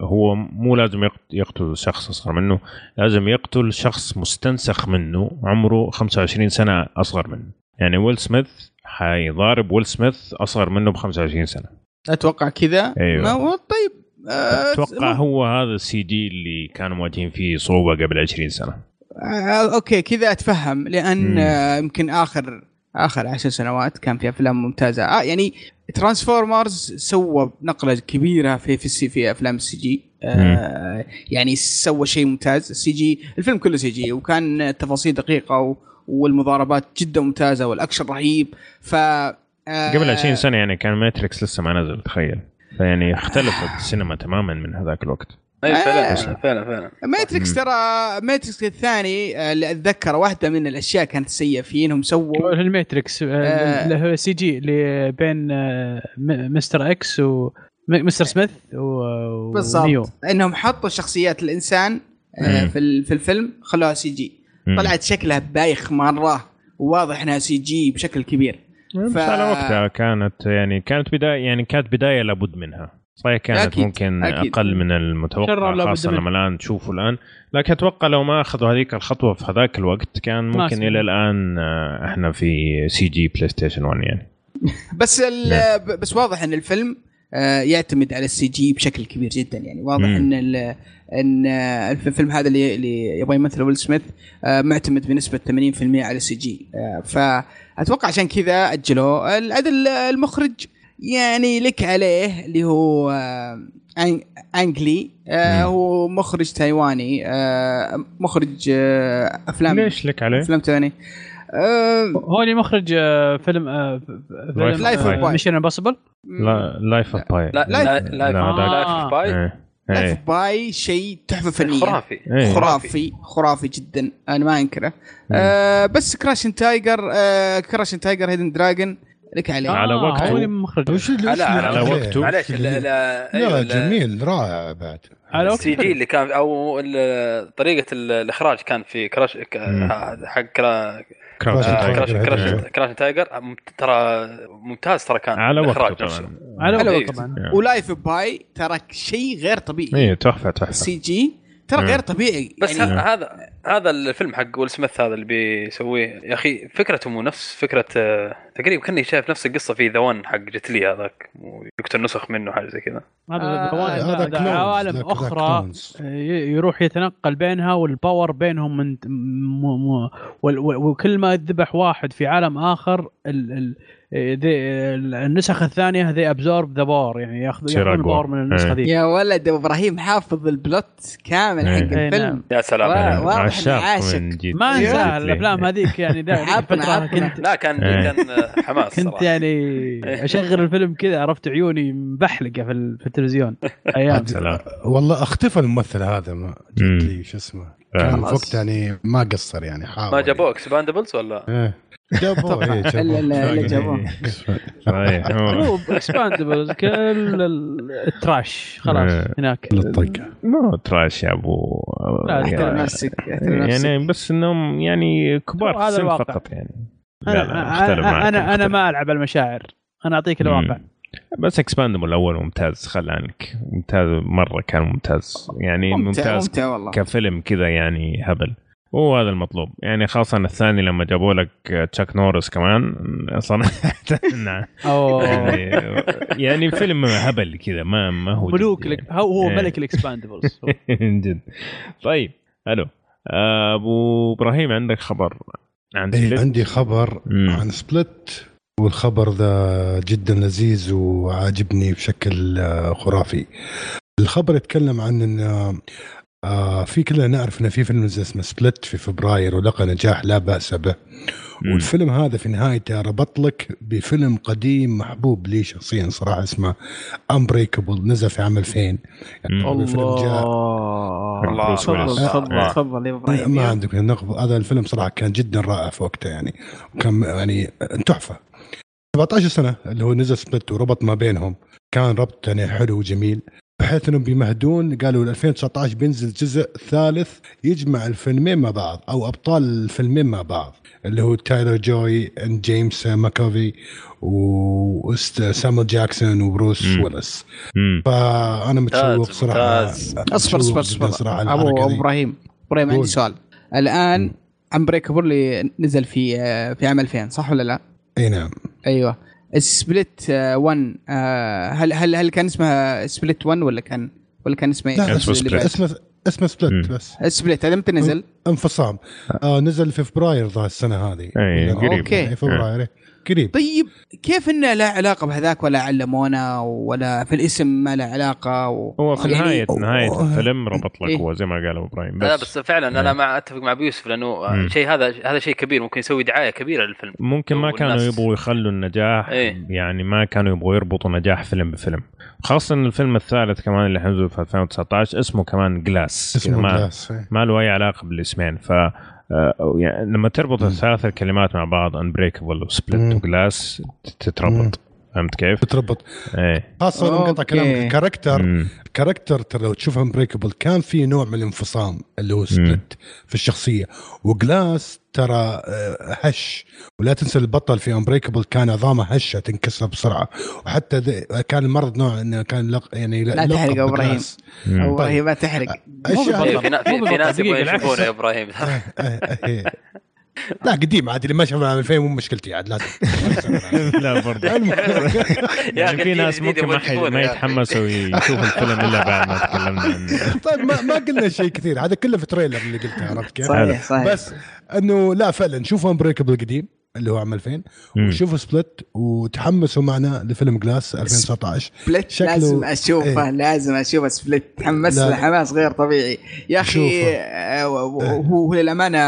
هو مو لازم يقت- يقتل شخص أصغر منه لازم يقتل شخص مستنسخ منه عمره 25 سنة أصغر منه. يعني ويل سميث حيضارب ويل سميث أصغر منه ب 25 سنة. أتوقع كذا. أيوة. ما هو طيب. أتوقع هو هذا ال CG اللي كانوا مواجهين فيه صعوبة قبل 20 سنة. آه، okay كذا أتفهم لأن. آه، يمكن اخر آخر عشر سنوات كان في أفلام ممتازة. آه يعني Transformers سوى نقلة كبيرة في في السي في أفلام ال CG آه يعني سوى شيء ممتاز. السي جي الفيلم كله CG وكان التفاصيل دقيقة و والمضاربات جدا ممتازة والأكشن رهيب. ف آه، قبل 20 سنة يعني كان Matrix لسه ما نزل تخيل. فيعني اختلفت السينما تماما من هذاك الوقت أي فعلا آه. فعلا فعلا Matrix مم. ترى Matrix الثاني آه، اللي أتذكر واحدة من الأشياء كانت سيئة فيه إنهم سووا ال Matrix آه. اللي هو CG اللي بين آه، Mister X و Mister Smith و- و Neo بالضبط إنهم حطوا شخصيات الإنسان آه،. في في الفيلم خلوها CG. طلعت شكلها بايخ مرة وواضح إنها CG بشكل كبير ف- على وقتها كانت يعني كانت بداية يعني كانت بداية لابد منها صحيح كانت أكيد، ممكن أكيد. أقل من المتوقع خاصة. لما الآن تشوفه الآن لكن أتوقع لو ما أخذوا هذيك الخطوة في هذاك الوقت كان ممكن. إلى الآن آه، إحنا في CG PlayStation 1 يعني بس نعم. بس واضح إن الفيلم آه، يعتمد على ال CG بشكل كبير جدا يعني واضح مم. إن إن آه، الف- الفيلم هذا اللي يبغى يمثل ويل سميث معتمد بنسبة 80% على ال CG فاتوقع عشان كذا اجلوه ال- المخرج يعني لك عليه اللي هو آه، Ang Lee. آه،. هو مخرج تايواني. آه، مخرج آه، أفلام. ليش لك عليه؟ أفلام تايواني. آه، هو اللي مخرج آه، فيلم Life of Pi. ميشن امبوسيبل لا لايف اوف باي لايف باي إيه. إيه باي شيء تحفة فنية. خرافي. إيه. خرافي. خرافي جدا. أنا ما أنكره. آه بس كراشن تايجر آه كراشن تايجر هيدن دراجون لك عليه على آه، وقته. هو اللي مخرج وش على- على؟ وقته. معليش لا أيوة، جميل رائع بعد على السي جي اللي كان أو طريقة ال- الإخراج كان في كراش. حق كرا- Crouch آه، Tiger. Crouch Crouch. Crouch Tiger ترى ممتاز ترى كان على وقته. طبعا على على وقت وقت. طبعا. و Life Pi ترى شيء غير طبيعي إيه تحفة تحفة ال CG ترى. غير طبيعي بس يعني هذا هذا الفيلم حق ويل سميث هذا اللي بيسويه. يا أخي فكرته مو نفس فكرة آه، تقريبا كأني شايف نفس القصة في The One حق جت لي هذاك ويقتل نسخ منه حاجة زي كذا. هذا آه، عوالم أخرى. ي- يروح يتنقل بينها وال power بينهم من وكل ما يذبح واحد في عالم آخر ال... ال... ذي النسخ الثانية they absorb the power يعني ياخذ. ال power من النسخة إيه. ذي يا ولد إبراهيم حافظ ال plot كامل إيه. حق إيه، الفيلم نعم. يا سلام. واضح عاشق. ما. انساها الأفلام هذيك يعني فترة عطنا. كنت لا كان إيه. كان حماس كنت. يعني أشغل الفيلم كذا عرفت عيوني مبحلقة في, ال- في التلفزيون أيام سلام والله أختفى الممثل هذا ما. جت لي شو اسمه. كان في خلاص. وقت يعني ما قصر يعني حاول. ما جابوه Expendables ولا؟ جابوه إلا- إلا- إلا جابوه. صحيح هو- هو Expendable كل ال- ال trash خلاص إيه. هناك. للطقه مو trash يا أبو لا، يعني- يعني بس إنهم يعني كبار في السن. فقط يعني. لا لا أنا أنا أنا. ما ألعب المشاعر. أنا أعطيك الواقع. بس Expendable الأول ممتاز خل عنك. ممتاز مرة كان ممتاز. يعني ممتع ممتاز ممتع والله. كفيلم كذا يعني هبل. هو هذا المطلوب. يعني خاصة الثاني لما جابوا لك تشاك نورس كمان صراحة. أوه. يعني, يعني فيلم هبل كذا ما ما هو ملوك يعني. لك- هو هو إيه. ملك ال Expendables من جد. طيب ألو آه، أبو إبراهيم عندك خبر عن إيه؟ عندي خبر مم. عن Split والخبر ذا جدا لذيذ وعاجبني بشكل آه، خرافي الخبر يتكلم عن إن آه، آه في كلنا نعرف إن في فيلم نزل اسمه Split في فبراير ولقى نجاح لا بأس به. والفيلم هذا في نهايته ربط لك بفيلم قديم محبوب لي شخصيا صراحة اسمه Unbreakable نزل في عام 2000 مم. يعني الفيلم جاء الله. تفضل. تفضل. تفضل يا إبراهيم ما عندك هذا الفيلم صراحة كان جدا رائع في وقته يعني وكان يعني تحفة 17 سنة اللي هو نزل Split وربط ما بينهم كان ربط يعني حلو وجميل بحيث انهم بيمهدون قالوا 2019 بينزل جزء ثالث يجمع الفيلمين مع بعض أو أبطال الفيلمين مع بعض اللي هو تايلر جوي and جيمس ماكافوي وسامويل جاكسون وبروس مم. ويلس. فأنا متشوق صراحة. أصبر أصبر أصبر صراحة أبو. إبراهيم إبراهيم عندي. سؤال الآن Unbreakable اللي نزل في آه، في عام 2000 صح ولا لا؟ إي نعم أيوه Split 1 هل هل هل كان اسمها Split 1 ولا كان ولا كان اسمه لا إيه؟ اسمه اللي Split. بعد؟ اسمه اسمه. بس Split هذا متى نزل؟ انفصام آه نزل في فبراير ذا السنة هذه أي، ولا- قريب. أوكي. أي فبراير إيه. قريب طيب كيف إنه لا علاقة بهذاك ولا علمونا ولا في الاسم ما له علاقة و... هو في يعني- نهايه نهاية أوه. الفيلم ربط لك إيه. هو زي ما قال ابو إبراهيم لا بس, بس فعلا أنا إيه. مع أتفق مع ابو يوسف لأنه. شيء هذا هذا شيء كبير ممكن يسوي دعاية كبيرة للفيلم ممكن ما كانوا يبغوا يخلوا النجاح إيه. يعني ما كانوا يبغوا يربطوا نجاح فيلم بفيلم خاصة إن الفيلم الثالث كمان اللي حينزل في 2019 اسمه كمان Glass اسمه ما, Glass إيه. ما له أي علاقة بالاسمين ف يعني لما تربط. الثلاث الكلمات مع بعض Unbreakable و Split. و Glass. تتربط فهمت كيف؟ بتربط إيه خاصة لما قطع أوكي. كلام ال character مم. character ترى لو تشوف Unbreakable كان في نوع من الانفصام اللي هو Split في الشخصية وجلاس ترى آه، هش ولا تنسى البطل في انبريكبل كان عظامه هشة تنكسر بسرعة وحتى كان المرض نوع إنه كان لق يعني لا تحرق يا طيب. هي ما تحرق في, ناس دقيقة، يشوفونه. يا إبراهيم إيه. لا قديم عاد اللي ما شافه 2000 مو مشكلتي عاد لازم لا برضه يا يعني أخي في ناس ممكن ما, ما أخي. يتحمسوا يشوفوا الفيلم إلا بعد ما تكلمنا عنه طيب ما ما قلنا شيء كثير هذا كله في trailer اللي قلته عرفت كيف؟ صحيح صحيح بس إنه لا فعلا شوفوا Unbreakable القديم اللي هو عام 2000 مم. وشوفوا Split وتحمسوا معنا لفيلم Glass 2019 Split شكله- لازم أشوفه إيه. لازم أشوفه Split تحمس. له حماس غير طبيعي يا أخي. آه، هو للأمانة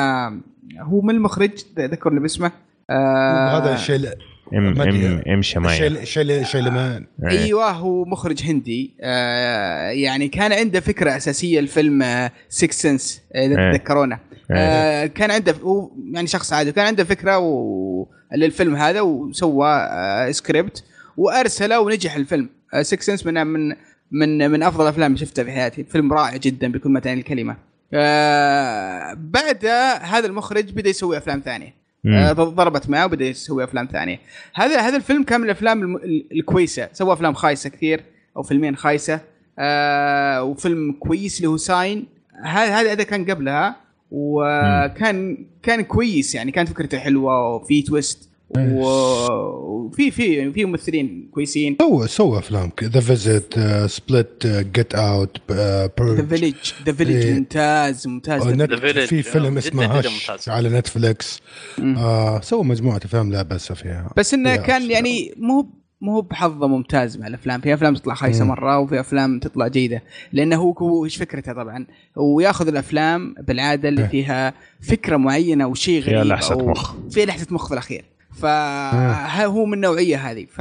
هو من المخرج ذكرني باسمه. آه، الشيء M. M M الشيء الشيء لما إيه. أيوه هو مخرج هندي. آه يعني كان عنده فكرة أساسية لفيلم Sixth Sense إذا إيه. تتذكرونه. آه كان عنده هو يعني شخص عادي. كان عنده فكرة و... للفيلم هذا وسوى آه سكريبت وأرسله ونجح الفيلم. Sixth Sense من من من من أفضل الأفلام اللي شفتها في حياتي. فيلم رائع جدا بكل ما تعني الكلمة. آه بعد هذا المخرج بدا يسوي أفلام ثانية. آه، ضربت معه وبدا يسوي أفلام ثانية. هذا هذا الفيلم كان من الافلام الكويسة. سوى أفلام خايسة كثير أو فيلمين خايسة. آه وفيلم كويس اللي هو Sign هذا هذا كان قبلها. وكان كان كويس يعني. كانت فكرته حلوة وفي twist وفي في في ممثلين كويسين سوى سوى أفلام The Visit Split Get Out The Village The Village إيه. ممتاز ممتاز نت- Village. في فيلم جداً اسمه ممتاز. على نتفلكس. آه سوى مجموعة أفلام لا بأس فيها بس إنه كان. يعني مو مو بحظه ممتاز مع الأفلام في أفلام تطلع خايسة. مرة وفي أفلام تطلع جيدة لأنه هو هو إيش فكرته طبعا وياخذ الأفلام بالعادة اللي إيه. فيها فكرة معينة أو شيء غريب فيها لحسة أو مخ. فيها لحسة مخ في الأخير فهو من النوعية هذه. ف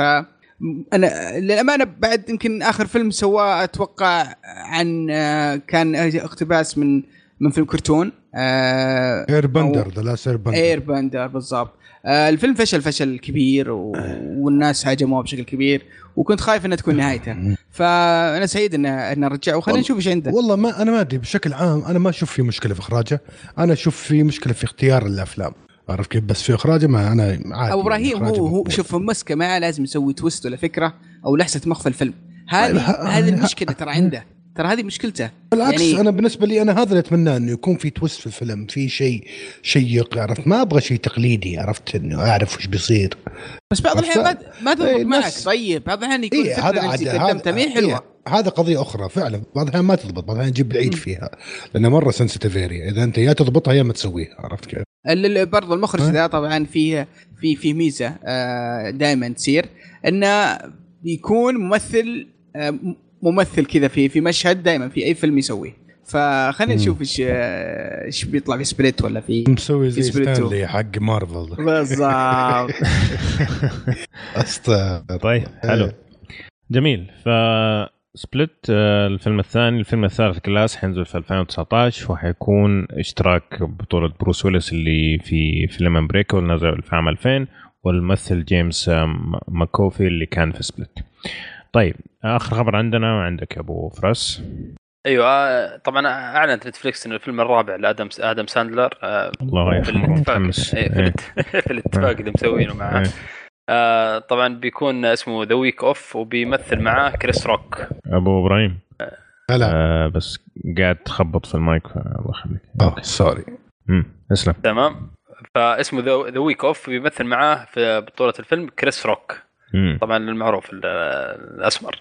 أنا للأمانة بعد يمكن آخر فيلم سواه أتوقع عن آه، كان اقتباس من من فيلم كرتون آه، Airbender The Last Airbender Air bender بالضبط. آه الفيلم فشل فشل كبير و... والناس هاجموه بشكل كبير وكنت خايف إنها تكون نهايته. فأنا سعيد إنه إنه رجع وخلينا نشوف إيش عنده. والله ما أنا ما أدري بشكل عام أنا ما أشوف في مشكلة في إخراجه أنا أشوف في مشكلة في اختيار الأفلام. عرفت كيف؟ بس في إخراجه ما أنا عادي أبو إبراهيم إخراجه هو هو. شوف مسكة معه لازم يسوي twist ولا فكرة أو لحسة مخ في الفيلم. هذه هذه المشكلة ترى عنده. ترى هذه مشكلته. بالعكس يعني- أنا بالنسبة لي أنا هذا اللي اتمناه إنه يكون في twist في الفيلم في شيء شيق عرفت؟ ما أبغى شيء تقليدي عرفت؟ إنه أعرف وش بيصير. بس بعض الأحيان ما ما تضبط إيه، معك طيب بعض الأحيان يكون إيه هذا عاد قدمتها مي هذا حلوة. هذا قضية أخرى فعلا بعض الأحيان ما تضبط بعض الأحيان تجيب العيد فيها لأنه مرة sensitive area إذا أنت يا تضبطها يا ما تسويها عرفت كيف؟ برضو المخرج؟ ذا طبعا فيه في في ميزة دائما تصير إنه يكون ممثل آه، ممثل كذا في في مشهد دائما في أي فيلم يسويه. فخلينا. نشوف إيش آه، إيش بيطلع في Split ولا في مسوي زي. ستان لي حق مارفل بالضبط. طيب حلو. جميل. ف Split آه، الفيلم الثاني. الفيلم الثالث Glass حينزل في 2019 وحيكون اشتراك بطولة بروس ويلس اللي في فيلم Unbreakable نزل في عام 2000 والممثل جيمس آه، ماكفوي اللي كان في Split طيب آخر خبر عندنا عندك يا أبو فراس أيوه آه، طبعا أعلنت نتفلكس إن الفيلم الرابع لآدم آدم ساندلر اللي في الاتفاق. متحمس. إيه، إيه. في الاتفاق اللي مسوينه معاه. إيه. آه، طبعا بيكون اسمه The Week Of وبيمثل معاه كريس روك. أبو إبراهيم. هلا آه بس قاعد تخبط في المايك الله يخليك. آه sorry. امم اسلم تمام. فاسمه The Week Of بيمثل معاه في بطولة الفيلم كريس روك. مم. طبعا المعروف ال- الأسمر.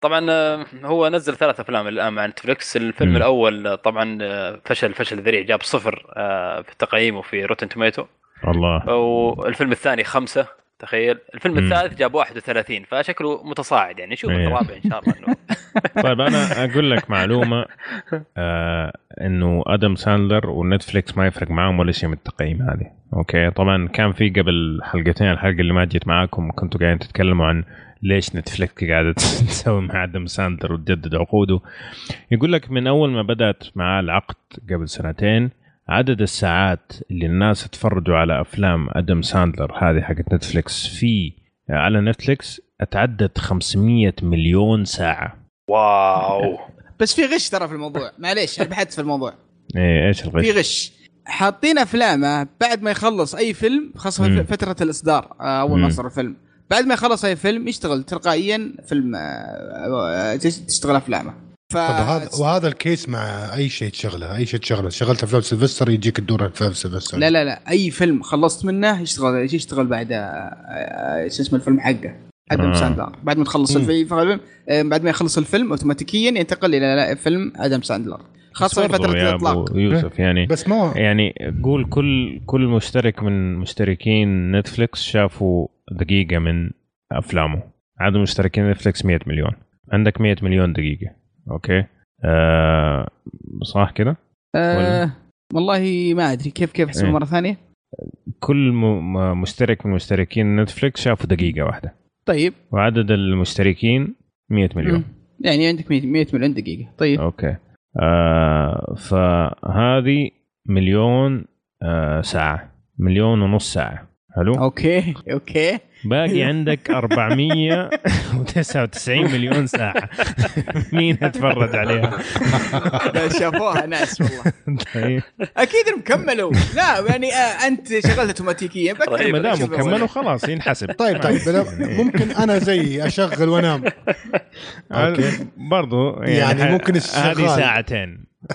طبعا آه، هو نزل ثلاث أفلام الآن مع نتفلكس الفيلم مم. الأول آه، طبعا آه، فشل فشل ذريع جاب صفر آه، في تقييمه في Rotten Tomato الله. والفيلم الثاني خمسة. تخيل؟ الفيلم مم. الثالث جاب 31 فشكله متصاعد يعني. نشوف إيه. الرابع إن شاء الله طيب أنا أقول لك معلومة آه إنه آدم ساندلر ونتفليكس ما يفرق معاهم ولا شيء من التقييم هذه. أوكي؟ طبعا كان في قبل حلقتين الحلقة اللي ما جيت معاكم كنتوا قاعدين تتكلموا عن ليش نتفليكس قاعدة تسوي مع آدم ساندلر وتجدد عقوده. يقول لك من أول ما بدأت معاه العقد قبل سنتين عدد الساعات اللي الناس تفرجوا على أفلام أدم ساندلر هذه حقت نتفليكس في على نتفليكس أتعدت 500 مليون ساعة. wow. بس في غش ترى في الموضوع. معليش أنا بحثت في الموضوع. إيه إيش الغش؟ في غش. حاطين أفلامه بعد ما يخلص أي فيلم خاصة فترة الإصدار آه، أول ما. صار الفيلم. بعد ما يخلص أي فيلم يشتغل تلقائيا فيلم آه، آه، تشتغل أفلامه. ف طب هذا وهذا ال case مع أي شيء تشغله؟ أي شيء تشغله؟ شغلت افلام سيلفستر يجيك الدور افلام سيلفستر. لا لا لا. أي فيلم خلصت منه يشتغل يشتغل بعد آه، شو اسمه الفيلم حقه. آدم آه. ساندلر. بعد ما تخلص. الفيلم آه، بعد ما يخلص الفيلم اوتوماتيكيا ينتقل إلى فيلم آدم ساندلر. خاصة في فترة الإطلاق. يوسف يعني بس ما يعني قول كل كل مشترك من مشتركين نتفليكس شافوا دقيقة من أفلامه. عدد مشتركين نتفليكس 100 مليون. عندك 100 مليون دقيقة. أوكي. آه صح كده؟ آه والله ما أدري. كيف كيف احسبها إيه. مرة ثانية؟ كل م- مشترك من مشتركين نتفليكس شافوا دقيقة واحدة. طيب. وعدد المشتركين 100 مليون. مم. يعني عندك 100 100 مليون دقيقة. طيب. أوكي. آه فهذه مليون آه ساعة. مليون ونص ساعة. حلو؟ أوكي. أوكي. باقي عندك 499 مليون ساعة. مين يتفرج عليها؟ شافوها ناس والله. طيب. أكيد إنهم كملوا. لا يعني آه أنت شغلت اوتوماتيكيا طيب، ما دام شوف كملوا خلاص ينحسب. طيب طيب أنا- ممكن أنا زي أشغل وأنام. أوكي. برضو يعني, يعني ممكن هذه الشغال. ساعتين.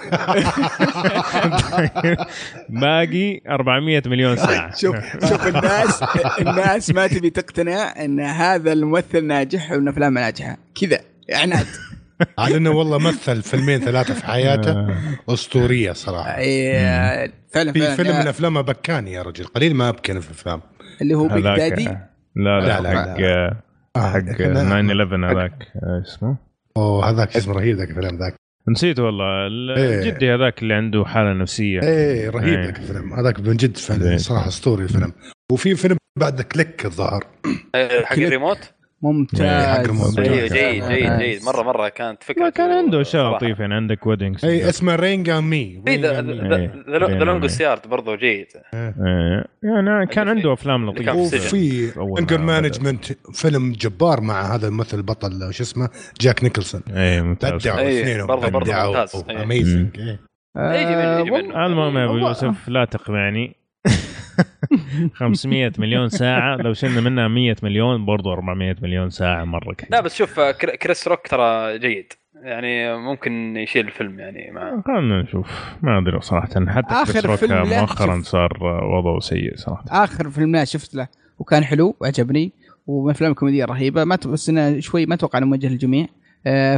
باقي 400 مليون ساعة. شوف شوف الناس الناس ما تبي تقتنع إن هذا الممثل ناجح وإن افلامه ناجحه كذا عناد على إنه والله مثل فيلمين ثلاثة في حياته. آه. أسطورية صراحة. إيه، فعلا في فعلا. فيلم من آه، افلامه بكاني يا رجل قليل ما أبكي في الأفلام. اللي هو Big Daddy لا لا, لا، حق آه، حق كنا- 9 11 هذاك. آه، اسمه؟ أوه هذاك اسمه رهيب ذاك الفيلم ذاك. نسيت والله. ال- إيه. الجدي هذاك اللي عنده حالة نفسية. إيه رهيب إيه. ذاك الفيلم. هذاك من جد إيه. فيلم صراحة أسطوري الفيلم. وفي فيلم بعد Click الظاهر. حق الريموت؟ إيه، حق ممتاز. أيوه. جيد جيد. جيد مرة مرة كانت فكرة ما كان عنده اشياء. لطيفه يعني عندك Wedding Singer اسمه Reign Over Me في ذا إيه. Longest Yard برضه جيد يعني كان عنده أفلام لطيفة. وفي Anger ما Management فيلم جبار مع هذا الممثل البطل شو اسمه جاك نيكلسون اي ممتاز بدعوا إيه، اثنينهم برضه- برضه ممتاز. إيه. amazing يجي منه- يجي منه. المهم يا أبو. يوسف لا تقنعني 500 مليون ساعة. لو شلنا منها 100 مليون برضو 400 مليون ساعة مرة كثير. لا بس شوف آه، كر- كريس روك ترى جيد. يعني ممكن يشيل الفيلم يعني مع خلينا نشوف. ما أدري صراحة. حتى آخر كريس روك فيلم مؤخرا. صار وضعه سيء صراحة. آخر فيلم له شفت له وكان حلو وعجبني ومن الافلام الكوميديه الرهيبه ما بس إنه شوي ما أتوقع إنه موجه للجميع.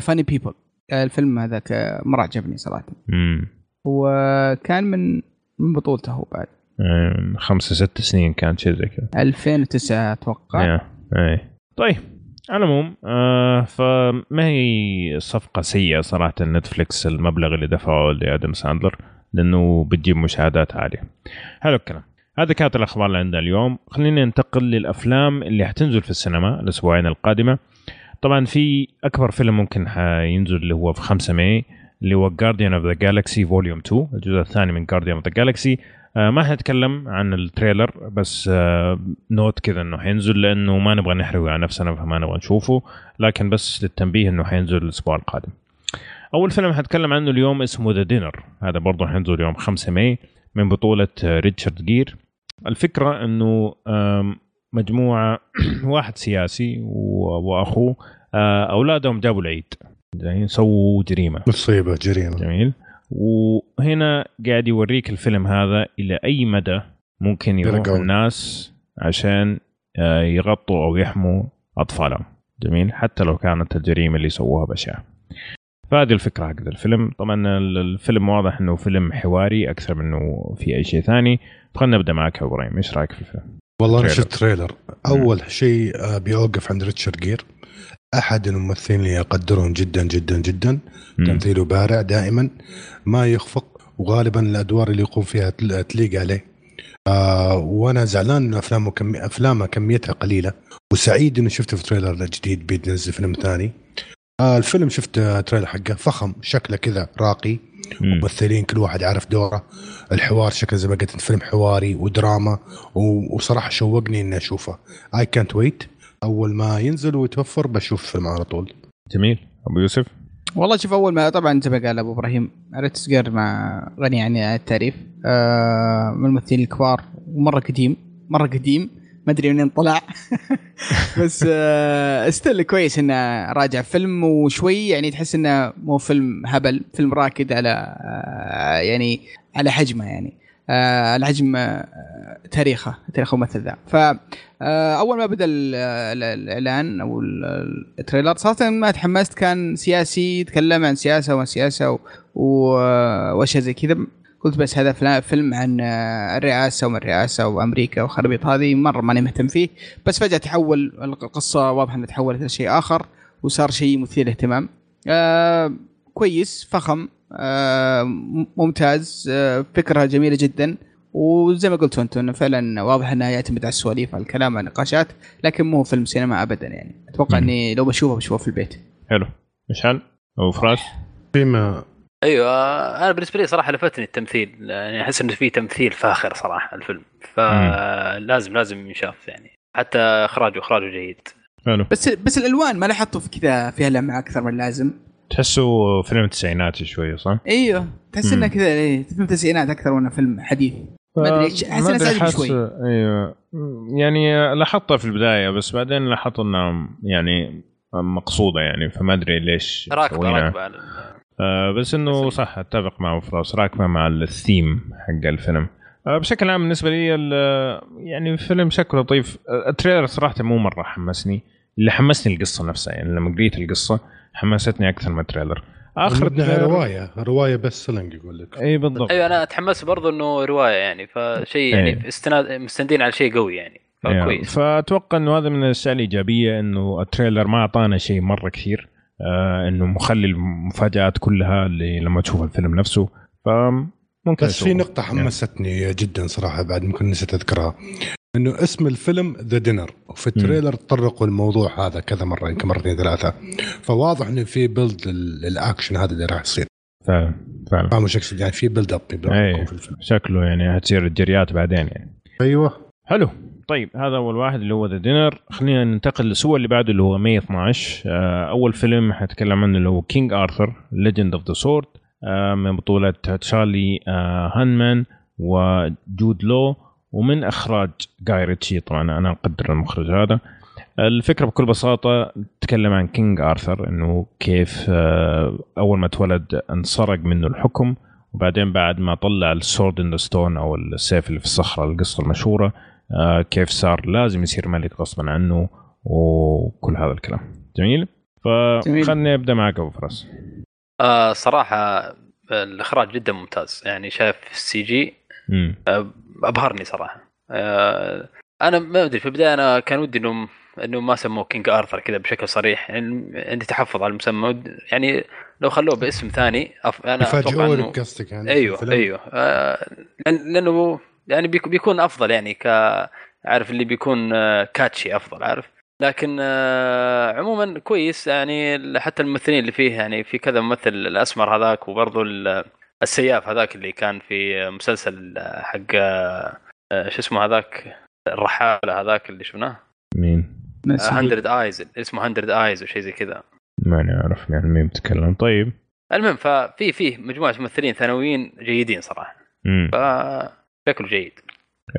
Funny People الفيلم هذاك آه، مرة عجبني صراحة. امم وكان من من بطولته هو بعد. من خمسة ست سنين كان شيء زي كذا 2009 أتوقع إيه طيب على العموم آه فما هي صفقة سيئة صراحة نتفليكس المبلغ اللي دفعه لآدم ساندلر لأنه بتجيب مشاهدات عالية. حلو الكلام. هذه كانت الأخبار اللي عندنا اليوم، خلينا ننتقل للأفلام اللي حتنزل في السينما الأسبوعين القادمة. طبعا في أكبر فيلم ممكن حينزل اللي هو في 5 ماي اللي هو Guardians of the Galaxy Volume 2 الجزء الثاني من Guardians of the Galaxy آه ما حنتكلم عن ال trailer بس آه نوت كذا إنه حينزل لأنه ما نبغى نحرق على نفسنا فما نبغى نشوفه لكن بس للتنبيه إنه حينزل الأسبوع القادم. أول فيلم حنتكلم عنه اليوم اسمه The Dinner هذا برضه حينزل يوم 5 ماي من بطولة آه، ريتشارد جير. الفكرة إنه آم، مجموعة واحد سياسي وأخوه آه، أولادهم جابوا العيد. يعني سووا جريمة. مصيبه جريمة. جميل. وهنا قاعد يوريك الفيلم هذا إلى أي مدى ممكن يروح. الناس عشان آه، يغطوا أو يحموا أطفالهم. جميل؟ حتى لو كانت الجريمة اللي سووها بشعه فهذه الفكرة حق الفيلم. طبعا ال- الفيلم واضح إنه فيلم حواري أكثر منه في أي شيء ثاني. فخلنا نبدأ معك يا إبراهيم. إيش رأيك في الفيلم؟ والله أنا trailer. شفت trailer. أول شيء آه، بيوقف عند ريتشارد جير. أحد الممثلين اللي اقدرهم جدا جدا جدا. تمثيله بارع دائما. ما يخفق وغالبا الأدوار اللي يقوم فيها تل- تليق عليه. آه وأنا زعلان انه أفلامه كم... أفلامه كميتها قليلة. وسعيد انه شفته في trailer جديد بينزل فيلم ثاني. آه الفيلم شفت آه، trailer حقه فخم شكله كذا راقي. مم. ممثلين كل واحد عارف دوره. الحوار شكل زي ما قلت فيلم حواري ودراما. وصراحة شوقني إني أشوفه. اي كانت ويت أول ما ينزل ويتوفر بشوف الفيلم على طول. جميل. أبو يوسف؟ والله شوف أول ما طبعا زي ما قال أبو إبراهيم ريتشارد جير غني عن التعريف. آه من الممثلين الكبار ومرة قديم مرة قديم ما أدري منين طلع. بس آه still كويس إنه راجع فيلم وشوي يعني تحس إنه مو فيلم هبل فيلم راكد على آه يعني على حجمه يعني. آه على حجم آه تاريخه تاريخ الممثل ذا. ف آه، أول ما بدأ ال- ال- الإعلان أو ال- ال trailer صراحة ما تحمست. كان سياسي يتكلم عن سياسة وما سياسة و- و- وأشياء زي كذا. قلت بس هذا فيلم عن آه، الرئاسة وما الرئاسة وأمريكا وخربيط هذه مرة ماني مهتم فيه. بس فجأة تحول القصة واضح انها تحولت إلى شيء آخر وصار شيء مثير للاهتمام. آه كويس فخم. آه ممتاز. آه فكره جميلة جدا. وزي ما قلتوا أنتم إنه فعلا واضح انه يعتمد على السواليف على الكلام على النقاشات لكن مو فيلم سينما ابدا يعني. أتوقع. إني لو بشوفه بشوفه في البيت. حلو. مشعل؟ أو فراس؟ فيما أيوه أنا بالنسبة لي صراحة لفتني التمثيل يعني أحس انه في تمثيل فاخر صراحة الفيلم. فلازم لازم ينشاف يعني. حتى اخراجه إخراجه جيد. حلو. بس بس الألوان ما لاحظته في كذا فيها لمعة أكثر من اللازم. تحسه فيلم تسعيناتي شوية صح؟ أيوه تحس إنه. كذا إيه، فيلم تسعينات أكثر من فيلم حديث. ما أدري إيش أحس إنه شوي. أيوه. يعني لاحظتها في البداية بس بعدين لاحظت انها يعني مقصودة يعني فما أدري ليش راكبه. راكبه على آه بس إنه صح أتفق مع فراس راكبه مع الثيم حق الفيلم؟ آه بشكل عام بالنسبة لي ال- يعني الفيلم شكله لطيف. آه، ال trailer صراحة مو مرة حمسني. اللي حمسني القصة نفسها يعني لما قريت القصة حمستني أكثر من ال trailer آخر trailer رواية. رواية best selling يقول لك. إي بالضبط. أيوه أنا أتحمس برضو إنه رواية يعني فشيء يعني إيه. استناد مستندين على شيء قوي يعني أيوة. فكويس. فأتوقع إنه هذا من الأشياء الإيجابية إنه ال trailer ما أعطانا شيء مرة كثير آه إنه مخلي المفاجآت كلها اللي لما تشوف الفيلم نفسه. فممكن بس في. نقطة حمستني جدا صراحة بعد ممكن نسيت أذكرها. إنه اسم الفيلم The Dinner وفي ال trailer تطرقوا الموضوع هذا كذا مرة يمكن مرتين ثلاثة. فواضح إنه في build ال action هذا اللي راح يصير. فعلا فعلا. فاهم إيش اقصد يعني في build up الفيلم شكله يعني هتصير الجريات بعدين يعني. أيوه. حلو. طيب هذا أول واحد اللي هو The Dinner خلينا ننتقل للأسبوع اللي بعده اللي هو May 12 آه، أول فيلم حتكلم عنه اللي هو King Arthur Legend of the Sword من بطولة تشارلي آه، هانمان وجود لو. ومن إخراج جاي ريتشي طبعا أنا أقدر المخرج هذا. الفكرة بكل بساطة تتكلم عن King Arthur إنه كيف آه، أول ما تولد انسرق منه الحكم وبعدين بعد ما طلع ال sword in stone أو السيف اللي في الصخرة القصة المشهورة آه، كيف صار لازم يصير ملك غصبا عنه وكل هذا الكلام. جميل. فخلني أبدأ معك أبو فراس. آه صراحة الإخراج جدا ممتاز. يعني شايف ال CG. أبهرني صراحة. آه أنا ما أدري في البداية أنا كان ودي انهم انه ما سموه King Arthur كذا بشكل صريح. يعني عندي تحفظ على المسمى. يعني لو خلوه باسم ثاني أف... أنا أتوقع انه قصدك يعني أيوه. أيوه. آه لأن- لأنه يعني بيك- بيكون أفضل يعني ك عارف اللي بيكون آه، catchy أفضل عارف؟ لكن آه، عموما كويس يعني حتى الممثلين اللي فيه يعني في كذا ممثل الأسمر هذاك وبرضه ال- السياف هذاك اللي كان في مسلسل آه، حق آه، آه، شو اسمه هذاك؟ الرحالة هذاك اللي شفناه؟ مين؟ 100 ايز اسمه 100 ايز وشيء زي كذا. ماني اعرف يعني مين بتكلم طيب. المهم ففي فيه مجموعة ممثلين ثانويين جيدين صراحة. امم فشكله جيد.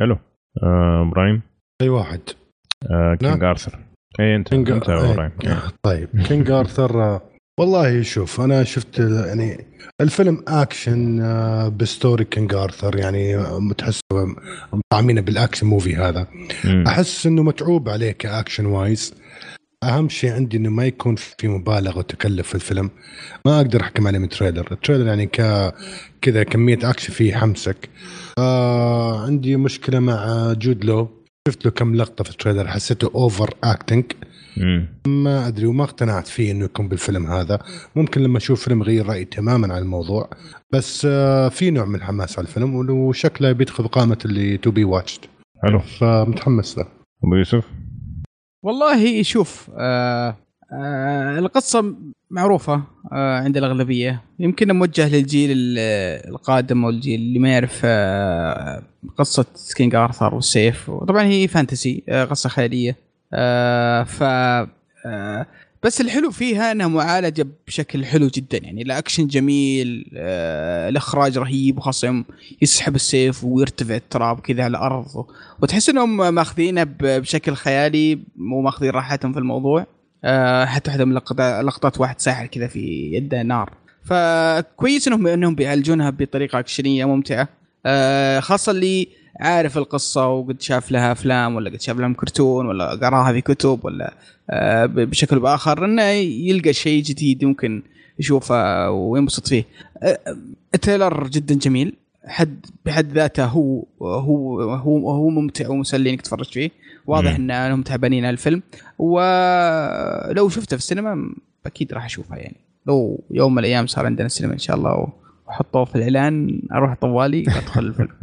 حلو. آه، إبراهيم؟ أي واحد. آه، King. Arthur. اي أنت King أنت يا إبراهيم. آه، طيب. King Arthur آه، والله شوف أنا شفت آه، يعني الفيلم اكشن آه، ب story King Arthur يعني آه، متحس مطعمينه بال action movie هذا. مم. أحس إنه متعوب عليه ك action wise أهم شيء عندي إنه ما يكون في مبالغه وتكلف في الفيلم. ما أقدر أحكم عليه من ال trailer ال trailer يعني ك كذا كمية اكشن فيه حمسك. آه عندي مشكلة مع جود لو. شفت له كم لقطة في ال trailer حسيته overacting. ما أدري وما اقتنعت فيه إنه يكون بالفيلم هذا. ممكن لما أشوف فيلم غير رأيي تماما عن الموضوع. بس آه، في نوع من الحماس على الفيلم وشكله بيدخل قائمه اللي to be watched حلو. فمتحمس له. أبو يوسف؟ والله شوف آه آه القصة معروفة آه عند الأغلبية. يمكن موجه للجيل ال- القادم أو الجيل اللي ما يعرف آه قصة King Arthur والسيف. وطبعا هي fantasy آه قصة خيالية. آه ف آه بس الحلو فيها إنها معالجة بشكل حلو جدا. يعني الاكشن جميل آه الاخراج رهيب وخاصة يوم يسحب السيف ويرتفع التراب كذا على الأرض. وتحس إنهم ماخذينه بشكل خيالي مو ماخذين راحتهم في الموضوع. آه حتى واحدة من لقطات واحد ساحر كذا في يده نار. فكويس إنهم إنهم بيعالجونها بطريقة أكشنية ممتعة. آه خاصة اللي عارف القصة وقد شاف لها أفلام ولا قد شاف لها كرتون ولا قرأها في كتب ولا آه بشكل بآخر إنه يلقى شيء جديد يمكن يشوفه وينبسط فيه. آه، التريلر جدا جميل. حد بحد ذاته هو هو هو هو ممتع ومسلي إنك تتفرج فيه. واضح مم. إن انهم تعبانين على الفيلم. ولو شفته في السينما أكيد راح اشوفها يعني. لو يوم من الأيام صار عندنا سينما إن شاء الله وحطوه في الإعلان أروح طوالي وادخل الفيلم.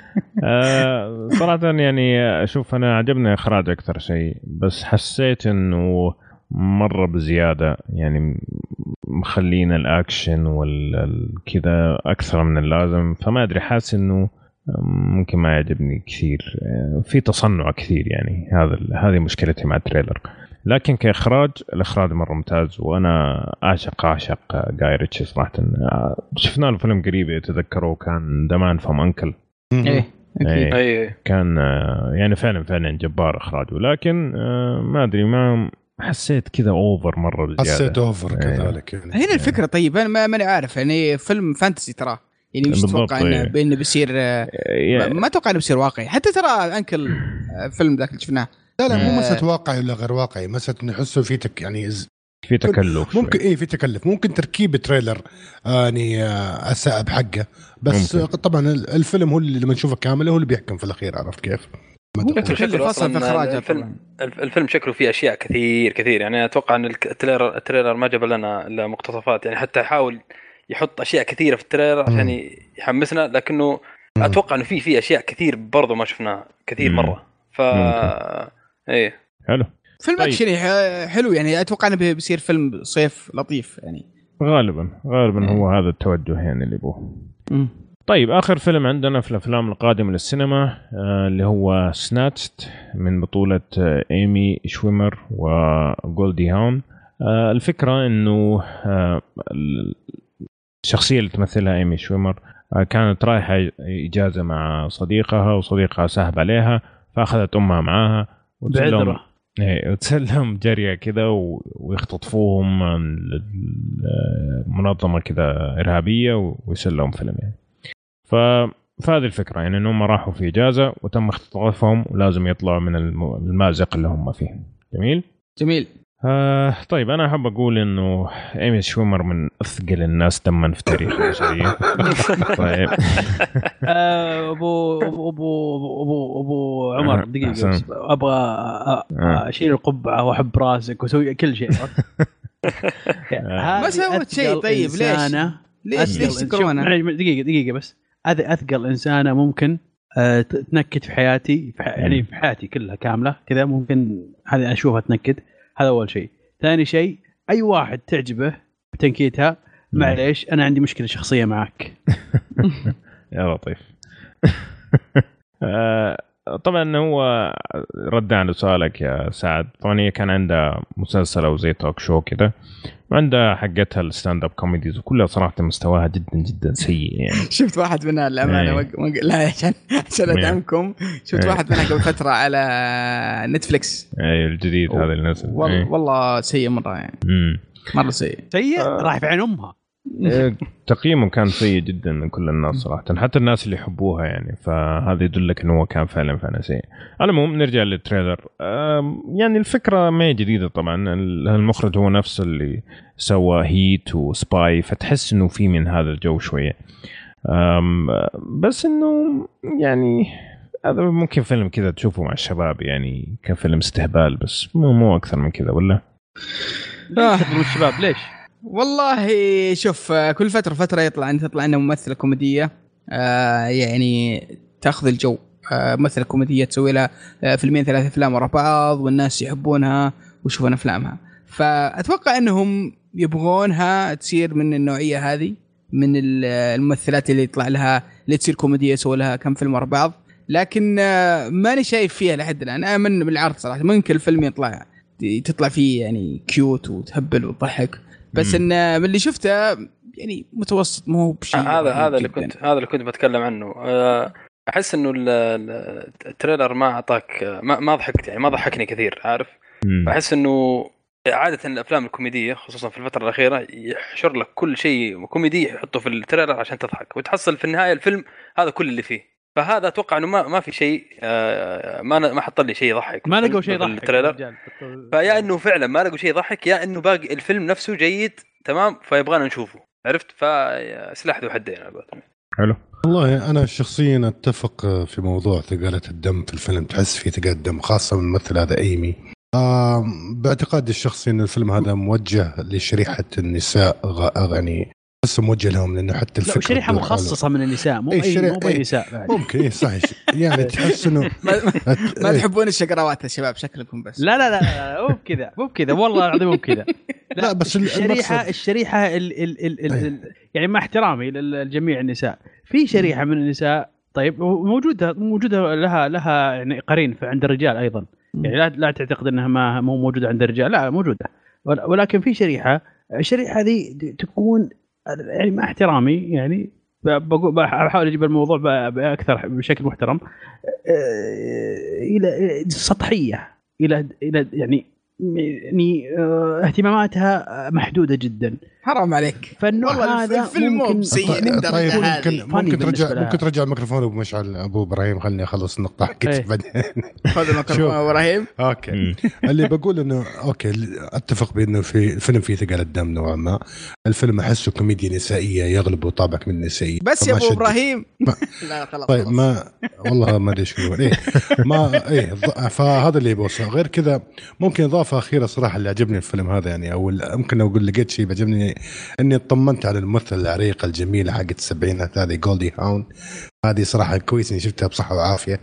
آه صراحة يعني أشوف أنا عجبني إخراج أكثر شيء بس حسيت إنه مرة بزيادة يعني مخلين الأكشن والكذا أكثر من اللازم فما أدري حاسس إنه ممكن ما يعجبني كثير. آه، في تصنع كثير يعني هذا هذه مشكلتي مع ال trailer. لكن كإخراج الإخراج مرة ممتاز وأنا أعشق أعشق جاي ريتشي صراحة. شفنا له فيلم قريب تذكروا كان The Man from U.N.C.L.E إيه إيه. أي كان يعني فعلا فعلا جبار إخراجه. لكن آه، ما أدري ما حسيت كذا over مرة بزيادة. حسيت over إيه. كذلك يعني. هنا الفكرة طيب أنا ما- ماني عارف يعني فيلم fantasy ترى. يعني مش أتوقع إنه إيه. بإنه بيصير آه، ما أتوقع إنه بيصير واقعي. حتى ترى U.N.C.L.E آه، فيلم ذاك اللي شفناه. لا لا مو آه. مسألة واقعي ولا غير واقعي مسألة إنه يحسوا في تك يعني ز- في تكلف ممكن شوي. إيه في تكلف ممكن تركيب trailer آه، يعني آه، أساء بحقه بس ممكن. ممكن. طبعا ال- الفيلم هو اللي لما نشوفه كامل هو اللي بيحكم في الأخير عرفت كيف؟ ممكن شكله في إخراجه الفيلم- طبعاً. الف- الفيلم شكله فيه أشياء كثير كثير يعني أتوقع إن ال trailer ال trailer ما جاب لنا إلا مقتطفات يعني حتى حاول يحط أشياء كثيرة في ال trailer عشان يحمسنا لكنه. أتوقع إنه في في أشياء كثير برضو ما شفناها كثير. مرة ف إيه. حلو. فيلم طيب. اكشني ح- حلو يعني أتوقع إنه بي- بيصير فيلم صيف لطيف يعني. غالبا غالبا هو هذا التوجه يعني اللي يبوه. طيب آخر فيلم عندنا في الأفلام القادمة للسينما آه اللي هو Snatched من بطولة آه ايمي شومر وجولدي هاون آه الفكرة إنه آه ال- الشخصية اللي تمثلها ايمي شويمر آه كانت رايحة إجازة مع صديقها وصديقها ساحب عليها فأخذت أمها معاها بعذره إيه وتسلم جريه كذا ويختطفوهم منظمه كذا إرهابية ويسلمهم فيلم يعني. ف فهذه الفكرة يعني إنهم راحوا في إجازة وتم اختطافهم ولازم يطلعوا من الم- المازق اللي هم فيه. جميل؟ جميل آه طيب أنا أحب أقول إنه إيمي شومر من أثقل الناس دما في تاريخ البشرية. طيب. آه، ابو ابو ابو أبو عمر دقيقة أبغى أ- أشيل القبعة وأحب راسك وأسوي كل شيء. هذه ما سوت شيء، طيب، ليش؟ ليش ليش؟ شوف، دقيقه دقيقة بس. هذه أثقل إنسانة ممكن آه، تنكد في حياتي في يعني في حياتي كلها كاملة كذا ممكن هذه أشوفها تنكد هذا أول شيء. ثاني شيء أي واحد تعجبه بتنكيتها معليش أنا عندي مشكلة شخصية معك. يا لطيف. آه، طبعا هو رد على سؤالك يا سعد طبعا هي كان عندها مسلسل أو زي talk show كده وعندها حقتها ال stand-up comedies وكلها صراحة مستواها جدا جدا سيء يعني شفت واحد منها للأمانة إيه. وق... وق... لا عشان عشان إيه. أدعمكم شفت إيه. واحد منها قبل فترة على نتفلكس أي الجديد هذا اللي نزل وال... والله سيء مرة يعني مم. مرة سيء سيء آه. راح في عين أمها تقييمه كان سيء جدا من كل الناس صراحة حتى الناس اللي يحبوها يعني فهذا يدلك إنه هو كان فعلا فعلا سيء على العموم نرجع للتريلر يعني الفكرة ما هي جديدة طبعا المخرج هو نفسه اللي سوى هيت وسباي فتحس إنه في من هذا الجو شوية بس إنه يعني هذا ممكن فيلم كذا تشوفه مع الشباب يعني كفيلم استهبال بس مو مو أكثر من كذا ولا؟ آه. الشباب ليش؟ والله شوف كل فترة فترة يطلع تطلع لنا ممثلة كوميدية. آه يعني تاخذ الجو. آه ممثلة كوميدية تسوي لها آه فيلمين ثلاث أفلام ورا بعض والناس يحبونها ويشوفون أفلامها. فأتوقع إنهم يبغونها تصير من النوعية هذه من ال- الممثلات اللي يطلع لها اللي تصير كوميدية يسوي لها كم فيلم ورا بعض. لكن آه ماني شايف فيها لحد الآن. أنا من بالعرض صراحة ممكن الفيلم يطلع تطلع فيه يعني cute وتهبل وتضحك بس مم. إن من اللي شفته يعني متوسط مو هو بشيء هذا رهيب هذا اللي. كنت هذا اللي كنت بتكلم عنه آه، أحس إنه ال- ال- ال trailer ما اعطاك ما, ما ضحكت يعني ما ضحكني كثير عارف مم. أحس إنه عادة الأفلام الكوميدية خصوصا في الفترة الأخيرة يحشر لك كل شيء كوميدي يحطه في ال trailer عشان تضحك وتحصل في النهاية الفيلم هذا كل اللي فيه فهذا أتوقع إنه ما ما في شيء آه، ما ما حط لي شيء يضحك. ما لقوا شيء يضحك ال trailer. فيا إنه فعلا ما لقوا شيء يضحك يا إنه باقي الفيلم نفسه جيد تمام؟ فيبغانا نشوفه. عرفت؟ فسلاح ذو حدين على. حلو. والله أنا شخصيا أتفق في موضوع ثقالة الدم في الفيلم. تحس في ثقالة دم خاصة من الممثل هذا أيمي. آه باعتقادي الشخصي إن الفيلم هذا موجه لشريحة النساء غ- يعني احسه موجه لهم لأنه حتى لا الفكرة شريحة مخصصة من النساء مو إيه، اي شريحة- مو أي إيه. نساء بعد. ممكن اي صح يعني تحس إنه ما, ما إيه. تحبون الشقراوات يا شباب شكلكم بس لا لا لا, لا مو بكذا مو بكذا والله العظيم مو بكذا لا، بس ال- الشريحه المقصد- الشريحة ال ال ال ال. ال يعني مع احترامي لجميع النساء في شريحة من النساء طيب موجوده موجودة لها لها يعني قرين عند الرجال أيضا يعني لا لا تعتقد إنها ما مو موجودة عند الرجال لا موجودة ول- ولكن في شريحه الشريحة هذه تكون يعني مع احترامي يعني بقول بحاول أجيب الموضوع بأكثر بشكل محترم. آه، إلى سطحية إلى إلى يعني يعني آه، اهتماماتها محدودة جدا. حرام عليك فالنوع والله هذا الفيلم مو ممكن بسيء طيب للدرجة طيب هذه. ممكن ممكن ترجع. ممكن ترجع الميكروفون أبو مشعل أبو إبراهيم خليني أخلص النقطه حقتي إيه. بعدين خذ الميكروفون. يا إبراهيم okay. اللي بقول إنه okay أتفق بإنه في الفيلم فيه ثقل الدم نوعا ما الفيلم أحسه كوميديا نسائية يغلب طابع كوميديا نسائيه بس يا أبو شد- إبراهيم ما- لا خلاص طيب. ما والله ما أدري إيش نقول إيه ما إيه فهذا اللي بوصله غير كذا ممكن إضافة أخيرة صراحة اللي عجبني الفيلم هذا يعني أو ممكن أقول لقيت شيء بيعجبني اني اطمنت على الممثله العريقه الجميله حقت السبعينات هذه جولدي هاون هذه صراحة كويس إني شفتها بصحة وعافية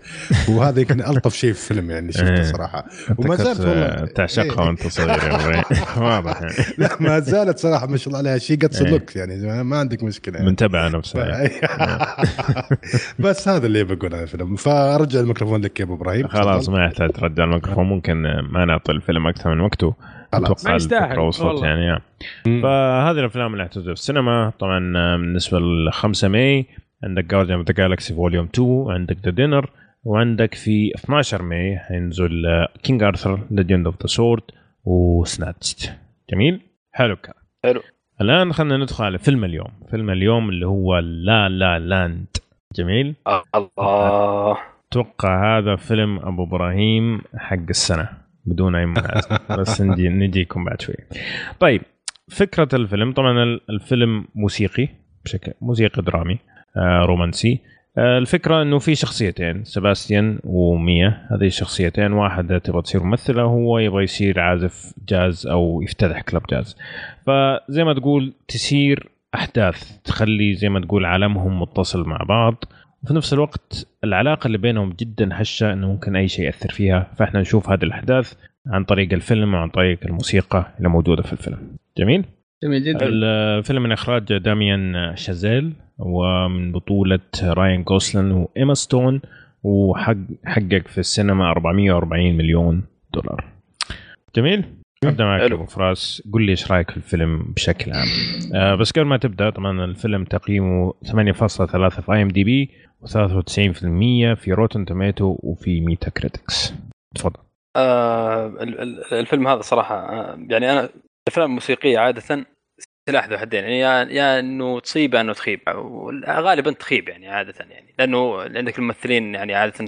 وهذا يمكن ألطف شيء في الفيلم يعني شفته إيه. صراحة وما زالت والله تعشقها إيه. وأنت صغير واضح يعني لا ما زالت صراحة ما شاء الله عليها شيء قد إيه. look يعني ما عندك مشكلة يعني. منتبهة نفسها يعني. بس هذا اللي بقول عن الفيلم فأرجع الميكروفون لك يا أبو إبراهيم خلاص. ما يحتاج ترجع الميكروفون ممكن ما نعطي الفيلم أكثر من وقته. أتوقع ما يستاهل، وصلت والله. يعني يا. مم. فهذه الأفلام اللي حتنزل في السينما طبعا بالنسبة ل 5 May عندك Guardians of the Galaxy Volume 2 عندك The Dinner وعندك في 12 May حينزل King Arthur Legend of the Sword و Snatched جميل حلو الكلام حلو. الآن خلينا ندخل على فيلم اليوم فيلم اليوم اللي هو La La Land جميل آه، الله أتوقع هذا فيلم أبو إبراهيم حق السنة بدون أي منازع بس نجي نجيكم بعد شوي. طيب فكرة الفيلم. طبعا ال- الفيلم موسيقي بشكل موسيقي درامي آه رومانسي. آه الفكرة إنه في شخصيتين سباستيان وميا. هذه الشخصيتين واحدة تبغى تصير ممثلة هو يبغى يصير عازف جاز أو يفتتح club جاز. فزي ما تقول تسير أحداث تخلي زي ما تقول عالمهم متصل مع بعض. وفي نفس الوقت العلاقة اللي بينهم جدا هشة إنه ممكن أي شيء يأثر فيها. فإحنا نشوف هذه الأحداث عن طريق الفيلم وعن طريق الموسيقى اللي موجودة في الفيلم. جميل؟ جميل جدا. الفيلم من إخراج داميان شازيل ومن بطولة راين جوسلينج وإيما ستون وحقق في السينما 440 مليون دولار. جميل؟ ابدا معك. أبو فراس. قل لي إيش رأيك في الفيلم بشكل عام. آه بس قبل ما تبدأ طبعا الفيلم تقييمه 8.3 في آي إم دي بي. و93% في روتن توميتوز وفي ميتاكريتيك تفضل. آه ال- ال- الفيلم هذا صراحة آه يعني أنا الأفلام الموسيقية عادة سلاح ذو حدين يعني يا, يا إنه تصيب إنه تخيب غالبا تخيب يعني عادة يعني لأنه عندك الممثلين يعني عادة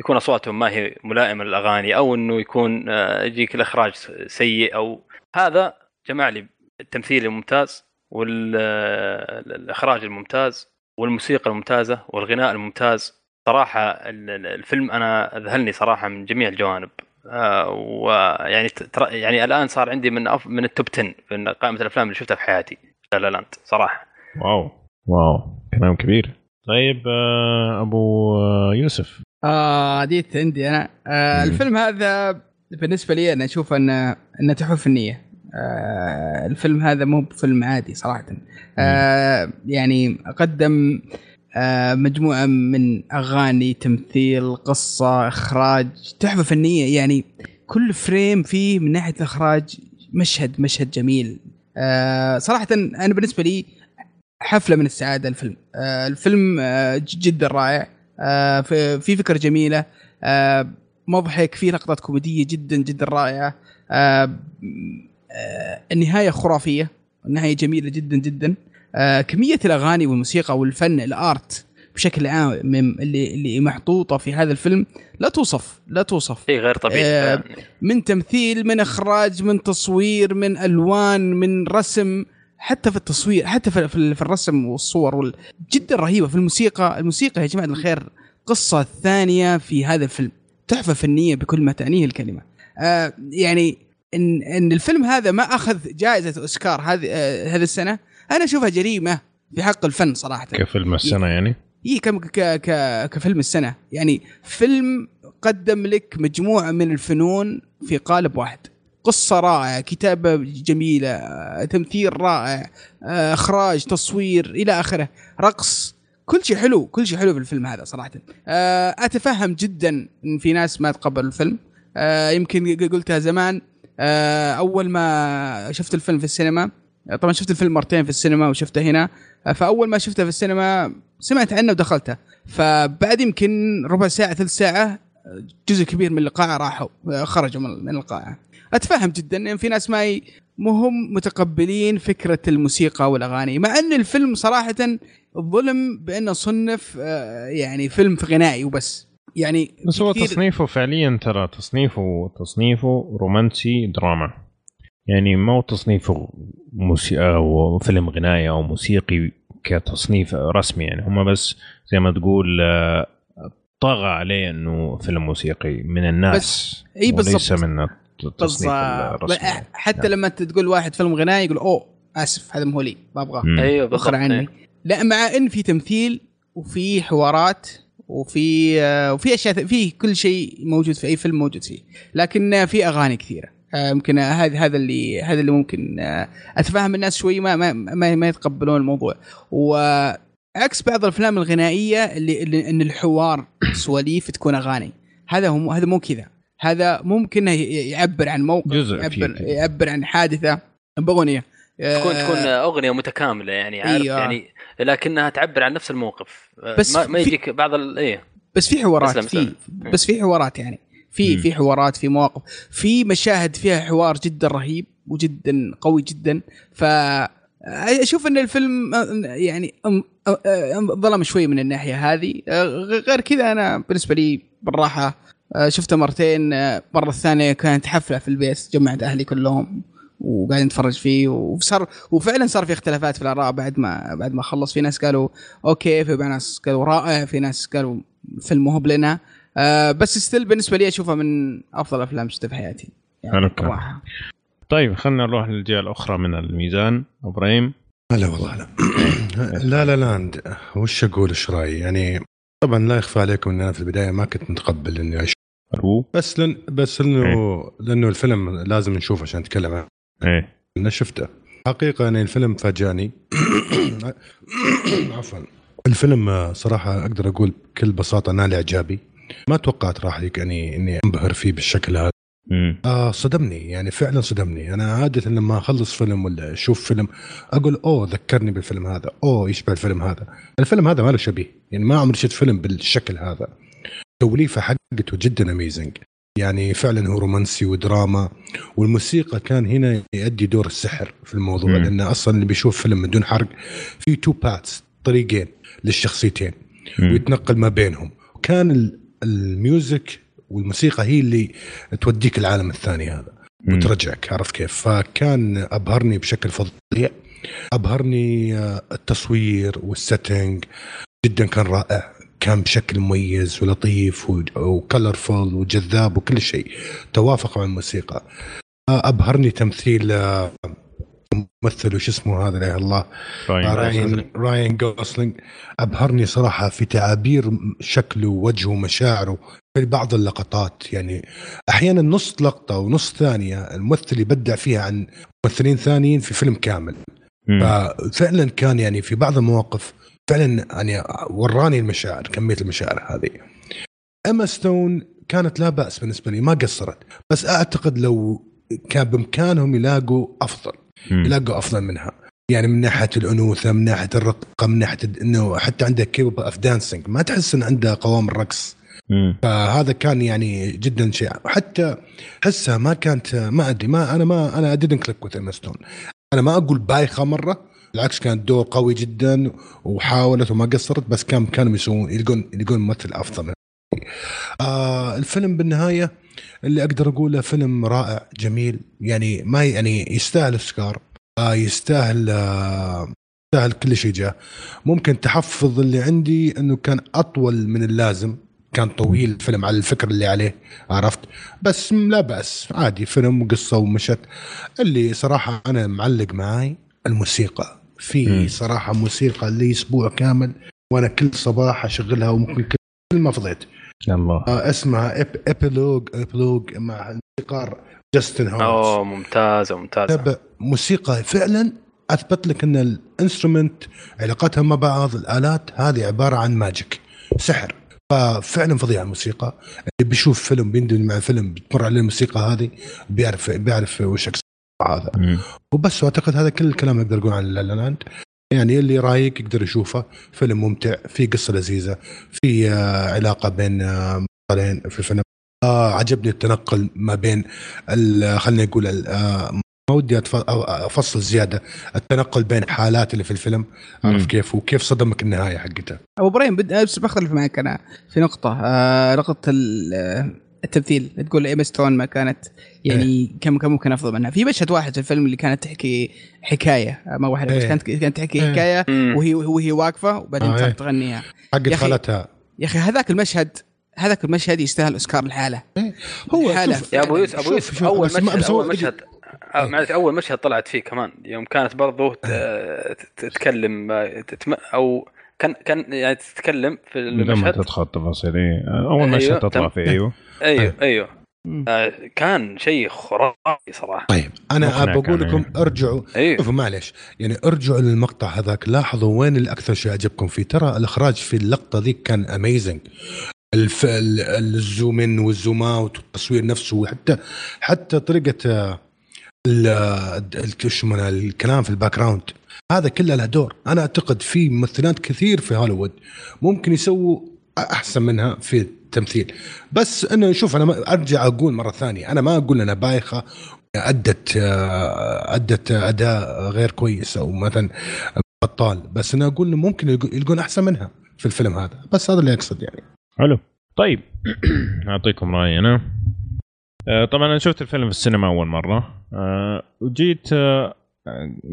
يكون أصواتهم ما هي ملائمة للأغاني أو إنه يكون آه، يجيك الإخراج سيء أو هذا جمع لي التمثيل الممتاز والاخراج الممتاز. والموسيقى الممتازة والغناء الممتاز. صراحة ال- ال- الفيلم أنا أذهلني صراحة من جميع الجوانب. آه، ويعني يعني الآن صار عندي من أف من ال top 10 في قائمة الأفلام اللي شفتها في حياتي. لا لا لاند صراحة. واو. واو. كلام كبير. طيب آه، أبو آه، يوسف. آه ديت عندي أنا. آه. الفيلم هذا بالنسبة لي أنا أشوف انه أنه تحفة فنية. آه الفيلم هذا مو بفيلم عادي صراحة. آه يعني قدم آه مجموعة من أغاني تمثيل قصة إخراج تحفة فنية. يعني كل فريم فيه من ناحية الإخراج مشهد مشهد جميل. آه صراحة أنا بالنسبة لي حفلة من السعادة الفيلم. آه الفيلم آه جدا رائع. آه في فكرة جميلة. آه مضحك في لقطات كوميدية جدا جدا رائعة. آه النهاية خرافية. النهاية جميلة جدا جدا. آه كمية الأغاني والموسيقى والفن الآرت بشكل عام من- اللي اللي محطوطة في هذا الفيلم لا توصف لا توصف. شيء غير طبيعي. آه،. من تمثيل من إخراج من تصوير من ألوان من رسم حتى في التصوير حتى في, في في الرسم والصور وال... جدا رهيبة في الموسيقى. الموسيقى يا جماعة الخير قصة ثانية في هذا الفيلم تحفة فنية بكل ما تعنيه الكلمة. آه يعني إن إن الفيلم هذا ما أخذ جائزة أوسكار هذه آه هذه السنة أنا أشوفها جريمة في حق الفن صراحة. كفيلم السنة يعني؟ هي كم ك ك كفيلم السنة. يعني فيلم قدم لك مجموعة من الفنون في قالب واحد. قصة رائعة كتابة جميلة آه، تمثيل رائع آه، إخراج تصوير إلى آخره. رقص كل شيء حلو كل شيء حلو في الفيلم هذا صراحة. آه، أتفهم جدا إن في ناس ما تقبلوا الفيلم. يمكن قلتها زمان آه، أول ما شفت الفيلم في السينما طبعا شفت الفيلم مرتين في السينما وشفته هنا. فأول ما شفته في السينما سمعت عنه ودخلته. فبعد يمكن ربع ساعة ثلث ساعة جزء كبير من القاعه راحوا خرجوا من القاعة. أتفهم جدا إن في ناس ما ي... مو هم متقبلين فكرة الموسيقى والأغاني مع إن الفيلم صراحة ظلم بأنه صنف آه، يعني فيلم غنائي وبس. يعني بس هو تصنيفه فعليا ترى تصنيفه تصنيفه رومانسي دراما. يعني ما هو تصنيفه موسيقى أو فيلم غنائي أو موسيقي كتصنيف رسمي يعني. هم بس زي ما تقول آه، طغى عليه إنه فيلم موسيقي من الناس. بس- إي بالضبط. وليس من التصنيف بالضبط. الرسمي. حتى لما انت تقول واحد فيلم غنائي يقول أوه آسف هذا مو لي ما أبغاه. أيوه بالضبط. اخر عني. لا مع إن في تمثيل وفي حوارات وفي آه، وفي أشياء في كل شيء موجود في أي فيلم موجود فيه. لكن آه، في أغاني كثيرة. آه، يمكن آه، هذا هذا اللي هذا اللي ممكن آه، أتفهم الناس شوي ما ما ما, ما يتقبلون الموضوع. وعكس بعض الأفلام الغنائية اللي, اللي إن الحوار سواليف تكون أغاني. هذا هو هذا مو كذا. هذا ممكن يعبر عن موقف جزء يعبر. يعبر عن حادثة باغنيه تكون تكون أغنية متكاملة يعني عارف؟ أيوة. يعني لكنها تعبر عن نفس الموقف. بس ما, ما في- يجيك بعض ال... إيه. بس في حوارات أسلم، في. بس في حوارات يعني. في. في حوارات في مواقف. في مشاهد فيها حوار جدا رهيب وجدا قوي جدا. ف أشوف إن الفيلم آه، يعني آه، آه، ظلم شوي من الناحية هذه. آه، غير كذا أنا بالنسبة لي بالراحة آه، شفته مرتين. آه، المره الثانية كانت حفلة في البيت جمعت أهلي كلهم. وقاعد نتفرج فيه وصار وفعلا صار في اختلافات في الآراء بعد ما بعد ما خلص. في ناس قالوا okay في ناس قالوا رائع في ناس قالوا فيلم مو هو لنا آه بس still بالنسبة لي أشوفها من أفضل أفلام شفتها في حياتي. يعني طيب خلينا نروح للجهة الأخرى من الميزان. إبراهيم؟ لا والله. لا لا لا لاند وش أقول؟ إيش رأيي؟ يعني طبعا لا يخفى عليكم إن أنا في البداية ما كنت متقبل إني ألو بس لن بس انه لأنه الفيلم لازم نشوفه عشان نتكلم عنه. إيه. أنا شفته. حقيقة يعني الفيلم فاجأني. عفوا. الفيلم آه، صراحة أقدر أقول بكل بساطة نال إعجابي. ما توقعت راح يعني إني أنبهر فيه بالشكل هذا. مم. آه صدمني يعني فعلا صدمني. أنا عادة لما أخلص فيلم ولا أشوف فيلم أقول أوه ذكرني بالفيلم هذا. أوه يشبه الفيلم هذا؟ الفيلم هذا ما له شبيه. يعني ما عمري شفت فيلم بالشكل هذا. توليفة حقته جدا amazing يعني فعلا هو رومانسي ودراما والموسيقى كان هنا يؤدي دور السحر في الموضوع مم. لأن أصلا اللي بيشوف فيلم من دون حرق في two paths طريقين للشخصيتين مم. ويتنقل ما بينهم وكان ال- ال music والموسيقى هي اللي توديك العالم الثاني هذا مم. وترجعك عرفت كيف فكان أبهرني بشكل فظيع أبهرني آه، التصوير وال setting جدا كان رائع كان بشكل مميز ولطيف و colorful وجذاب وكل شيء. توافق مع الموسيقى. أبهرني تمثيل آه، ممثل وش اسمه هذا لا الله. راين راين جوسلينج أبهرني صراحة في تعابير شكله ووجهه ومشاعره في بعض اللقطات. يعني أحيانا نص لقطة ونص ثانية الممثل يبدع فيها عن ممثلين ثانيين في فيلم كامل. مم. ففعلا كان يعني في بعض المواقف فعلا يعني وراني المشاعر كمية المشاعر هذه. إيما ستون كانت لا بأس بالنسبة لي ما قصرت. بس أعتقد لو كان بإمكانهم يلاقوا أفضل. يلاقوا أفضل منها. يعني من ناحية الأنوثة من ناحية الرقة من ناحية إنه حتى عندها capable of dancing. ما تحس إن عندها قوام الرقص. مم. فهذا كان يعني جدا شيء. حتى حسها ما كانت ما أدري ما أنا ما أنا click with Emma Stone. أنا ما أقول بايخة مرة بالعكس كانت دور قوي جدا وحاولت وما قصرت بس كان كانوا يسوون يلقون يلقون ممثل أفضل. آه الفيلم بالنهاية اللي أقدر أقوله فيلم رائع جميل. يعني ما يعني يستاهل أوسكار. آه يستاهل آه يستاهل كل شيء جاء. ممكن تحفظ اللي عندي إنه كان أطول من اللازم. كان طويل الفيلم على الفكر اللي عليه عرفت؟ بس لا بأس عادي. فيلم وقصة ومشت. اللي صراحة أنا معلق معاي الموسيقى. في. صراحة موسيقى لي أسبوع كامل وأنا كل صباح أشغلها وممكن كل ما فضيت. الله. آه، اسمها ep... epilogue epilogue مع الموسيقار جاستن هورويتز أوه ممتازة ممتازة. موسيقى فعلا أثبت لك إن ال instrument علاقتها مع بعض الآلات هذه عبارة عن magic سحر. ففعلا فظيعه الموسيقى. اللي بيشوف فيلم بيندمج مع فيلم بتمر عليه الموسيقى هذه بيعرف بيعرف وش أقصد. هذا. مم. وبس واعتقد هذا كل الكلام أقدر أقول عن لا لا لاند يعني اللي رايق يقدر يشوفه. فيلم ممتع في قصة لذيذة في آه، علاقة بين آه، بطلين في الفيلم آه عجبني التنقل ما بين ال- خلينا نقول ال- آه، ما ودي أفصل زيادة. التنقل بين حالات اللي في الفيلم عارف مم. كيف؟ وكيف صدمك النهاية حقته. أبو إبراهيم بد... بس بختلف معك أنا في نقطة. آه نقطه ال- آه، التمثيل تقول ايما ستون ما كانت يعني كم كم ممكن أفضل منها في مشهد واحد في الفيلم اللي كانت تحكي حكاية ما واحدة بس إيه. كانت كانت تحكي إيه. حكاية مم. وهي وهي واقفة وبعدين آه، إيه. تغنيها حقت يا أخي، خالتها يا أخي هذاك المشهد هذاك المشهد يستاهل أوسكار الحاله هو حالة. شوف يا أبو يوسف أبو يوسف شوف، أول مشهد أول مشهد آه، معلش أول مشهد طلعت فيه كمان يوم كانت برضو ت- ت- تتكلم آه، أو كان كان يعني تتكلم في المشهد. تدخل تفاصيل إيه. أول أيوه، مشهد تطلع تم. فيه أيوه. أيوه أيوه. مم. آه، كان شيء خرافي صراحة. طيب أنا بقول لكم إيه. أرجعوا. أيوه. شوفوا معلش يعني أرجعوا للمقطع هذاك لاحظوا وين اللي أكثر شيء عجبكم فيه. ترى الإخراج في اللقطة ذيك كان amazing الف... ال- ال zoom in وال zoom out والتصوير نفسه وحتى حتى طريقة آه، ال... الكلام في ال background هذا كله له دور. أنا أعتقد في ممثلات كثير في هوليوود ممكن يسووا أحسن منها في التمثيل. بس انه شوف أنا أرجع أقول مرة ثانية أنا ما أقول انها بايخة أدت آه، أدت أداء غير كويس أو مثلا بطال. بس أنا أقول إنه ممكن يلقون أحسن منها في الفيلم هذا. بس هذا اللي أقصد يعني. حلو. طيب. أعطيكم رأيي أنا. آه، طبعا أنا شفت الفيلم في السينما أول مرة. آه، وجيت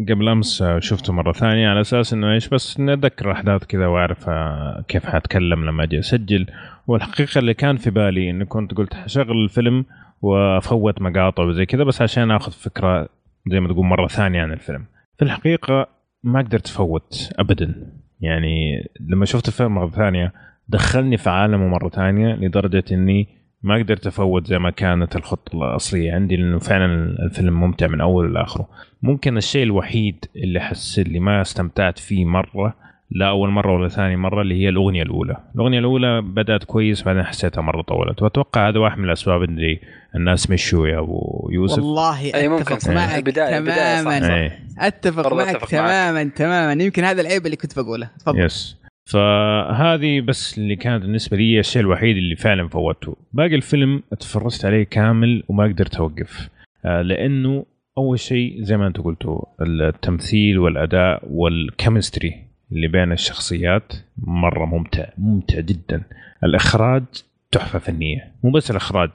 قبل أمس شفته مرة ثانية على أساس إنه إيش بس إني أتذكر الاحداث كذا وأعرف آه، كيف حأتكلم لما أجي أسجل. والحقيقة اللي كان في بالي إني كنت قلت حشغل الفيلم وأفوت مقاطع وزي كذا بس عشان آخذ فكرة زي ما تقول مرة ثانية عن الفيلم. في الحقيقة ما قدرت أفوت ابدا. يعني لما شفت الفيلم مرة ثانية دخلني في عالمه مرة ثانية لدرجة إني ما قدرت أفوت زي ما كانت الخطة الأصلية عندي لأنه فعلا الفيلم ممتع من أوله لاخره ممكن الشيء الوحيد اللي حس اللي ما استمتعت فيه مرة لا أول مرة ولا ثاني مرة اللي هي الأغنية الأولى. الأغنية الأولى بدأت كويس بعدين حسيتها مرة طولت. وأتوقع هذا واحد من الأسباب اللي الناس مشوا يا أبو يوسف. والله أي ممكن. أتفق. معك البداية- البداية صح، تماما. صح. إيه أتفق معك أتفق معك. تماما تماما. يمكن هذا العيب اللي كنت بقوله. تفضل. yes فهذه بس اللي كانت بالنسبة لي الشيء الوحيد اللي فعلا فوتته. باقي الفيلم اتفرجت عليه كامل وما قدرت أوقف. آه، لأنه أول شيء زي ما أنتم قلتوا التمثيل والأداء وال chemistry اللي بين الشخصيات مرة ممتع ممتع جدا. الإخراج تحفة فنية. مو بس الإخراج.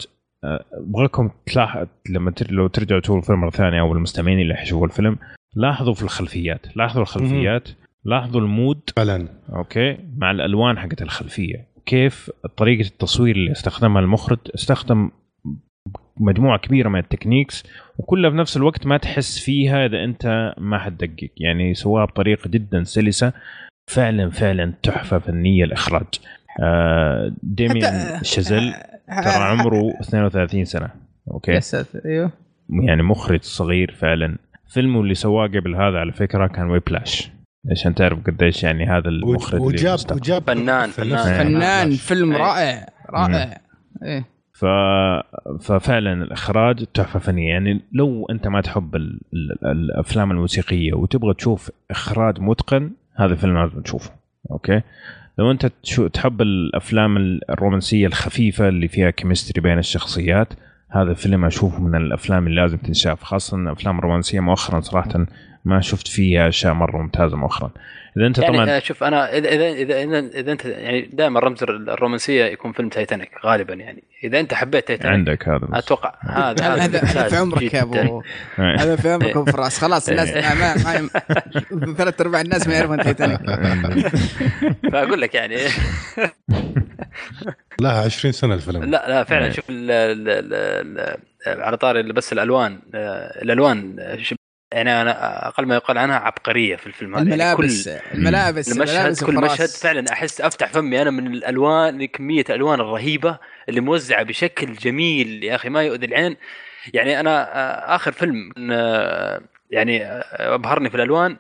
آه، ابغاكم تلاحظ لما تر... لو ترجعوا تشوفوا الفيلم مرة ثانية أو المستمعين اللي حيشوفوا الفيلم لاحظوا في الخلفيات لاحظوا الخلفيات. لاحظوا ال mood؟ فعلا. okay. مع الألوان حقت الخلفية. كيف طريقة التصوير اللي استخدمها المخرج؟ استخدم مجموعة كبيرة من ال techniques وكلها في نفس الوقت ما تحس فيها إذا أنت ما حتدقق. يعني سواها بطريقة جدا سلسة فعلا فعلا تحفة فنية الإخراج. آه داميان حتى- شازيل ترى عمره 32 سنة. okay. يا ساتر أيوه. يعني مخرج صغير فعلا. فيلمه اللي سواه قبل هذا على فكرة كان Whiplash عشان تعرف قديش يعني هذا المخرج وجاب. وجاب فنان- فنان. فنان. فيلم أي. رائع رائع. إيه. ف... ففعلا الإخراج تحفة فنية. يعني لو أنت ما تحب ال... ال... الأفلام الموسيقية وتبغى تشوف إخراج متقن هذا فيلم لازم تشوفه. okay؟ لو أنت تشو... تحب الأفلام الرومانسية الخفيفة اللي فيها chemistry بين الشخصيات هذا فيلم أشوفه من الأفلام اللي لازم تنشاف خاصة الأفلام الرومانسية مؤخرا صراحة ما شفت فيها أشياء مرة ممتازة مؤخرا. إذا أنت يعني طبعا آه، شوف أنا إذا إذا إذا إذا, إذا أنت يعني دائما رمز الرومانسية يكون فيلم تايتانيك غالبا يعني. إذا أنت حبيت تايتانيك عندك هذا بس. أتوقع هذا هذا في عمرك يا. أبو. هذا في عمرك أبو فراس. خلاص الناس ما ما ثلاث ارباع الناس ما يعرفون تايتانيك فأقول لك يعني. لها 20 سنة الفيلم. لا لا فعلا. إيه. شوف ال ال ال ال على طاري بس الألوان آه، الألوان يعني أنا أقل ما يقال عنها عبقرية في الفيلم هذا يعني الملابس الملابس المشهد الملابس كل الفراس. مشهد فعلا أحس أفتح فمي أنا من الألوان كمية الالوان الرهيبة اللي موزعة بشكل جميل يا أخي ما يؤذي العين يعني أنا آه، آخر فيلم آه، يعني آه، أبهرني في الألوان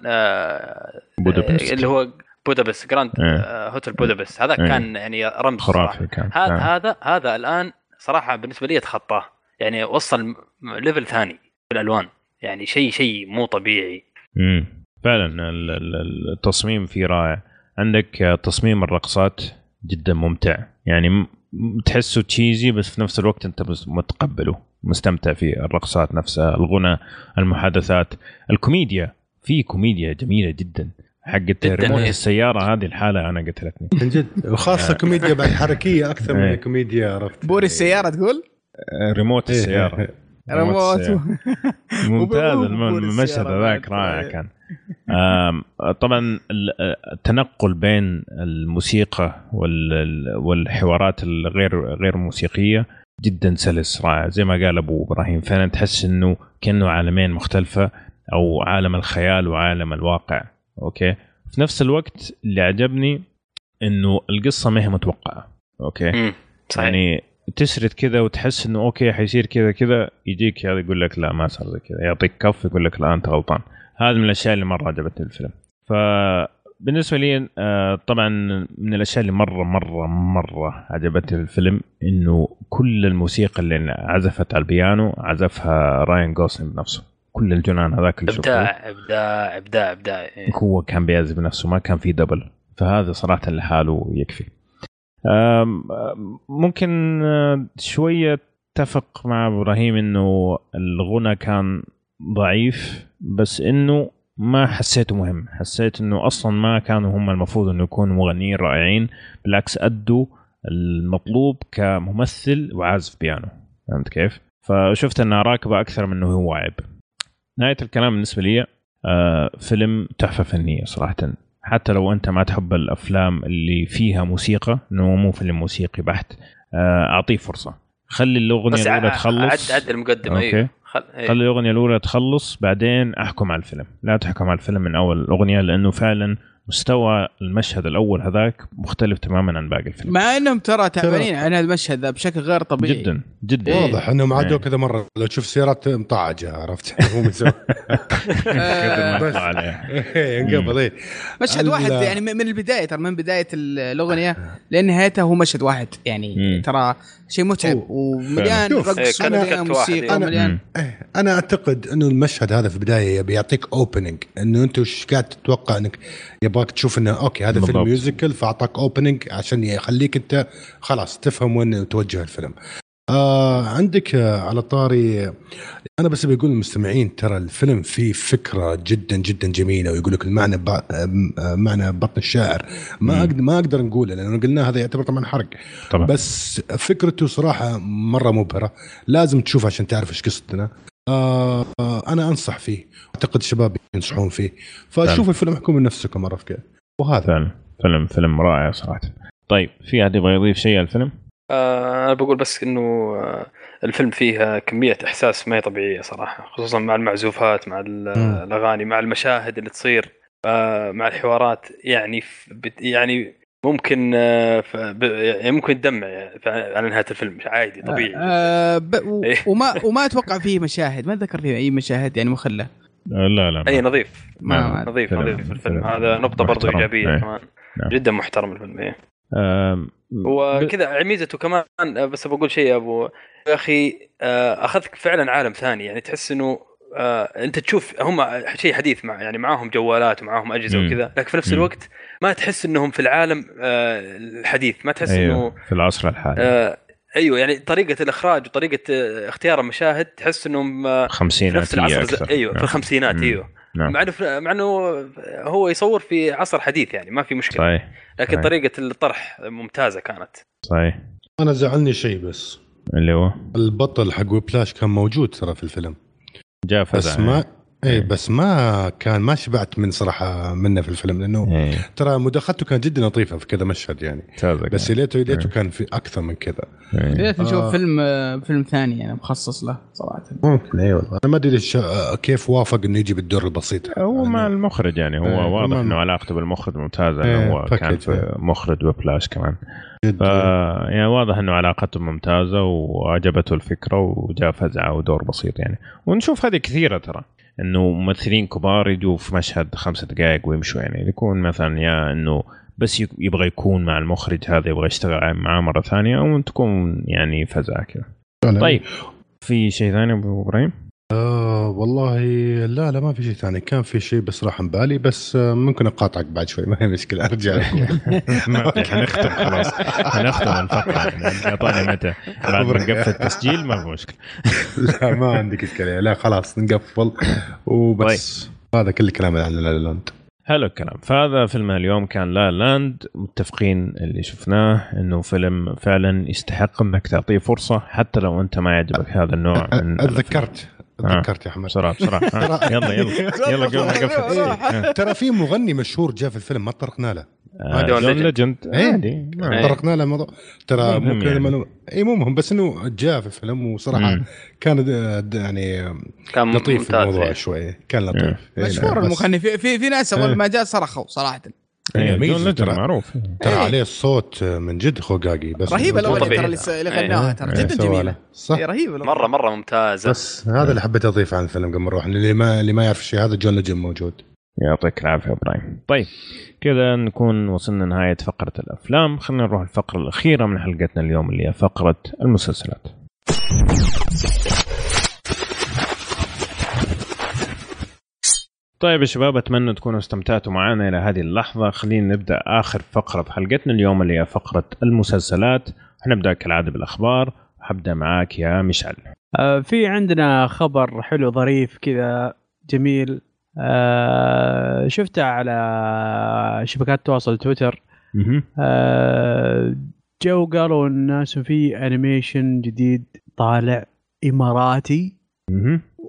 بودابست. اللي هو بودابست Grand إيه. هوتيل بودابست هذا إيه. كان يعني رمز. خرافي كان هذا كان. هذا هذا الآن صراحة بالنسبة لي اتخطاه يعني وصل level ثاني في الألوان يعني شيء شيء مو طبيعي. امم فعلا ال- ال- التصميم فيه رائع. عندك آه، تصميم الرقصات جدا ممتع. يعني تحسه cheesy بس في نفس الوقت أنت متقبله مستمتع في الرقصات نفسها الغنى المحادثات الكوميديا. في كوميديا جميلة جدا. حقت ريموت إيه. السيارة هذه الحالة أنا قتلتني. من جد. وخاصة كوميديا بعد حركية أكثر من إيه. كوميديا عرفت؟ بوري السيارة تقول؟ آه، ريموت إيه. السيارة. ريموت. ممتاز. المشهد هذاك. رائع كان. طبعا ال- التنقل بين الموسيقى وال- والحوارات الغير غير موسيقية جدا سلس رائع. زي ما قال أبو إبراهيم فعلا تحس إنه كأنه عالمين مختلفة أو عالم الخيال وعالم الواقع. okay؟ في نفس الوقت اللي عجبني إنه القصة ما هي متوقعة. okay؟ صحيح. يعني تسرد كذا وتحس إنه okay حيصير كذا كذا يجيك هذا يقول لك لا ما صار زي كذا. يعطيك كف يقول لك لا أنت غلطان. هذا من الأشياء اللي مرة عجبتني الفيلم. فبالنسبة لي آه، طبعا من الأشياء اللي مرة مرة مرة عجبتني الفيلم إنه كل الموسيقى اللي عزفت على البيانو عزفها راين جوسلينج بنفسه كل الجنان هذاك اللي إبداع إبداع إبداع إبداع. هو كان بيعزف بنفسه ما كان في double. فهذا صراحة لحاله يكفي. ممكن آه، شوية اتفق مع إبراهيم إنه الغنى كان ضعيف بس إنه ما حسيته مهم. حسيت إنه أصلا ما كانوا هم المفروض إنه يكونوا مغنيين رائعين بالعكس أدوا المطلوب كممثل وعازف بيانو. فهمت كيف؟ فشفت إنها راكبة أكثر من إنه هو عيب نهاية الكلام بالنسبة لي آه فيلم تحفة فنية صراحة. حتى لو أنت ما تحب الأفلام اللي فيها موسيقى إنه مو فيلم موسيقي بحت آه أعطيه فرصة خلي الأغنية الأولى تخلص عد عد المقدمة okay. أيوه خل... إيه. خلي الأغنية الأولى تخلص بعدين أحكم على الفيلم لا تحكم على الفيلم من أول الأغنية لأنه فعلا مستوى المشهد الأول هذاك مختلف تماما عن باقي الفيلم مع إنهم ترى تعبانين عن هذا المشهد ذا بشكل غير طبيعي جدا جدا واضح إنهم عادوا إيه. كذا مرة لو تشوف سيارات مطعجه عرفت هو بس. إيه، إيه. مشهد واحد يعني من من البداية ترى من بداية الأغنية لأن نهايتها هو مشهد واحد يعني. ترى شيء متعب ومليان رقص إيه، ومليان موسيقى إيه. ومليان. إيه، أنا أعتقد إنه المشهد هذا في البداية يبي يعطيك opening إنه أنت وش قاعد تتوقع إنك يبغاك تشوف إنه okay هذا بالضبط. فيلم musical فأعطاك opening عشان يخليك أنت خلاص تفهم وين توجه الفيلم. آه عندك آه على طاري أنا بس بقول للمستمعين ترى الفيلم فيه فكرة جدا جدا جميلة ويقول لك المعنى ب... آه، معنى بطن الشاعر ما. أقدر ما أقدر نقوله لأنه قلنا هذا يعتبر طبعا حرق طبعا بس فكرته صراحة مرة مبهرة لازم تشوف عشان تعرف إيش قصتنا آه آه، أنا أنصح فيه. أعتقد الشباب ينصحون فيه. فشوفوا. الفيلم احكم من نفسكم عرفت كيف وهذا. فعلا. فيلم فيلم رائع صراحة. طيب في أحد يبغى يضيف شيء على الفيلم؟ آه أنا بقول بس إنه آه الفيلم فيه كمية إحساس ما هي طبيعية صراحة. خصوصا مع المعزوفات مع. الأغاني مع المشاهد اللي تصير آه مع الحوارات. يعني يعني ممكن آه يعني ممكن تدمع يعني على نهاية الفيلم عادي طبيعي آه ب... و... إيه. وما وما أتوقع فيه مشاهد ما أتذكر فيه أي مشاهد يعني مخلة آه، لا لا أي ما. نظيف ما ما نظيف فيلم- نظيف الفيلم فيلم هذا نقطة برضو محترم. إيجابية إيه. كمان نعم. جدا محترم الفيلم إيه. آم، وكذا ميزته كمان آه، بس بقول شيء يا أبو يا أخي آه، أخذك فعلا عالم ثاني يعني تحس إنه آه، انت تشوف هم شيء حديث مع يعني معاهم جوالات ومعاهم أجهزة مم. وكذا لكن في نفس. الوقت ما تحس إنهم في العالم آه، الحديث ما تحس إنه أيوه في العصر الحالي آه، أيوه يعني طريقة الإخراج وطريقة آه، اختيار المشاهد تحس إنهم آه، في نفس العصر أكثر. أيوه في نعم. الخمسينات مم. أيوه نعم مع إنه مع إنه هو يصور في عصر حديث يعني ما في مشكلة صحيح لكن صحيح. طريقة الطرح ممتازة كانت صحيح أنا زعلني شيء بس اللي هو البطل حق ويبلاش كان موجود ترى في الفيلم جاء فزع بس ما اي إيه. بس ما كان ما شبعت من صراحة منه في الفيلم لأنه إيه ترى مداخلته كانت جدا لطيفة في كذا مشهد يعني بس. ليته ليته إيه. كان في أكثر من كذا إيه. بديت نشوف آه. فيلم آه، فيلم ثاني يعني مخصص له صراحة ممكن اي والله أنا ما أدري ليش- آه، كيف وافق إنه يجي بالدور البسيط هو مع يعني المخرج يعني هو إيه، واضح إنه علاقته بالمخرج ممتازة إيه، انه هو كان إيه. مخرج وبلاش كمان ف يعني واضح إنه علاقته ممتازة وعجبته الفكرة وجاء فزعة ودور بسيط يعني ونشوف هذه كثيرة ترى إنه ممثلين كبار يجوا في مشهد خمسة دقائق ويمشوا يعني يكون مثلا يا إنه بس يبغى يكون مع المخرج هذا يبغى يشتغل معاه مرة ثانية أو تكون يعني فزعة كذا. طيب في شيء ثاني أبو إبراهيم؟ آه والله لا لا ما في شيء ثاني. كان في شيء بس راح بالي بس آه ممكن أقاطعك بعد شوي ما هي مشكلة أرجع لك. حنختم خلاص. حنختم الفقره اعطانا متى؟ بعد ما نقفل التسجيل ما في مشكلة. لا ما عندك إشكالية. لا خلاص نقفل. وبس. هذا كل الكلام عن La La Land. حلو الكلام. فهذا فيلم اليوم كان La La Land. متفقين اللي شفناه إنه فيلم فعلا يستحق إنك تعطيه فرصة حتى لو أنت ما يعجبك هذا النوع من أتذكرت. تذكرت يا احمد بسرعة بسرعة آه. يلا يلا يلا قبل ما نقفل التسجيل. ترى في مغني مشهور جاء في الفيلم ما تطرقنا له آه، جون جون ليجند. إيه. عادي ما- إيه. تطرقنا له الموضوع ترى ممكن يعني. يعني. اي مو مهم بس إنه جاء في الفيلم وصراحة. كان يعني كان لطيف الموضوع إيه. شوي كان لطيف إيه، مشهور المغني في في, في ناس أول إيه. ما جاء صرخوا صراحة إيه، جون ليجند ترى. معروف ترى إيه. عليه الصوت من جد خقاقي بس رهيبة الأغنية. ترى اللي س- اللي غناها ترى إيه، جدا جميلة له. صح إيه، رهيبه. مرة مرة ممتازة بس هذا اللي حبيت أضيفه عن الفيلم قبل ما نروح اللي ما اللي ما يعرف شيء هذا جون ليجند موجود يعطيك العافية إبراهيم طيب كذا نكون وصلنا نهايه فقرة الأفلام خلينا نروح الفقرة الأخيرة من حلقتنا اليوم اللي هي فقرة المسلسلات طيب يا شباب أتمنى تكونوا استمتعتوا معنا إلى هذه اللحظة. خلينا نبدأ آخر فقرة في حلقتنا اليوم اللي هي فقرة المسلسلات. حنبدا كالعادة بالأخبار. حبدا معاك يا مشعل آه، في عندنا خبر حلو ظريف كذا جميل. آه، شفته على شبكات التواصل تويتر. آه، جو قالوا الناس في animation جديد طالع إماراتي.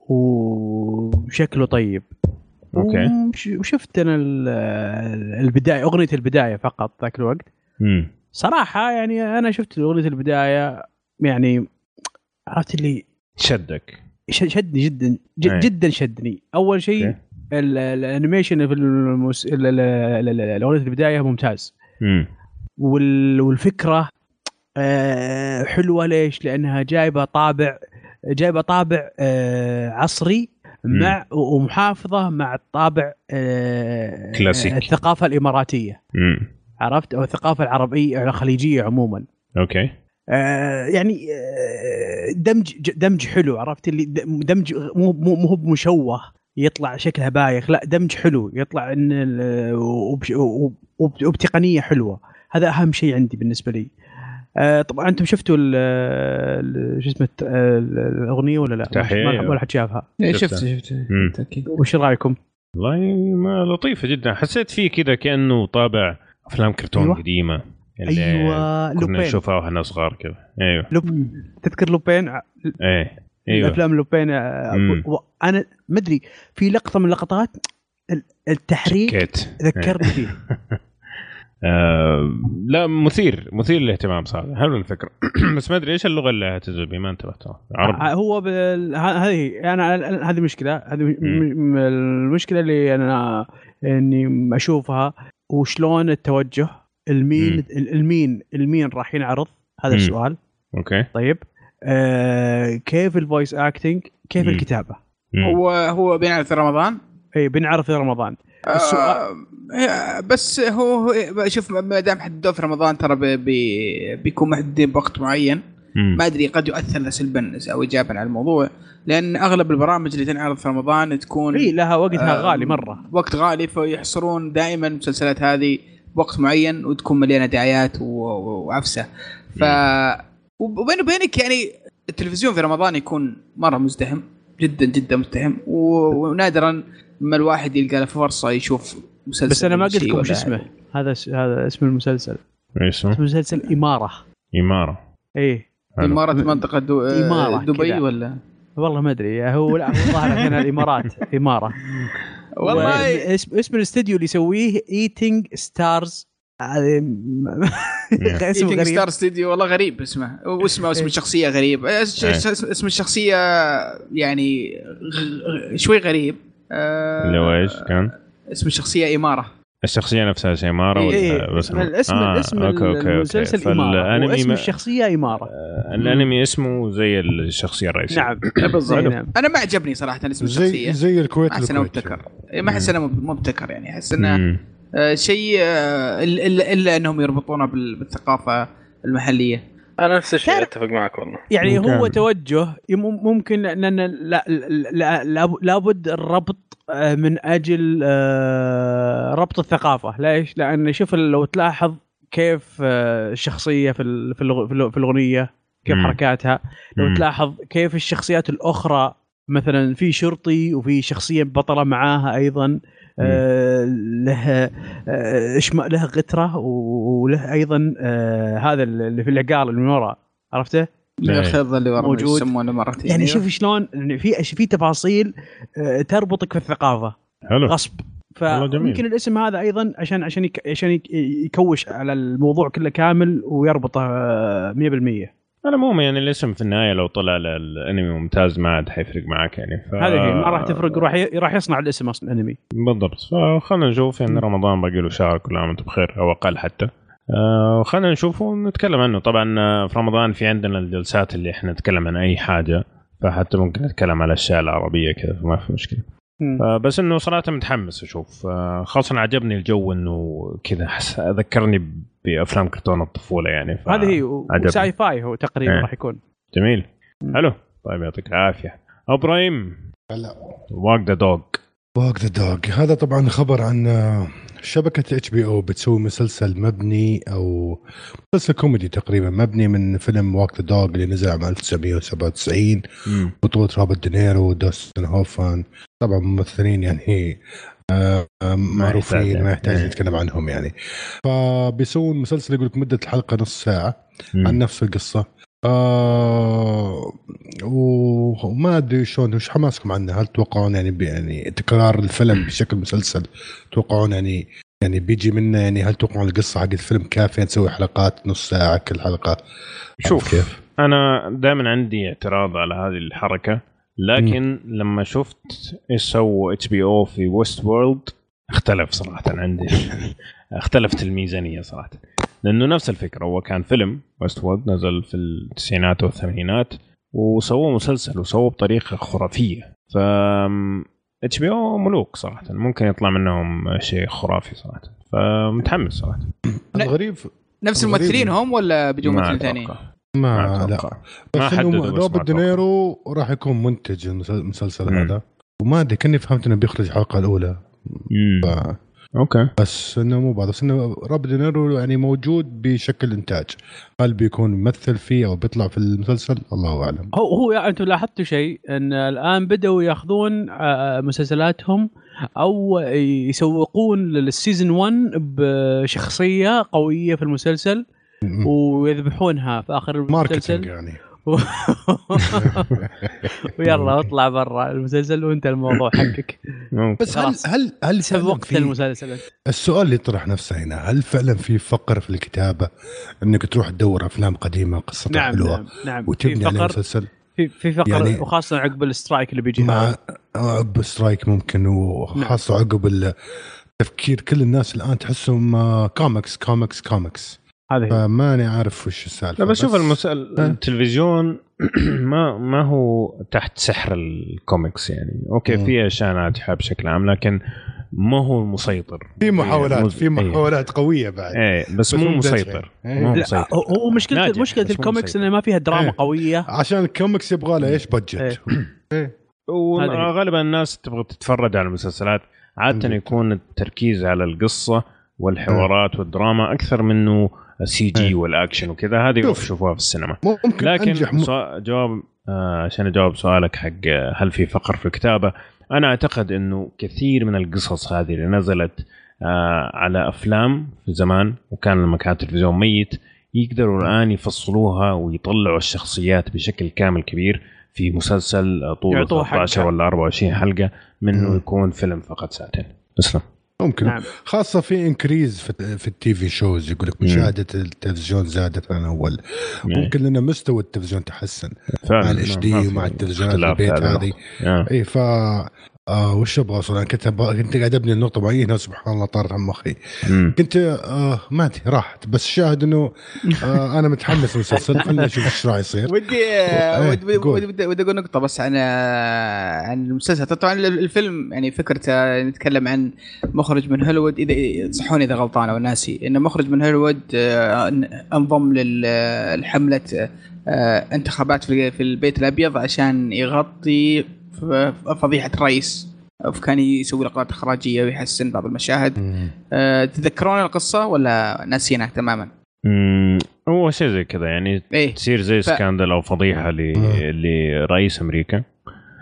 وشكله طيب. okay وش- وشفت أنا ال- البداية أغنية البداية فقط ذاك الوقت مم. صراحة يعني أنا شفت أغنية البداية يعني عرفت اللي شدك شدني جدا أي. جدا شدني أول شيء الأنيميشن في المس... ال- ال- ال- ال- الاغنيه البداية ممتاز مم. وال... والفكرة آه، حلوة ليش؟ لأنها جايبة طابع جايبة طابع آه، عصري مع ومحافظة مع الطابع آه، كلاسيكي. الثقافة الإماراتية. مم. عرفت؟ أو الثقافة العربية الخليجية عموما. okay. آه، يعني آه، دمج دمج حلو عرفت؟ اللي دمج مو مو مو هو مشوه يطلع شكلها بايخ لا دمج حلو يطلع إن وبتقنية حلوة. هذا أهم شيء عندي بالنسبة لي. طبعا أنتم شفتوا شو اسمه الأغنية ولا لا؟ تحية. ما ولا حد شافها شفتها. شفت شفت. بالتأكيد. وش رأيكم؟ والله ما لطيفة جدا. حسيت فيه كذا كأنه طابع أفلام كرتون أيوة. قديمة. اللي أيوه كنا لوبين. نشوفها وإحنا صغار كذا. أيوه. لوب تذكر لوبين؟ إيه أيوه. الأفلام لوبين آه، أنا ما أدري في لقطة من اللقطات ال- التحريك ذكرني فيه. آه لا مثير مثير للاهتمام صراحة. حلو الفكرة؟ بس ما أدري إيش اللغة اللي هتنزل بها ما انتبهت عربي. هو بال... هذه أنا أنا- هذه مشكلة. هذه م-. م- المشكلة اللي أنا إني أشوفها وشلون التوجه المين مم. المين المين راح ينعرض؟ هذا مم. السؤال. okay. طيب. آه كيف ال voice acting كيف مم. الكتابة؟ مم. هو هو بينعرض في رمضان؟ اي بينعرض في رمضان. السؤال- آه بس هو شوف ما دام حددوه في رمضان ترى بي بي بيكون محددين بوقت معين. مم. ما أدري قد يؤثر سلبا أو ايجابا على الموضوع. لأن أغلب البرامج اللي تنعرض في رمضان تكون إي لها وقتها آه، غالي مرة. وقت غالي فيحصرون دائما المسلسلات هذه بوقت معين وتكون مليانة دعايات وعفسة. ف وبيني وبينك يعني التلفزيون في رمضان يكون مرة مزدحم جدا جدا مزدحم. و- ونادرا ما الواحد يلقى له فرصة يشوف مسلسل بس أنا ما قلت لكم ولا شو اسمه. هذا س- هذا اسم المسلسل. إيش اسمه؟ اسم المسلسل إمارة. إمارة. إيه. حلو. إمارة منطقة دو... إمارة دبي كذا. ولا؟ والله ما أدري. هو لا هو ظاهر من الإمارات إمارة. والله. اسم اسم الاستديو اللي يسويه Eating Stars اسم Eating غريب. Star ستوديو والله غريب اسمه. واسمه واسم إيه. الشخصية غريب. إيه. اس- اسم الشخصية يعني شوي غريب. آه، اللي هو إيش كان؟ اسم الشخصية إمارة. الشخصية نفسها شيء إمارة ولا إيه بس الاسم آه، الاسم أوكي، أوكي، أوكي. المسلسل إمارة. فالانمي واسم الشخصية إمارة. آه، الأنمي اسمه زي الشخصية الرئيسية. نعم بالضبط. إيه، نعم. أنا ما عجبني صراحة اسم زي الشخصية. زي الكويت ما إنه الكويت مبتكر. إيه، ما أحس إنه مب- مبتكر يعني. أحس إنه مم. آه، شيء آه، إلا إنهم يربطونه بال- بالثقافة المحلية. أنا نفس الشيء تعرف- أتفق معك والله يعني ممكن. هو توجه ممكن لأن لا لا لا لابد الربط آه، من أجل آه، ربط الثقافة ليش؟ لأن شوف لو تلاحظ كيف آه، الشخصية في ال- في الأغنية كيف مم. حركاتها لو مم. تلاحظ كيف الشخصيات الأخرى مثلا في شرطي وفي شخصية بطلة معاها أيضا آه، له آه، إشمأ- له غتره وله أيضا آه، هذا اللي في العقال اللي من ورا عرفته؟ من إيه. الخيط اللي ورا موجود. يسمونه مرتين يعني. شوف شلون إن في في تفاصيل تربطك في الثقافة حلو غصب. فممكن الاسم هذا أيضا عشان عشان يك- عشان يك- يكوش على الموضوع كله كامل ويربطه آه، 100% على العموم يعني الاسم في النهاية لو طلع الأنمي ممتاز ما عاد حيفرق معك يعني ف... هذه هي ما راح تفرق راح ي- راح يصنع الاسم أصلا انمي بالضبط. فخلنا نشوف يعني رمضان باقي له شهر كل عام وأنتم بخير أو أقل حتى. آه خلينا نشوفه ونتكلم عنه. طبعا آه، في رمضان في عندنا الجلسات اللي إحنا نتكلم عن أي حاجة فحتى ممكن نتكلم على الأشياء العربية كذا فما في مشكلة. آه، بس إنه صراحة متحمس أشوف. آه، خاصة عجبني الجو إنه كذا حس ذكرني بافلام كرتون الطفولة يعني ف... هذه هي. وساي فاي هو تقريبا إيه. راح يكون. جميل. حلو. طيب يعطيك العافية. إبراهيم. هلا. واك ذا دوغ واك ذا دوغ هذا طبعا خبر عن آه، شبكة HBO بتسوي مسلسل مبني أو مسلسل كوميدي تقريبا مبني من فيلم Wag the Dog اللي نزل عام 1997 بطولة روبرت دينيرو ودوستن هوفمان طبعا ممثلين يعني معروفين ما يحتاج يعني. نتكلم عنهم يعني. فبيسوون مسلسل يقول لك مدة الحلقة نص ساعة عن نفس القصة. آه و- وما أدري شلون وش حماسكم عنه؟ هل تتوقعون يعني يعني تكرار الفيلم بشكل مسلسل؟ تتوقعون يعني يعني بيجي منه يعني هل تتوقعون القصة حق الفيلم كافية؟ تسوي حلقات نص ساعة كل حلقة. شوف كيف؟ أنا دائما عندي اعتراض على هذه الحركة. لكن لما شفت إيش سووا HBO في Westworld اختلف صراحة عندي. اختلفت الميزانية صراحة. لأنه نفس الفكرة هو كان فيلم Westworld نزل في التسعينات والثمانينات وسووه مسلسل وسووه بطريقة خرافية. ف HBO ملوك صراحة. ممكن يطلع منهم شيء خرافي صراحة. فمتحمس صراحة. الغريب نفس الممثلين هم ولا ما ممثلين ثانيين؟ ما ما لا. أتوقع ما بس حددوا انه ما روبرت. دينيرو راح يكون منتج المسل- المسلسل مم. هذا. وما أدري كأني فهمت إنه بيخرج الحلقة الأولى. ف... أوكي. بس إنه مو بعض بس إنه روبرت دينيرو يعني موجود بشكل إنتاج. هل بيكون ممثل فيه أو بيطلع في المسلسل؟ الله أعلم. هو هو يعني أنتم لاحظتوا شيء؟ إن الآن بدأوا ياخذون آه، مسلسلاتهم أو يسوقون للسيزون 1 بشخصية قوية في المسلسل. ويذبحونها في آخر المسلسل يعني. ويلا اطلع برا المسلسل وانت الموضوع حقك. بس هل. هل هل سب فعلاً وقت في- المسلسل. السؤال اللي يطرح نفسه هنا هل فعلا في فقر في الكتابة إنك تروح تدور أفلام قديمة قصتها نعم حلوة نعم نعم وتبني فقر مسلسل في في فقر يعني- وخاصة عقب ال strike اللي بيجي مع. عقب strike ممكن وخاصة عقب ال- تفكير كل الناس الآن تحسهم comics comics comics هذا هي. فماني عارف وش السالفة لا بس شوف المسألة آه. التلفزيون ما ما هو تحت سحر الكوميكس يعني أوكي. في اشياء ناجحه بشكل عام لكن ما هو المسيطر في محاولات مو- في إيه. محاولات قوية بعد إيه بس, بس مو مسيطر إيه. مو لا مسيطر هو- هو مشكلة ناجح، مشكلة الكوميكس مسيطر. إنه ما فيها دراما إيه. قوية عشان الكوميكس يبغى له إيش budget وغالبا الناس تبغى تتفرج على المسلسلات عاده. يكون التركيز على القصة والحوارات والدراما أكثر منه ال CGI. والأكشن وكذا هذه شوف. يشوفوها في السينما ممكن لكن م... سؤال جواب آه عشان أجاوب سؤالك حق آه، هل في فقر في الكتابة أنا أعتقد إنه كثير من القصص هذه اللي نزلت آه على أفلام في زمان وكان لما كان التلفزيون ميت يقدروا الآن يفصلوها ويطلعوا الشخصيات بشكل كامل كبير في مسلسل آه، طوله يعطوه 13 حلقة. ولا 24 حلقة منه. يكون فيلم فقط ساعتين اسلم ممكن. نعم. خاصة في increase في, في ال TV shows يقول لك مم. مشاهدة التلفزيون زادت عن أول. ممكن لأن مستوى التلفزيون تحسن. فعلا. مع ال HD TV ومع التلفزيونات البيت هذه. اي ف آه وش أبغى أوصل؟ أنا كنت أبغى- كنت قاعد أبني النقطة معينه سبحان الله طارت عن مخي مم. كنت آه ما أدري راحت. بس شاهد إنه آه أنا متحمس للمسلسل. خلينا نشوف إيش راح يصير. ودي إيه، ودي. ودي ودي أقول نقطة بس عن عن المسلسل. طبعا الفيلم يعني فكرته نتكلم عن مخرج من هوليوود. إذا صحوني إذا غلطان أو ناسي. انه مخرج من هوليوود آه، أنضم للحمله انتخابات في في البيت الأبيض عشان يغطي فضيحه الرئيس فكان يسوي لقطات إخراجية ويحسن بعض المشاهد. آه، تذكرون القصة ولا ناسينها تماما؟ مم. هو شيء زي كذا يعني إيه تصير زي ف- سكاندل أو فضيحة ل... لرئيس أمريكا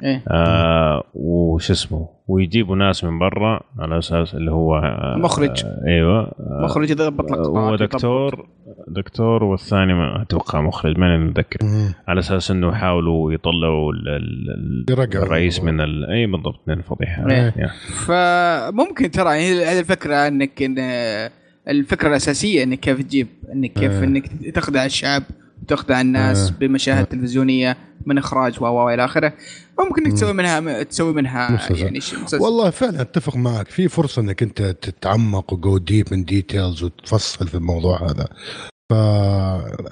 إيه آه وش اسمه ويجيبوا ناس من برا على أساس اللي هو آه مخرج. آه إيوه مخرج يضبط لك هو. دكتور دكتور والثاني ما أتوقع مخرج ماني متذكر. على أساس إنه يحاولوا يطلعوا الرئيس. من ال... إي بالضبط من الفضيحة إيه. فممكن ترى يعني هذه الفكرة إنك إن الفكرة الأساسية إنك كيف تجيب إنك كيف إيه. إنك تخدع الشعب وتخدع الناس إيه. بمشاهد. تلفزيونية من إخراج و و إلى آخره. ممكن إنك. تسوي منها تسوي منها مسلسل. يعني شيء مسلسل. والله فعلا أتفق معك. في فرصة إنك أنت تتعمق و go deep in details وتفصل في الموضوع هذا. ف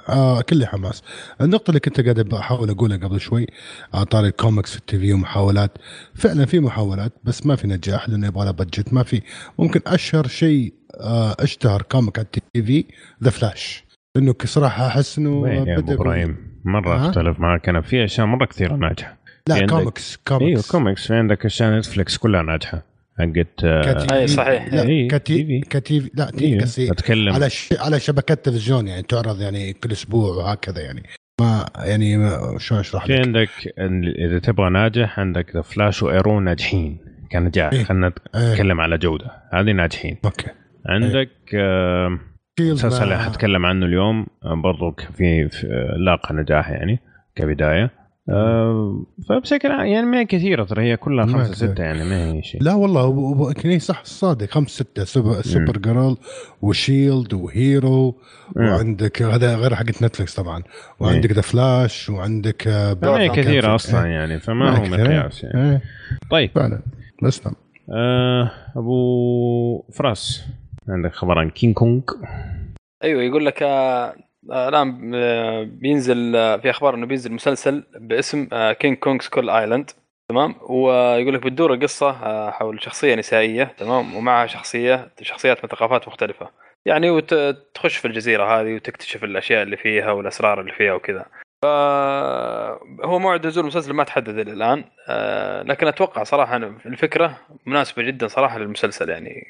آه كل حماس. النقطة اللي كنت قاعد بحاول أقولها قبل شوي على طاري الكوميكس في ال TV ومحاولات فعلا في محاولات بس ما في نجاح لأنه يبغى لها budget ما في. ممكن أشهر شيء آه أشتهر comic على ال TV The Flash لأنه صراحة أحس إنه وين يا أبو بدأ- إبراهيم؟ مرة ها؟ أختلف معك. أنا في أشياء مرة كثيرة ناجحة. في لا عندك- كوميكس أيوه comics comics في عندك أشياء Netflix كلها ناجحة. حقت آه، ك T- أي صحيح. لا إيه، ك TV. ك T لا T قصدي أتكلم. على ش... على شبكات تلفزيون يعني تعرض يعني كل أسبوع وهكذا يعني. ما يعني ما شلون أشرح في لك؟ عندك ال- إذا تبغى ناجح عندك The Flash و Arrow ناجحين. كنجاح. إيه. خلينا إيه. نتكلم على جودة. هذه ناجحين. أوكي. عندك آه، SHIELD مسلسل اللي حتكلم عنه اليوم آه، برضو في في- آه، لاقى نجاح يعني كبداية آه، فبشكل يعني ما هي كثيرة ترى هي كلها خمسة. ستة يعني ما هي شيء لا والله صح صادق خمس ستة Super, Supergirl و Shield و Hero. وعندك هذا غير حقت Netflix طبعا وعندك The Flash وعندك ما هي كثيرة أصلا إيه. يعني فما هو إيه. مقياس يعني إيه. طيب فعلا بس نعم آه، أبو فراس عندك خبر عن King Kong أيوه يقول لك آه، آه، الآن آه، بينزل في أخبار إنه بينزل مسلسل باسم King Kong Skull Island تمام؟ ويقول لك بتدور القصة حول شخصية نسائية تمام؟ ومعها شخصية شخصيات من ثقافات مختلفة. يعني وتخش في الجزيرة هذه وتكتشف الأشياء اللي فيها والأسرار اللي فيها وكذا. فهو موعد نزول المسلسل ما تحدد إلى الآن. آه، لكن أتوقع صراحة الفكرة مناسبة جدا صراحة للمسلسل يعني.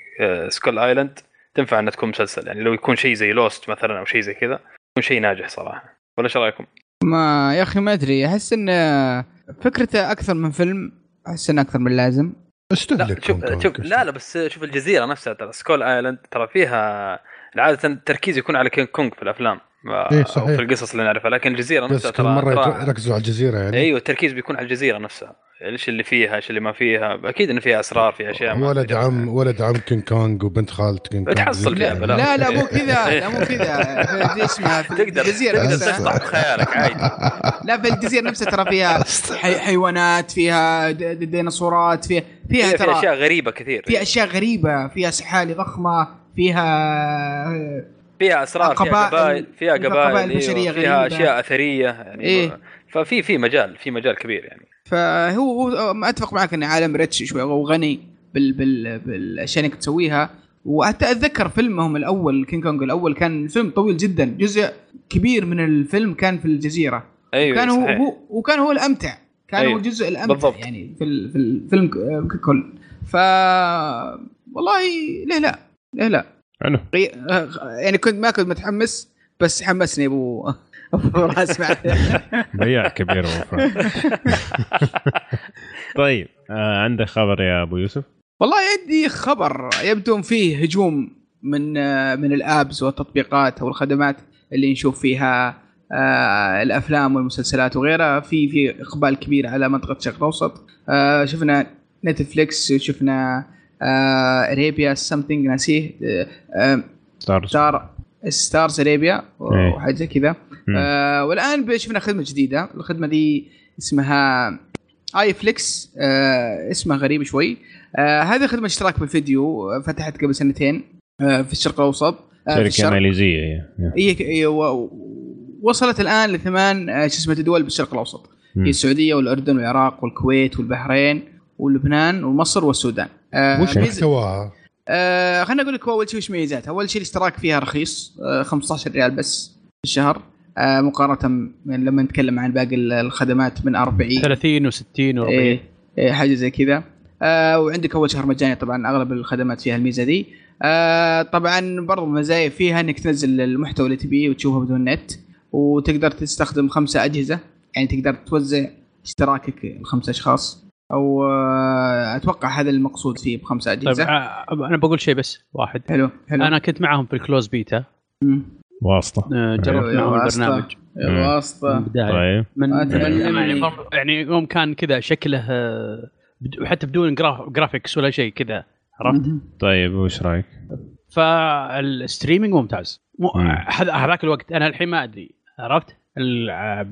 Skull Island تنفع إنها تكون مسلسل يعني. لو يكون شيء زي Lost مثلا أو شيء زي كذا يكون شيء ناجح صراحة. ولا إيش رأيكم؟ ما يا أخي ما أدري. أحس إن فكرته أكثر من فيلم أحس إنه أكثر من اللازم استهلك لا شوف شوف. لا لا بس شوف الجزيرة نفسها ترى. Skull Island ترى فيها عاده التركيز يكون على King Kong في الأفلام. إيه، أو صحيح. في القصص اللي نعرفها. لكن الجزيرة نفسها كل مرة ترى يركزوا على الجزيرة يعني. أيوه التركيز بيكون على الجزيرة نفسها. إيش اللي فيها إيش اللي ما فيها. أكيد ان فيها أسرار في أشياء ما ولد عم. ولد عم King Kong وبنت خالة King Kong. بتحصل فيها لا بلا لا, لا مو كذا لا مو كذا. في- اسمها في تقدر الجزيرة تقدر تشطح بخيالك عادي. لا في الجزيرة نفسها ترى فيها حي حيوانات فيها ديناصورات فيها فيها ترى أشياء غريبة كثير. فيها أشياء غريبة فيها سحالي ضخمة فيها فيها أسرار فيها قبائل- فيها قبائل بشرية أيوة، فيها. أشياء أثرية يعني إيه. ففي في مجال في مجال كبير يعني فهو هو أتفق معك إن عالم ريتش شوي أو غني بال بال بالأشياء اللي تسويها وحتى أتذكر فيلمهم الأول King Kong الأول كان فيلم طويل جدا جزء كبير من الفيلم كان في الجزيرة أيوه كان هو. هو وكان هو الأمتع كان هو أيوه. الجزء الأمتع بالضبط. يعني في في الفيلم ككل ف والله ليه لا ليه لا حلو. يعني كنت ما كنت متحمس بس حمسني ابو أبو راس بياع كبير وفاء طيب آه عندك خبر يا أبو يوسف؟ والله عندي خبر. يبدو فيه هجوم من آه، من ال apps والتطبيقات أو الخدمات اللي نشوف فيها آه، الأفلام والمسلسلات وغيرها. في في إقبال كبير على منطقة الشرق الأوسط. آه، شفنا Netflix شفنا Arabia something ناسيه. آه، Starz Star Starz Arabia إيه. وحاجه كذا. آه والآن شفنا خدمة جديدة. الخدمة دي اسمها iflix آه اسمها غريب شوي. آه هذه خدمة اشتراك بالفيديو آه، فتحت قبل سنتين آه في الشرق الأوسط. آه شركة ماليزية هي هي هي و- وصلت الآن لثمان آه، شو اسمه دول بالشرق الأوسط. هي السعودية والأردن والعراق والكويت والبحرين ولبنان ومصر والسودان. آه وش ميز- محتواها؟ آه خليني أقول لك أول شيء وش ميزاتها أول شيء الاشتراك فيها رخيص آه 15 ريال بس في الشهر. آه مقارنة من لما نتكلم عن باقي ال- الخدمات من 40 30 و60 و40 إيه إيه حاجة زي كذا. آه وعندك أول شهر مجاني طبعا أغلب الخدمات فيها الميزة دي. آه طبعا برضو مزايا فيها إنك تنزل المحتوى اللي تبيه وتشوفه بدون نت وتقدر تستخدم خمسة أجهزة. يعني تقدر توزع اشتراكك لخمسة أشخاص. أو آه أتوقع هذا المقصود فيه بخمسه طيب اجهزه آه، أنا بقول شيء بس واحد. حلو حلو. أنا كنت معهم في الكلوز بيتا. واسطة. آه، جربت واسطة. البرنامج. واسطة. طيب. من يعني مني. يعني يوم كان كذا شكله آه، بد- حتى بدون graph graphics ولا شيء كذا عرفت. طيب وش رأيك؟ فال streaming ممتاز. هذاك الوقت أنا الحين ما أدري عرفت؟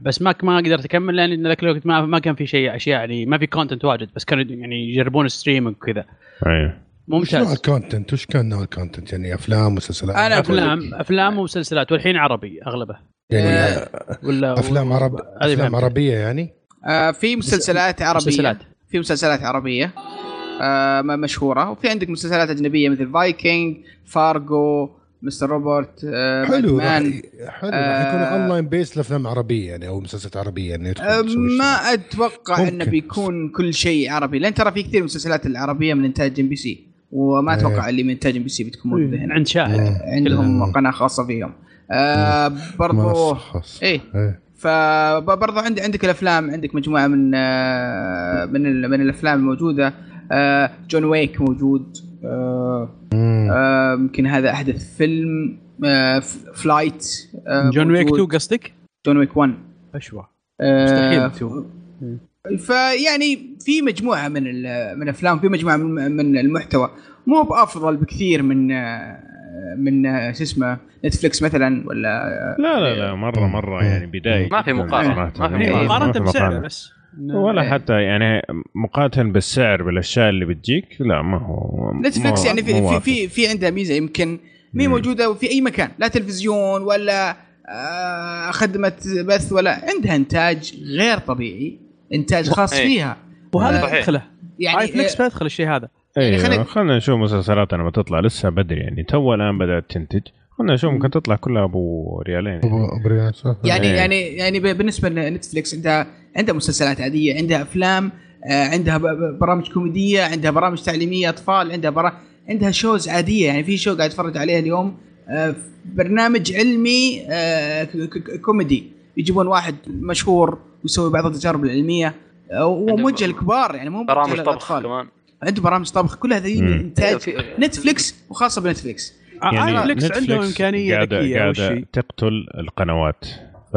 بس ما ما قدرت أكمل لأن ذاك الوقت ما ما كان في شيء أشياء يعني ما في content واجد بس كانوا يعني يجربون streaming وكذا أيوه ممتاز ال content؟ وش كان نوع الكونتنت؟ يعني أفلام مسلسلات؟ أنا أقول لك. افلام أفلام ومسلسلات والحين عربي أغلبه يعني آه، ولا أفلام عرب أفلام. عربية يعني؟ آه في مسلسلات عربية مسلسلات. في مسلسلات عربية آه مشهورة وفي عندك مسلسلات أجنبية مثل Vikings Fargo Mr. Robot آه حلو راح باتمان. حلو راح آه، يكون اونلاين بس لأفلام عربية يعني أو مسلسلات عربية يعني آه ما. أتوقع ممكن. انه بيكون كل شيء عربي لأن ترى في كثير مسلسلات العربية من إنتاج MBC وما إيه. أتوقع اللي من إنتاج MBC بتكون موجودة هنا عند شاهد مم. عندهم. قناة خاصة فيهم آه برضو. إيه إيه. فبرضه عندي عندك الأفلام عندك مجموعة من آه، من ال- من الأفلام الموجودة آه، John Wick موجود يمكن هذا أحدث فيلم آه، Flight آه، John Wick موجود. 2 قصدك؟ John Wick 1 أشوى آه، مستحيل 2 فيعني في مجموعة من ال- من الأفلام في مجموعة من من المحتوى مو بأفضل بكثير من آه، من آه، شو اسمه Netflix مثلا ولا آه، لا لا لا مرة مرة يعني بداية ما في مقارنة. صراحة. ما في مقارنة. مقارنة في بسعره مقارنة. بس ولا إيه. حتى يعني مقارنة بالسعر بالأشياء اللي بتجيك لا ما هو Netflix يعني في في. في, في عندها ميزة يمكن مي مم. موجودة في أي مكان لا تلفزيون ولا آه، خدمة بث ولا عندها إنتاج غير طبيعي إنتاج خاص إيه. فيها وهذا صحيح. بدخله يعني iflix بيدخل الشيء هذا يعني خلينا- أيوه خلينا نشوف مسلسلات لما تطلع لسه بدري يعني تو الآن بدأت تنتج خلينا نشوف ممكن تطلع كلها أبو ريالين أبو بريان صح. يعني إيه. يعني يعني ب- بالنسبة ل Netflix عندها عندها مسلسلات عادية عندها أفلام آه، عندها برامج كوميدية عندها برامج تعليمية أطفال عندها برا... عندها shows عادية. يعني في show قاعد أتفرج عليها اليوم آه، برنامج علمي آه، ك- ك- كوميدي. يجيبون واحد مشهور ويسوي بعض التجارب العلمية وموجه للكبار يعني مو برامج طبخ كمان. عنده برامج طبخ كل هذه. إنتاج Netflix وخاصة ب Netflix يعني Netflix عندهم إمكانية قاعدة ذكية أول قاعدة. تقتل القنوات. ف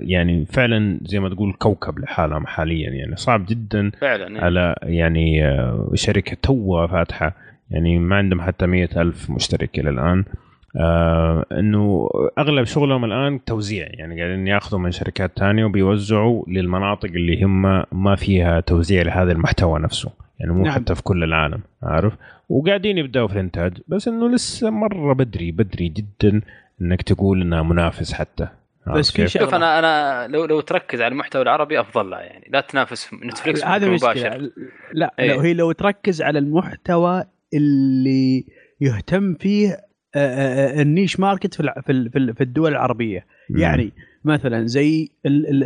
يعني فعلا زي ما تقول كوكب لحالهم حاليا. يعني صعب جدا فعلا إيه. على يعني آه، شركة توها فاتحة. يعني ما عندهم حتى مئة ألف مشترك إلى الآن. آه إنه أغلب شغلهم الآن توزيع. يعني قاعدين ياخذوا من شركات تانية وبيوزعوا للمناطق اللي هم ما فيها توزيع لهذا المحتوى نفسه. يعني مو نعم. حتى في كل العالم عارف؟ وقاعدين يبدأوا في الإنتاج بس إنه لسه مرة بدري بدري جدا إنك تقول إنها منافس حتى. بس في شوف أنا أنا لو لو تركز على المحتوى العربي أفضل لها يعني لا تنافس نتفلكس هذا مباشر. لا إيه. لو هي لو تركز على المحتوى اللي يهتم فيه آه، آه، آه، ال niche market في الع- في ال- في ال- في الدول العربية. مم. يعني مثلا زي ال- ال-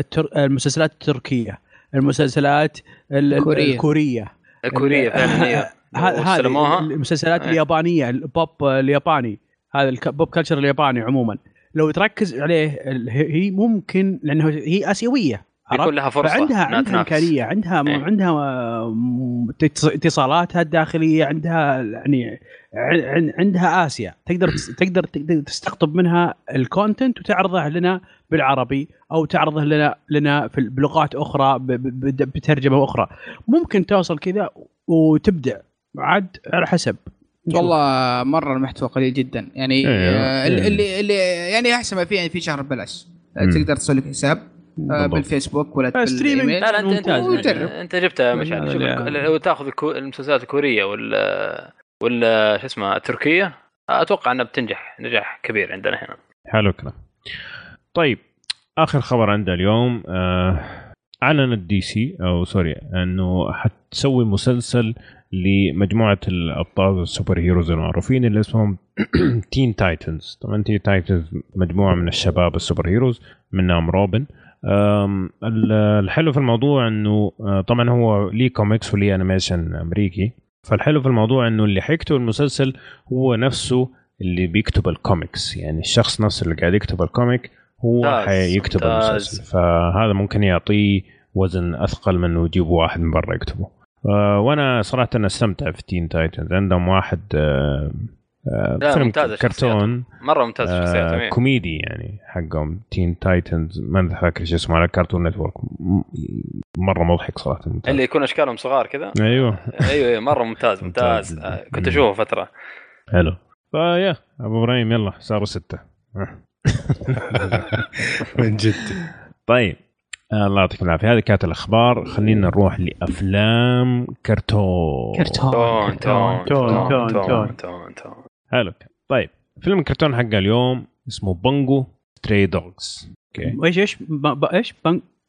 التر- المسلسلات التركية المسلسلات. الكورية. الكورية. فعلا هي ه- هذه. المسلسلات إيه. اليابانية البوب الياباني هذا ال pop culture الياباني عموما لو تركز عليه هي ممكن لأنه هي آسيوية؟ يكون لها فرصة فعندها عندها تنافس. إمكانية عندها إيه. عندها اتص- اتصالاتها الداخلية عندها يعني عندها آسيا تقدر تقدر تقدر تستقطب منها الكونتنت وتعرضه لنا بالعربي أو تعرضه لنا لنا في بلغات أخرى بترجمة أخرى ممكن توصل كذا وتبدع عاد على حسب. والله مرة المحتوى قليل جدا يعني إيه، آه، اللي, إيه. اللي اللي يعني أحسن ما فيه يعني في شهر ببلاش آه،. تقدر تسوي لك حساب آه، بالضبط. بالفيسبوك ولا آه،. بالإيميل لا لا أنت أنت, ممتاز. أنت, جبتها اللي- لو تاخذ الكو- المسلسلات الكورية ولا ولا شو اسمه التركية أتوقع إنها بتنجح نجاح كبير عندنا هنا حلو الكلام طيب آخر خبر عندنا اليوم آه اعلنت DC أو sorry أنه حتسوي مسلسل لمجموعة الأبطال ال super heroes المعروفين اللي اسمهم Teen Titans طبعا Teen Titans مجموعة من الشباب ال super heroes منهم روبن. الحلو في الموضوع إنه آه، طبعا هو ليه كوميكس وليه animation أمريكي. فالحلو في الموضوع إنه اللي حيكتب المسلسل هو نفسه اللي بيكتب الكوميكس يعني الشخص نفسه اللي قاعد يكتب ال comic هو حيكتب. المسلسل. فهذا ممكن يعطيه وزن أثقل من إنه يجيبوا واحد من برا يكتبه. وأنا صراحة أنا استمتع في Teen Titans عندهم واحد آه، آه، لا، فيلم ممتازة كرتون مرة ممتاز آه. كوميدي يعني حقهم. Teen Titans ما فاكر شو اسمه على Cartoon Network مرة مضحك صراحة. ممتاز. اللي يكون اشكالهم صغار كذا؟ أيوه. أيوه أيوه مرة ممتاز ممتاز ممتاز. آه، كنت أشوفه فترة. حلو. فيا أبو إبراهيم يلا صاروا ستة. من جد. طيب. آه، الله يعطيكم العافية. هذه كانت الأخبار. خلينا نروح لأفلام كرتون. كرتون. تون تون تون، تون، تون تون. حلو. طيب فيلم الكرتون حق اليوم اسمه Bungo Stray Dogs okay. إيش إيش؟ ب- ب- إيش؟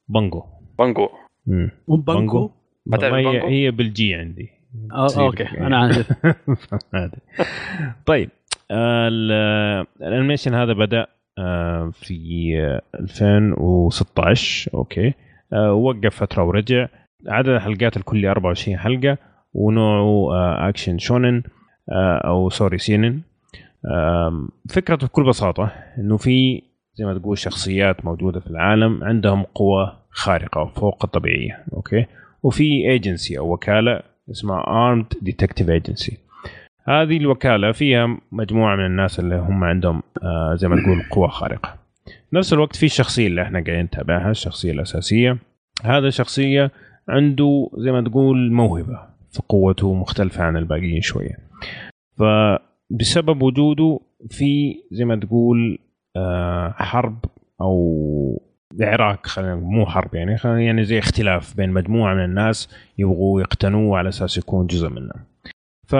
Bungo. Bungo. مو والله هي Bungo؟ هي بال G عندي. okay. أنا عارف. طيب آه، ال- ال animation هذا بدأ آه، في آه، 2016 okay. آه، وقف فترة ورجع. عدد الحلقات الكلي 24 حلقة. ونوعه آه، action shonen أو sorry seinen. فكرته بكل بساطة إنه في زي ما تقول شخصيات موجودة في العالم عندهم قوة خارقة فوق الطبيعية. okay. وفي ايجنسي أو وكالة اسمها Armed Detective Agency هذه الوكالة فيها مجموعة من الناس اللي هم عندهم آه زي ما تقول قوة خارقة. نفس الوقت في الشخصيه اللي إحنا قاعدين نتابعها الشخصية الأساسية. هذا شخصية عنده زي ما تقول موهبة في قوته مختلفة عن الباقيين شوية. فبسبب وجوده في زي ما تقول آه حرب أو عراك خلينا مو حرب يعني خلينا يعني زي اختلاف بين مجموعة من الناس يبغوا يقتنوه على أساس يكون جزء منهم. ف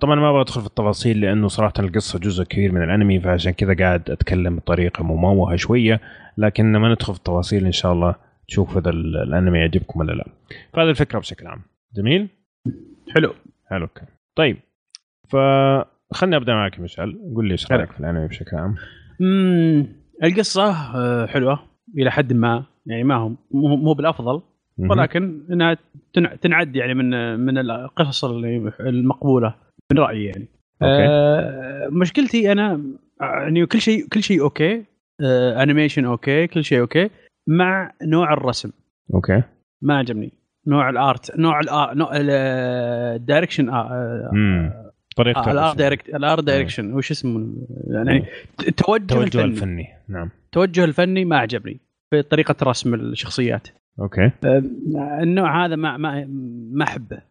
طبعا ما أبغى أدخل في التفاصيل لأنه صراحة القصة جزء كبير من الأنمي فعشان كذا قاعد أتكلم بطريقة مموهة شوية لكن ما ندخل في التفاصيل إن شاء الله تشوف إذا ال- الأنمي يعجبكم ولا لا. فهذه الفكرة بشكل عام. جميل؟ حلو حلو okay. طيب فخلني أبدأ معك يا مشعل قول لي إيش. رأيك في الأنمي بشكل عام؟ امم القصة آه، حلوة إلى حد ما يعني ما هو مو بالأفضل. ولكن إنها تنع- تنعد يعني من من القصص المقبولة من رأيي يعني. okay. آه مشكلتي أنا آه، يعني كل شيء كل شيء okay. آه animation okay كل شيء okay. مع نوع الرسم. okay. ما عجبني. نوع ال art نوع ال art نوع ال direction آه امم طريقة ال art الرسم. direct ال art direction وش اسمه؟ يعني التوجه التوجه الفني. الفني. نعم. التوجه الفني ما عجبني في طريقة رسم الشخصيات. okay. النوع هذا ما ما ما أحبه.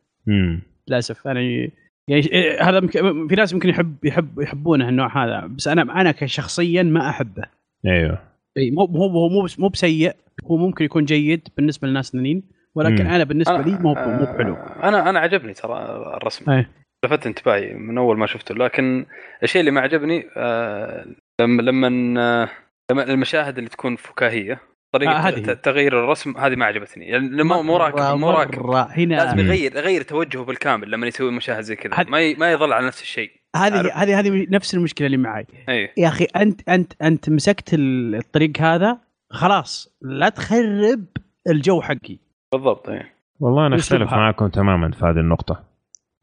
للأسف. أنا يعني إيه، هذا في ناس ممكن يحب يحب يحبونه النوع هذا بس أنا أنا كشخصيا ما أحبه أيوه إي مو هو هو مو مو بسيء هو ممكن يكون جيد بالنسبة للناس الثانيين ولكن مم. أنا بالنسبة لي مو مو بحلو أنا أنا عجبني ترى الرسم إيه. لفت انتباهي من أول ما شفته لكن الشيء اللي ما عجبني آه، لما لما آه، لما المشاهد اللي تكون فكاهية طريقة آه، هذه. تغيير الرسم هذه ما عجبتني يعني مو مو راكب مو راكب هنا لازم. يغير يغير توجهه بالكامل لما يسوي مشاهد زي كذا ما ي- ما يظل على نفس الشيء هذه. هذه هذه نفس المشكلة اللي معي اي يا أخي انت انت أنت مسكت ال- الطريق هذا خلاص لا تخرب الجو حقي بالضبط اي والله أنا. أختلف معاكم تماما في هذه النقطة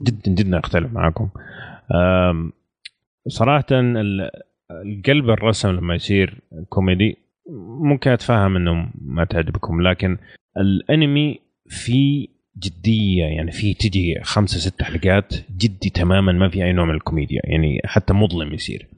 جدا جدا أختلف معاكم صراحة القلب الرسم لما يصير كوميدي ممكن أتفهم إنه ما تعجبكم لكن الأنمي في جدية يعني في تجي خمسة ست حلقات جدي تماما ما في أي نوع من الكوميديا يعني حتى مظلم يصير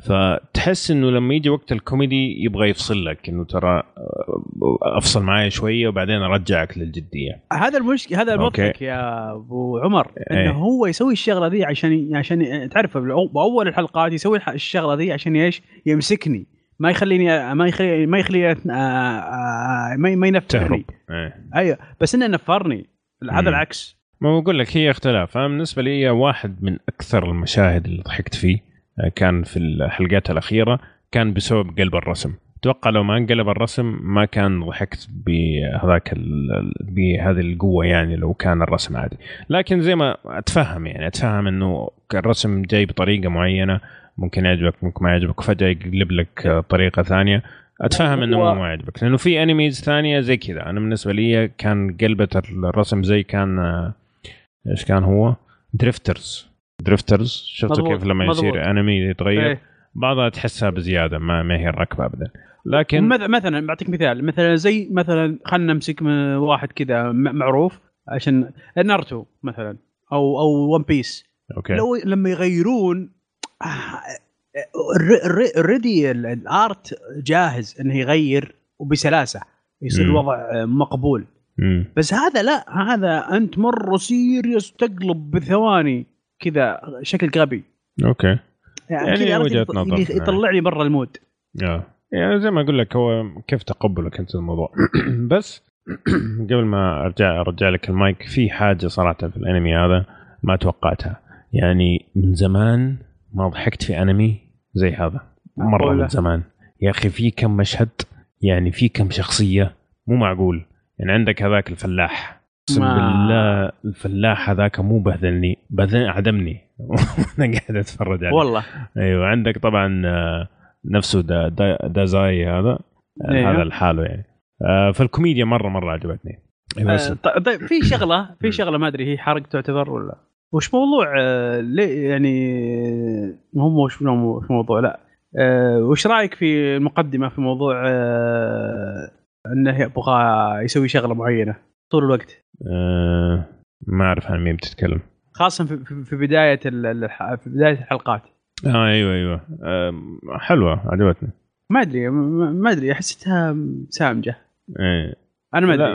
فتحس إنه لما يجي وقت الكوميدي يبغى يفصل لك إنه ترى أه، أفصل معايا شوية وبعدين أرجعك للجدية هذا المشكلة هذا. المضحك يا أبو عمر إيه. إنه هو يسوي الشغلة ذي عشان عشان تعرف باول الحلقات يسوي الشغلة ذي عشان إيش؟ يمسكني ما يخليني ما يخلي ما يخلي آه، آه، ما ما ينفرني. إيه. أيوه. بس إنه نفرني هذا. العكس. ما بقول لك هي اختلاف. أنا بالنسبة لي واحد من أكثر المشاهد اللي ضحكت فيه. آه، كان في الحلقات الأخيرة كان بسبب قلب الرسم. أتوقع لو ما انقلب الرسم ما كان ضحكت بهذاك بهذه القوة يعني لو كان الرسم عادي. لكن زي ما أتفهم يعني أتفهم إنه الرسم جاي بطريقة معينة. ممكن يعجبك ممكن ما يعجبك. فجاه يقلب لك آه، طريقة ثانية. أتفهم إنه ما يعجبك لأنه في animes ثانية زي كذا. أنا بالنسبة لي كان قلبة الرسم زي كان آه، إيش كان هو؟ Drifters Drifters شفتوا كيف لما مضبوط. يصير انمي يتغير؟ إيه. بعضها تحسها بزيادة ما, ما هي راكبة ابدا. لكن مث- مثلا بعطيك مثال. مثلا زي مثلا خلينا نمسك واحد كذا معروف عشان Naruto مثلا أو أو One Piece okay. لو لما يغيرون already ال art جاهز انه يغير وبسلاسه يصير. الوضع آه، مقبول. بس هذا لا هذا انت مره serious تقلب بثواني كذا شكل غبي okay يعني وجهة يط- نظر. نعم. يطلعني برا ال mood آه. يعني زي ما أقول لك هو كيف تقبلك انت الموضوع بس قبل ما ارجع ارجع لك المايك في حاجة صراحة في الانمي هذا ما توقعتها يعني من زمان ما ضحكت في أنمي زي هذا. مرة. من زمان. يا أخي في كم مشهد يعني في كم شخصية مو معقول. يعني عندك هذاك الفلاح. أقسم بالله الفلاح هذاك مو بهذلني. بهذل عدمني. وأنا قاعد أتفرج عليه. والله. أيوه عندك طبعا آه، نفسه دا دا دازاي هذا. آه، أيوه. هذا لحاله يعني. آه، فالكوميديا مرة مرة عجبتني. ط- طيب في شغلة في شغلة ما أدري هي حرق تعتبر ولا وش موضوع آه، ليه يعني هو وش موضوع لا آه، وش رأيك في المقدمة في موضوع آه، إنه يبغى يسوي شغلة معينة طول الوقت؟ ما أعرف عن مين بتتكلم. خاصة في, في- بداية في بداية الحلقات. آه أيوه أيوه. آه، حلوة عجبتني. ما أدري ما أدري حسيتها سامجة. إيه. أنا ما أدري.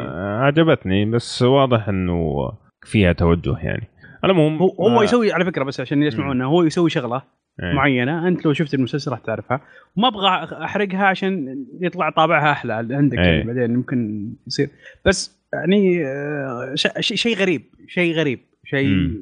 عجبتني بس واضح إنه فيها توجه يعني. العموم هو, هو آه، يسوي على فكرة بس عشان يسمعونا هو يسوي شغلة إيه. معينة أنت لو شفت المسلسل راح تعرفها وما أبغى أحرقها عشان يطلع طابعها أحلى عندك أي. يعني بعدين ممكن يصير بس يعني آه، شيء غريب شيء غريب شيء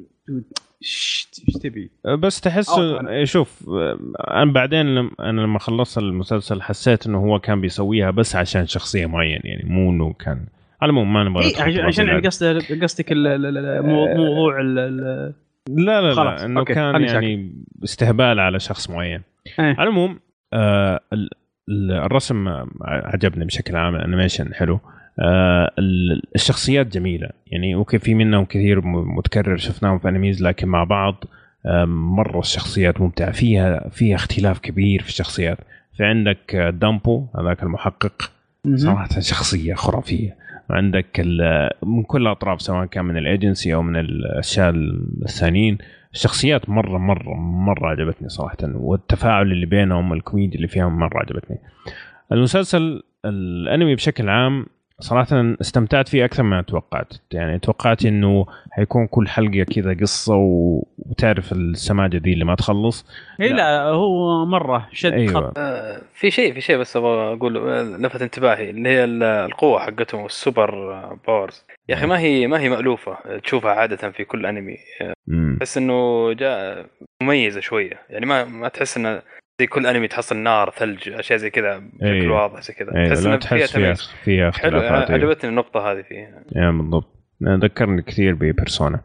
إيش تبي؟ بس تحس إيه، شوف آه، أنا بعدين لم أنا لما خلصت المسلسل حسيت إنه هو كان بيسويها بس عشان شخصية معينة يعني مو إنه كان على العموم ما نبغى إيه عشان- قصدك قصدك موضوع لا لا خلاص، لا إنه okay، كان يعني استهبال على شخص معين. إيه. على العموم آه ال- ال- الرسم عجبني بشكل عام ال animation حلو. آه ال- الشخصيات جميلة. يعني okay في منهم كثير متكرر شفناهم في animes لكن مع بعض آه مرة الشخصيات ممتعة. فيها فيها اختلاف كبير في الشخصيات. في عندك آه، دامبو هذاك المحقق. صراحة شخصية خرافية. عندك من كل الأطراف سواء كان من الإيجنسي أو من الأشياء الثانيين. الشخصيات مرة مرة مرة عجبتني صراحة والتفاعل اللي بينهم الكوميديا اللي فيهم مرة عجبتني. المسلسل الأنمي بشكل عام صراحة استمتعت فيه أكثر مما توقعت، يعني توقعت إنه حيكون كل حلقة كذا قصة و- وتعرف السماجة دي اللي ما تخلص، إي لا. هو مرة شد أيوة. خط. آه، في شيء في شيء بس أبغى أقول آه، لفت انتباهي اللي هي ال- القوة حقتهم والسوبر آه، powers. يا أخي ما هي ما هي مألوفة تشوفها عادة في كل أنمي. مم. تحس إنه حاجة مميزة شوية. يعني ما ما تحس إنه زي كل أنمي تحصل نار ثلج أشياء زي كذا بشكل أيوة. واضح زي كذا. أيوة تحس إنه فيها فيها فيها حلو. عجبتني النقطة هذه فيها. يا بالضبط. ذكرني كثير ببيرسونا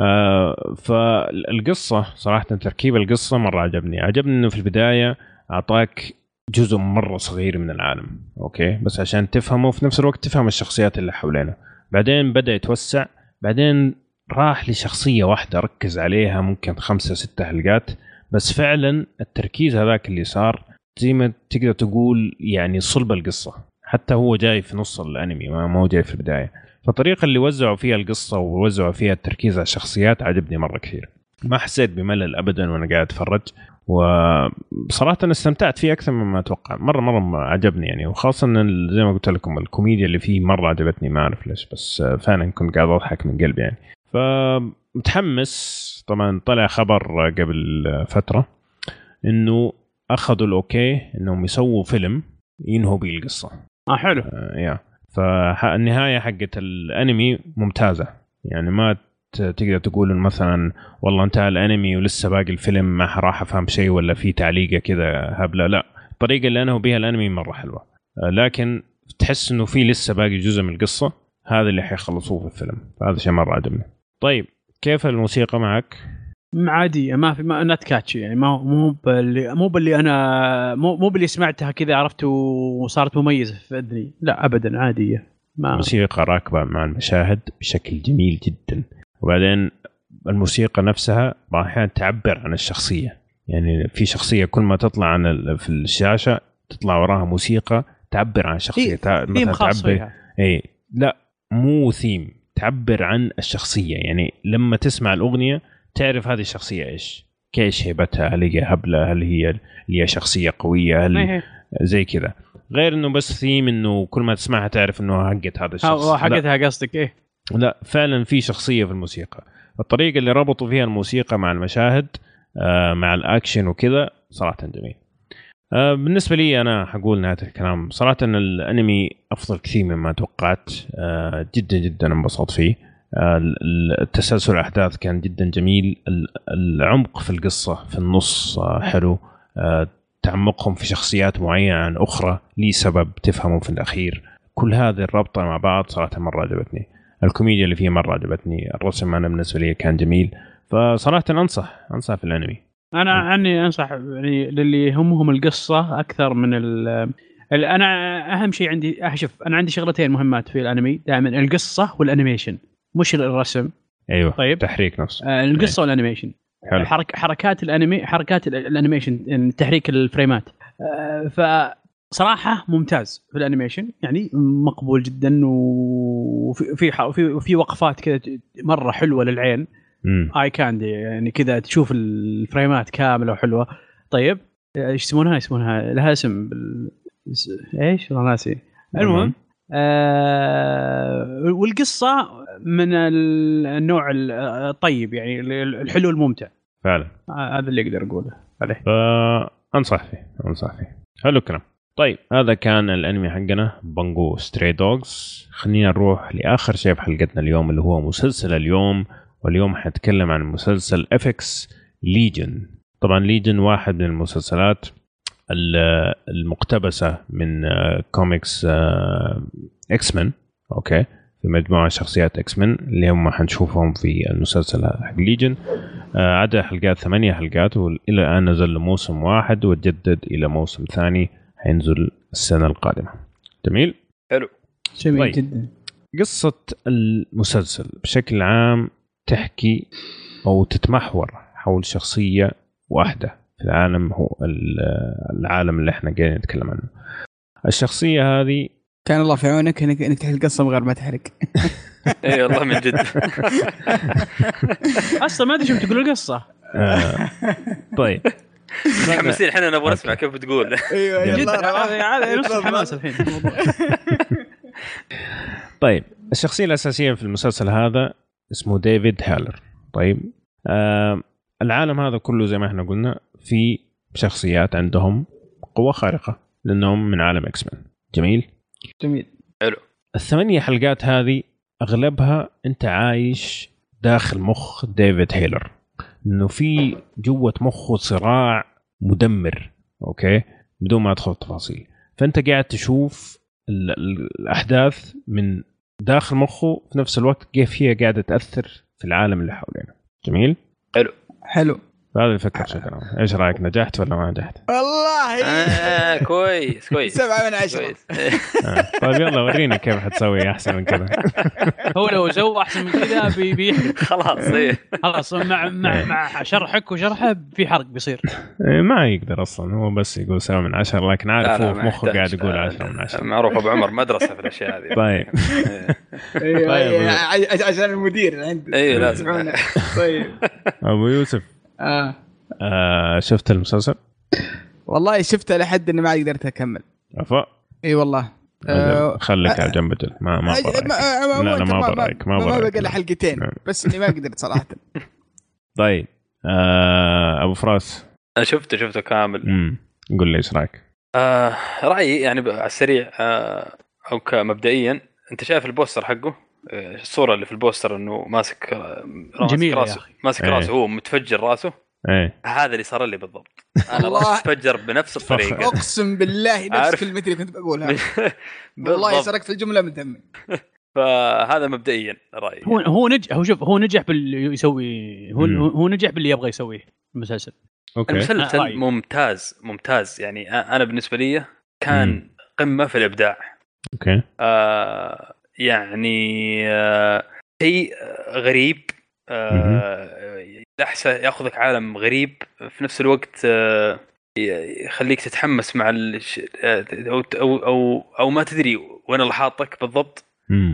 آه فالقصة صراحة تركيب القصة مرة عجبني. عجبني إنه في البداية أعطاك جزء مرة صغير من العالم أوكي؟ بس عشان تفهمه وفي نفس الوقت تفهم الشخصيات اللي حولنا بعدين بدأ يتوسع. بعدين راح لشخصية واحدة ركز عليها ممكن خمسة ستة حلقات. بس فعلا التركيز هذاك اللي صار زي ما تقدر تقول يعني صلب القصة. حتى هو جاي في نص الأنمي ما هو جاي في البداية. فالطريقة اللي وزعوا فيها القصة ووزعوا فيها التركيز على الشخصيات عجبني مرة كثير. ما حسيت بملل ابدا وأنا قاعد أتفرج وبصراحة أنا استمتعت فيه أكثر مما أتوقع. مرة مرة عجبني يعني وخاصة إن ال- زي ما قلت لكم الكوميديا اللي فيه مرة عجبتني ما أعرف ليش بس فعلا كنت قاعد أضحك من قلبي يعني. فمتحمس طبعا طلع خبر قبل فترة إنه أخذوا الأوكي إنهم يسووا فيلم ينهوا به القصة. آه حلو. آه، يا. فالنهاية حقت الأنمي ممتازة. يعني ما تقدر تقول مثلا والله انتهى الأنمي ولسه باقي الفيلم ما راح أفهم شيء ولا في تعليقة كذا هبلة. لا الطريقة اللي أنهوا بها الأنمي مرة حلوة. آه، لكن تحس إنه في لسه باقي جزء من القصة هذا اللي حيخلصوه في الفيلم. فهذا شيء مرة عجبني. طيب كيف الموسيقى معك؟ عادية ما في ما نت كاتشي يعني ما مو باللي مو باللي أنا مو مو باللي سمعتها كذا عرفت وصارت مميزة في أذني. لا ابدا عادية ما الموسيقى راكبة مع المشاهد بشكل جميل جدا. وبعدين الموسيقى نفسها بعض الاحيان تعبر عن الشخصية. يعني في شخصية كل ما تطلع عن في الشاشة تطلع وراها موسيقى تعبر عن تع- ثيم خاص تعبر اي لا مو ثيم. تعبر عن الشخصية. يعني لما تسمع الأغنية تعرف هذه الشخصية إيش. كيش هيبتها؟ هل هي هبلة؟ هل هي اللي هي شخصية قوية؟ هل. زي كذا. غير إنه بس ثيم إنه كل ما تسمعها تعرف إنه حقت هذا الشخص. حقتها قصدك إيه. لا فعلا في شخصية في الموسيقى. الطريقة اللي ربطوا فيها الموسيقى مع المشاهد آه مع الأكشن وكذا صراحة جميل. بالنسبة لي أنا حقول نهاية الكلام. صراحة إن الأنمي أفضل كثير مما توقعت. آه جدا جدا انبسطت فيه. آه ال- التسلسل الأحداث كان جدا جميل. ال- العمق في القصة في النص آه حلو. آه تعمقهم في شخصيات معينة عن أخرى لي سبب تفهمه في الأخير. كل هذه الرابطه مع بعض صراحة مرة عجبتني. الكوميديا اللي فيه مرة عجبتني. الرسم أنا بالنسبة لي كان جميل. فصراحة أنصح أنصح في الأنمي. أنا عني أنصح يعني للي يهمهم القصة أكثر من ال أنا أهم شيء عندي شوف أنا عندي شغلتين مهمات في الأنمي. دائما القصة وال animation مش الرسم. أيوه طيب. تحريك نفسه. آه، القصة وال animation. حلو. حرك حركات الانمي حركات ال- ال animation يعني تحريك الفريمات. آه، فصراحه ممتاز في ال animation يعني مقبول جدا وفي في في, في وقفات كذا مرة حلوة للعين. eye candy يعني كذا تشوف الفريمات كاملة وحلوة. طيب إيش يسمونها؟ يسمونها لها اسم بال... إيش؟ والله ناسي. المهم. آه والقصة من ال- النوع ال- الطيب يعني ال- الحلو الممتع. فعلا. آه، هذا اللي أقدر أقوله. عليه. فانصح فيه انصح فيه حلو الكلام. طيب هذا كان الأنمي حقنا Bungo Stray Dogs خلينا نروح لآخر شيء في حلقتنا اليوم اللي هو مسلسل اليوم. واليوم حنتكلم عن مسلسل FX Legion طبعا Legion واحد من المسلسلات ال- المقتبسة من comics X-Men أوكي. في مجموعة شخصيات X-Men اللي هم حنشوفهم في المسلسل حق Legion آه، عدد حلقات ثمانية حلقات وإلى الآن نزل له موسم واحد وتجدد إلى موسم ثاني حينزل السنة القادمة. جميل؟ جميل طيب. جدا. قصة المسلسل بشكل عام تحكي أو تتمحور حول شخصية واحدة في العالم هو ال- العالم اللي إحنا قاعدين نتكلم عنه. الشخصية هذه كان الله في عونك انك إنك تحل القصة من غير ما تحرق. إي والله من جد. أصلا ما أدري شو بتقول القصة. آه، طيب. متحمسين إحنا نبغى نسمع كيف بتقول. أيوه جد. نص الحماس الحين. في الموضوع. طيب. الشخصية الأساسية في المسلسل هذا اسمه ديفيد هالر طيب آه العالم هذا كله زي ما إحنا قلنا في شخصيات عندهم قوة خارقة لأنهم من عالم X-Men جميل. جميل الثمانية حلقات هذه أغلبها أنت عايش داخل مخ ديفيد هيلر. إنه في جوة مخه صراع مدمر أوكي؟ بدون ما أدخل التفاصيل. فأنت قاعد تشوف ال- ال- الأحداث من داخل مخه في نفس الوقت كيف هي قاعدة تأثر في العالم اللي حوالينا. جميل؟ حلو. هذه الفكرة بشكل عام إيش رأيك نجحت ولا ما نجحت؟ والله. آه كويس كويس. سبعة من عشرة. آه. طيب يلا وريني كيف حتسوي أحسن من كذا. هو لو سوى أحسن من كذا بي- بيحرق خلاص إيه. خلاص مع مع مع شرحك وشرحه في حرق بيصير. إيه، ما يقدر أصلا. هو بس يقول سبعة من عشرة لكن عارف هو في مخه. قاعد يقول عشرة من عشرة. معروف أبو عمر مدرسة في الأشياء هذه. طيب. أيوه طيب. عشان المدير عنده اي لازم. طيب. أبو يوسف. آه. آه شفت المسلسل؟ والله شفتها لحد إني ما قدرت أكمل. عفا إي والله. آه، خليك على جنب أجل ما ما ما- ما- لا لا ما ما- برايك ما ما برايك بقى إلا حلقتين. نعم. بس إني ما قدرت صراحة. طيب. آه أبو فراس. أنا شفته شفته كامل. امم قول لي إيش رأيك؟ آه رأيي يعني على السريع آه أو كمبدئيا أنت شايف ال poster حقه؟ آه، الصورة اللي في ال poster إنه ماسك آه، يا راسه أخي. ماسك إيه. راسه هو متفجر راسه. إيه. هذا اللي صار لي بالضبط. أنا. راسي تفجر بنفس الطريقة. أقسم بالله نفس. كلمتي اللي كنت بقولها والله سرقت الجملة من فمي. فهذا مبدئيا رأيي. هو هو نجح هو شوف هو نجح باللي يسوي هو مم. هو نجح باللي يبغى يسويه المسلسل. أوكي آه، المسلسل رأيي. ممتاز ممتاز. يعني أنا بالنسبة لي كان قمة في الإبداع. أوكي. آه يعني آه شيء آه، غريب آه لحسه يأخذك عالم غريب في نفس الوقت آه يخليك تتحمس مع الش... آه، أو أو أو, أو ما تدري وين اللي حاطك بالضبط.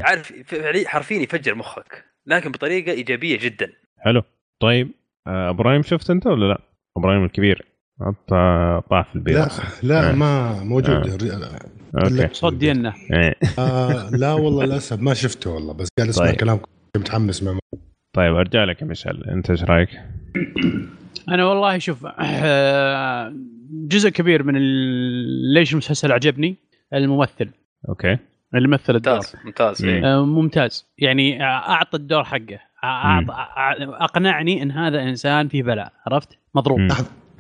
عارف فعلي- حرفيا يفجر مخك لكن بطريقة إيجابية جدا. حلو. طيب آه، إبراهيم شفت أنت ولا لا؟ إبراهيم الكبير. طا- طاح في البيت لا لا آه. ما موجود. أوكي صوت دينا إيه. آه لا والله للاسف ما شفته والله بس قاعد أسمع طيب. كلامكم. متحمس مع طيب أرجع لك يا مشعل. أنت إيش رأيك؟ أنا والله شوف آه، جزء كبير من ليش المسلسل عجبني؟ الممثل. أوكي. اللي مثل الدور. ممتاز ممتاز مم. إيه. آه، ممتاز. يعني أعطى الدور حقه. أقنعني إن هذا إنسان في بلاء عرفت؟ مضروب. مم.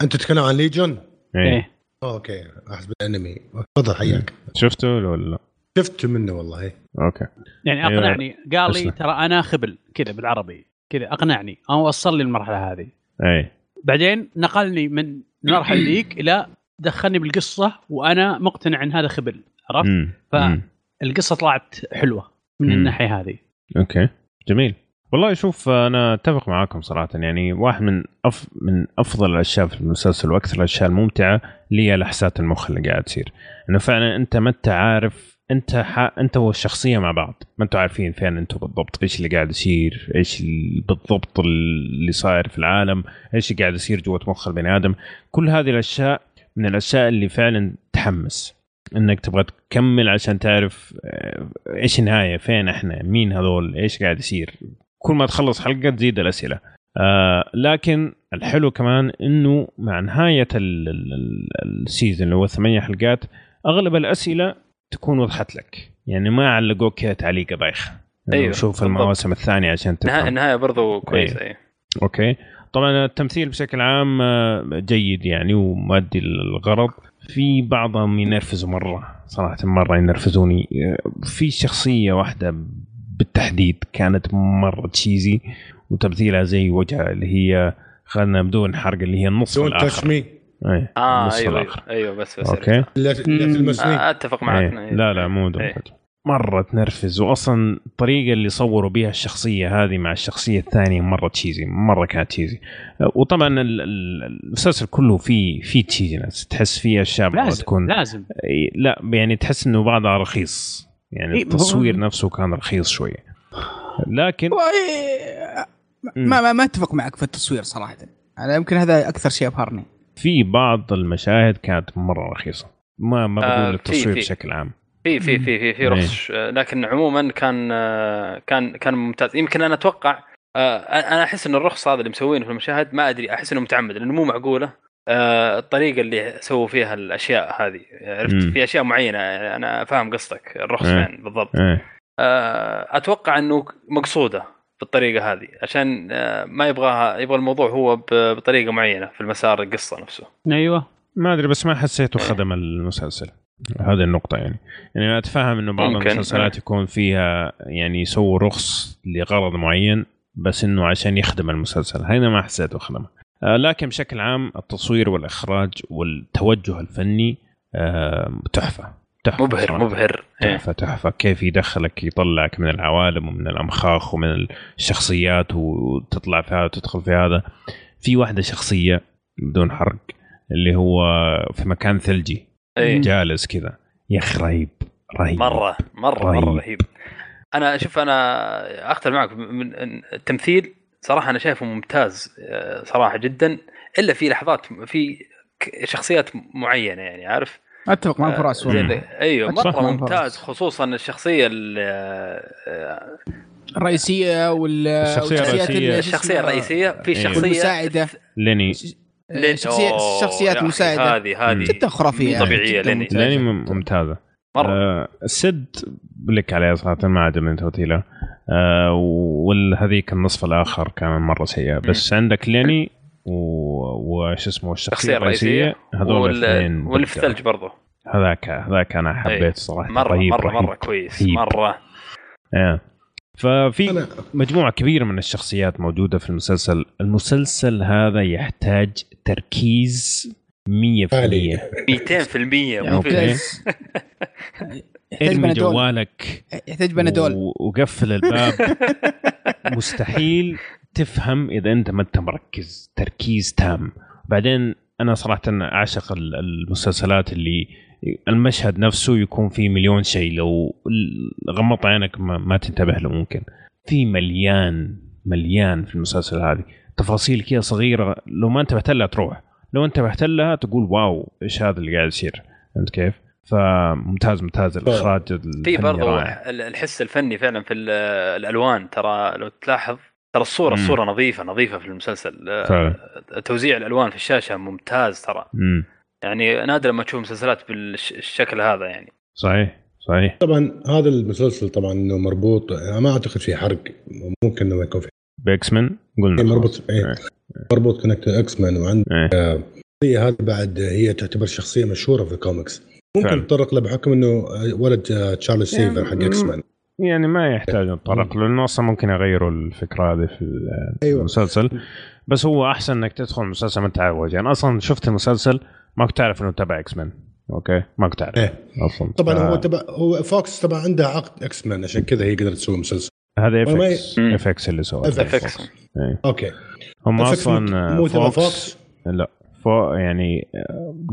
أنت تتكلم عن Legion؟ إيه. إيه. أوكي احسب الانمي تفضل حياك شفته ولا لا؟ شفت منه والله إيه. أوكي يعني أيوة. أقنعني قال لي. ترى أنا خبل كذا بالعربي كذا أقنعني أو وصل لي المرحلة هذه إيه بعدين نقلني من المرحلة ذيك إلى دخلني بالقصة وأنا مقتنع إن هذا خبل عرفت مم. ف- مم. القصة طلعت حلوة من. الناحية هذه أوكي جميل والله شوف أنا أتفق معاكم صراحة. يعني واحد من أف من أفضل الأشياء في المسلسل وأكثر الأشياء الممتعة اللي هي لحسات المخ اللي قاعد تصير إنه فعلا أنت ما أنت عارف أنت. أنت والشخصية مع بعض. ما أنتم عارفين فين أنتم بالضبط. إيش اللي قاعد يصير؟ إيش ال- بالضبط اللي صاير في العالم؟ إيش اللي قاعد يصير جوة مخ البني آدم؟ كل هذه الأشياء من الأشياء اللي فعلا تحمس. إنك تبغى تكمل عشان تعرف آه، إيش النهاية؟ فين إحنا؟ مين هذول؟ إيش قاعد يصير؟ كل ما تخلص حلقة تزيد الأسئلة. آه لكن الحلو كمان إنه مع نهاية ال- ال- ال- السيزون اللي هو ثمانية حلقات أغلب الأسئلة تكون وضحت لك. يعني ما علقوك كذا تعليقة بايخة. أيوة، أيوه شوف. المواسم الثانية عشان تفهم. النهايه برضو كويسة إيه. إيه. أوكي. طبعا التمثيل بشكل عام آه، جيد يعني ومادي الغرض في بعضهم ينرفزوا مرة صراحة مرة ينرفزوني. آه، في شخصية واحدة بالتحديد كانت مرة تشيزي وتمثيلها زي وجهها اللي هي خلنا بدون حرق اللي هي النص دون الآخر. تاتش مي إيه آه النص أيوه الآخر. أيوه, أيوة بس بس. أوكي آه أتفق معك. إيه. لا لا مو دون إيه. تاتش مرة تنرفز. واصلا الطريقة اللي صوروا بها الشخصية هذه مع الشخصية الثانية مرة تشيزي مرة كانت تشيزي وطبعا ال- ال- المسلسل كله فيه فيه cheesiness تحس فيه أشياء لازم تكون لازم. إي، لا يعني تحس إنه بعضها رخيص. يعني إي، ما هو- التصوير نفسه كان رخيص شوية لكن و- ما ما, ما أتفق معك في التصوير صراحة. أنا يمكن هذا أكثر شيء أبهرني. في بعض المشاهد كانت مرة رخيصة. ما ما آه، بقول التصوير. بشكل عام. في في في في في إيه. رخص. آه، لكن عموما كان آه، كان كان ممتاز. يمكن أنا أتوقع آه، أنا أحس إن الرخص هذا اللي مسوينه في المشاهد ما أدري أحس إنه متعمد لأنه مو معقولة. الطريقة اللي سووا فيها الأشياء هذه. عرفت؟ مم. في أشياء معينة يعني أنا فاهم قصدك الرخص إيه. فين بالضبط. إيه. آه، أتوقع إنه مقصودة بالطريقة هذه عشان آه، ما يبغاها يبغى الموضوع هو ب- بطريقة معينة في المسار القصة نفسه. أيوه. ما أدري بس ما حسيته خدم المسلسل. هذه النقطة يعني. يعني أنا أتفهم إنه بعض ممكن. المسلسلات يكون فيها يعني يسووا رخص لغرض معين بس إنه عشان يخدم المسلسل. هنا ما حسيته خدمه آه لكن بشكل عام التصوير والإخراج والتوجه الفني آه تحفة تحفة مبهر صراحة. مبهر إيه. تحفة تحفة كيف يدخلك يطلعك من العوالم ومن الأمخاخ ومن الشخصيات وتطلع في هذا وتدخل في هذا في واحدة شخصية بدون حرق اللي هو في مكان ثلجي إيه. جالس كذا يا أخي رهيب رهيب مرة مرة رهيب. مره رهيب أنا شوف أنا اختلف معك من التمثيل صراحة أنا شايفه ممتاز آه، صراحة جدا إلا في لحظات في شخصيات معينة يعني عارف أتفق مع آه، فراس أيوه مرة ممتاز. خصوصا الشخصية ال- آه، الرئيسية وال الرئيسية. اللي- الشخصية الرئيسية في أيوة. شخصية والمساعدة. ليني أوه، الشخصيات المساعده هذه هذه جدا خرافية جداً ليني. ممتازة. ليني مم- ممتازة مرة السد بلك عليها صراحة ما عجبني توتيلة آه والهذيك النصف الآخر كان مرة سيئة بس عندك ليني وش اسمه الشخصية الشخصية الرئيسية الرئيسية هذول وال- الاثنين واللي في. الثلج برضه هذاك هذاك أنا أي. حبيت صراحة مرة رهيب مرة رهيب. مره كويس رهيب. مرة آه. ففي أنا- مجموعة كبيرة من الشخصيات موجودة في المسلسل المسلسل هذا يحتاج تركيز 100% عالي. 200% مو ارمي بنادول. جوالك يحتاج بنادول. و- وقفل الباب. مستحيل تفهم إذا أنت ما أنت مركز. تركيز تام. بعدين أنا صراحة أعشق ال- المسلسلات اللي المشهد نفسه يكون فيه مليون شيء. لو غمضت عينك ما, ما تنتبه له ممكن. في مليان مليان في المسلسل هذه. تفاصيل كذا صغيرة. لو ما انتبهت لها تروح. لو انتبهت لها تقول واو إيش هذا اللي قاعد يصير؟ فهمت كيف؟ فممتاز ممتاز. الإخراج في برضو الحس الفني فعلا في ال- الألوان. ترى لو تلاحظ ترى الصورة مم. الصورة نظيفة نظيفة في المسلسل. آه، فعلا. توزيع الألوان في الشاشة ممتاز ترى. امم يعني نادر ما تشوف مسلسلات بالشكل هذا يعني. صحيح صحيح. طبعا هذا المسلسل طبعا إنه مربوط أنا ما أعتقد فيه حرق ممكن إنه ما يكون فيه ب X-Men قلنا إيه،. مربوط إيه. إيه. مربوط connect X-Men وعند إيه. الشخصيه هذه بعد هي تعتبر شخصية مشهورة في الكوميكس ممكن. نتطرق له بحكم إنه ولد آه، تشارلز اكزافير حق X-Men يعني ما يحتاج نتطرق له لأنه أصلا ممكن يغيروا الفكرة هذه في أيوه المسلسل بس هو أحسن إنك تدخل المسلسل ما انت أنا أصلا شفت المسلسل ما كنت أعرف إنه تبع X-Men okay ما كنت أعرف إيه. أصلا طبعا ف- هو تبع هو فوكس طبعا عندها عقد X-Men عشان كذا هي قدرت تسوي مسلسل هذا FX. FX اللي سواه. FX. إيه. Okay. هم أصلا مو- فوكس فوكس لا. فو يعني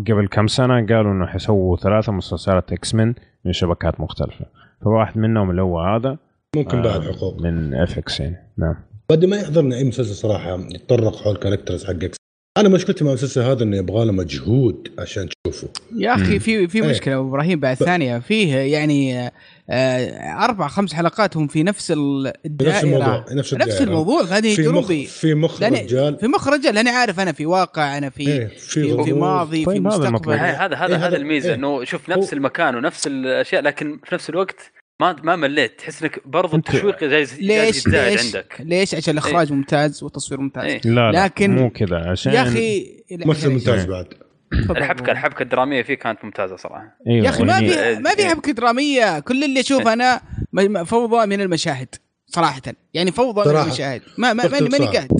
قبل كم سنة قالوا إنه حيسووا ثلاثة مسلسلات X-Men من شبكات مختلفة. فواحد منهم اللي هو هذا ممكن آه، بعد حقوق من اف إكس يعني. نعم. بدي ما يحضرني أي مسلسل صراحة. يتطرق حول كاركترز حق إكس أنا مشكلتي مع المسلسل هذا إنه يبغى له مجهود عشان تشوفه. يا. أخي في في إيه. مشكلة أبو إبراهيم بعد ثانية. فيه يعني آه، أربع خمس حلقات هم في نفس ال- نفس الموضوع الدائره نفس نفس الدائرة. الموضوع هذه في مخ في مخ لأن- رجال في مخرج لأني عارف أنا في واقع أنا في إيه، في, في في. ماضي في طيب هذا مستقبل. هذا هذا إيه، هذا هذا- الميزة إيه. إنه شوف نفس المكان ونفس الأشياء لكن في نفس الوقت ما ما مليت تحس إنك برضو أنت- التشويق جاي جاي ليش ليش عندك ليش عشان الإخراج ممتاز والتصوير ممتاز إيه. لا لا لكن- مو كذا عشان يا أخي ممثل ممتاز إيه. بعد الحبكه. الحبكة الدرامية فيه كانت ممتازة صراحة. أيوه يا أخي ما في ما في حبكة درامية. كل اللي اشوفه أنا م- م- فوضى من المشاهد صراحة. يعني فوضى من صراحة. المشاهد. ما ما ماني ماني. قاعد.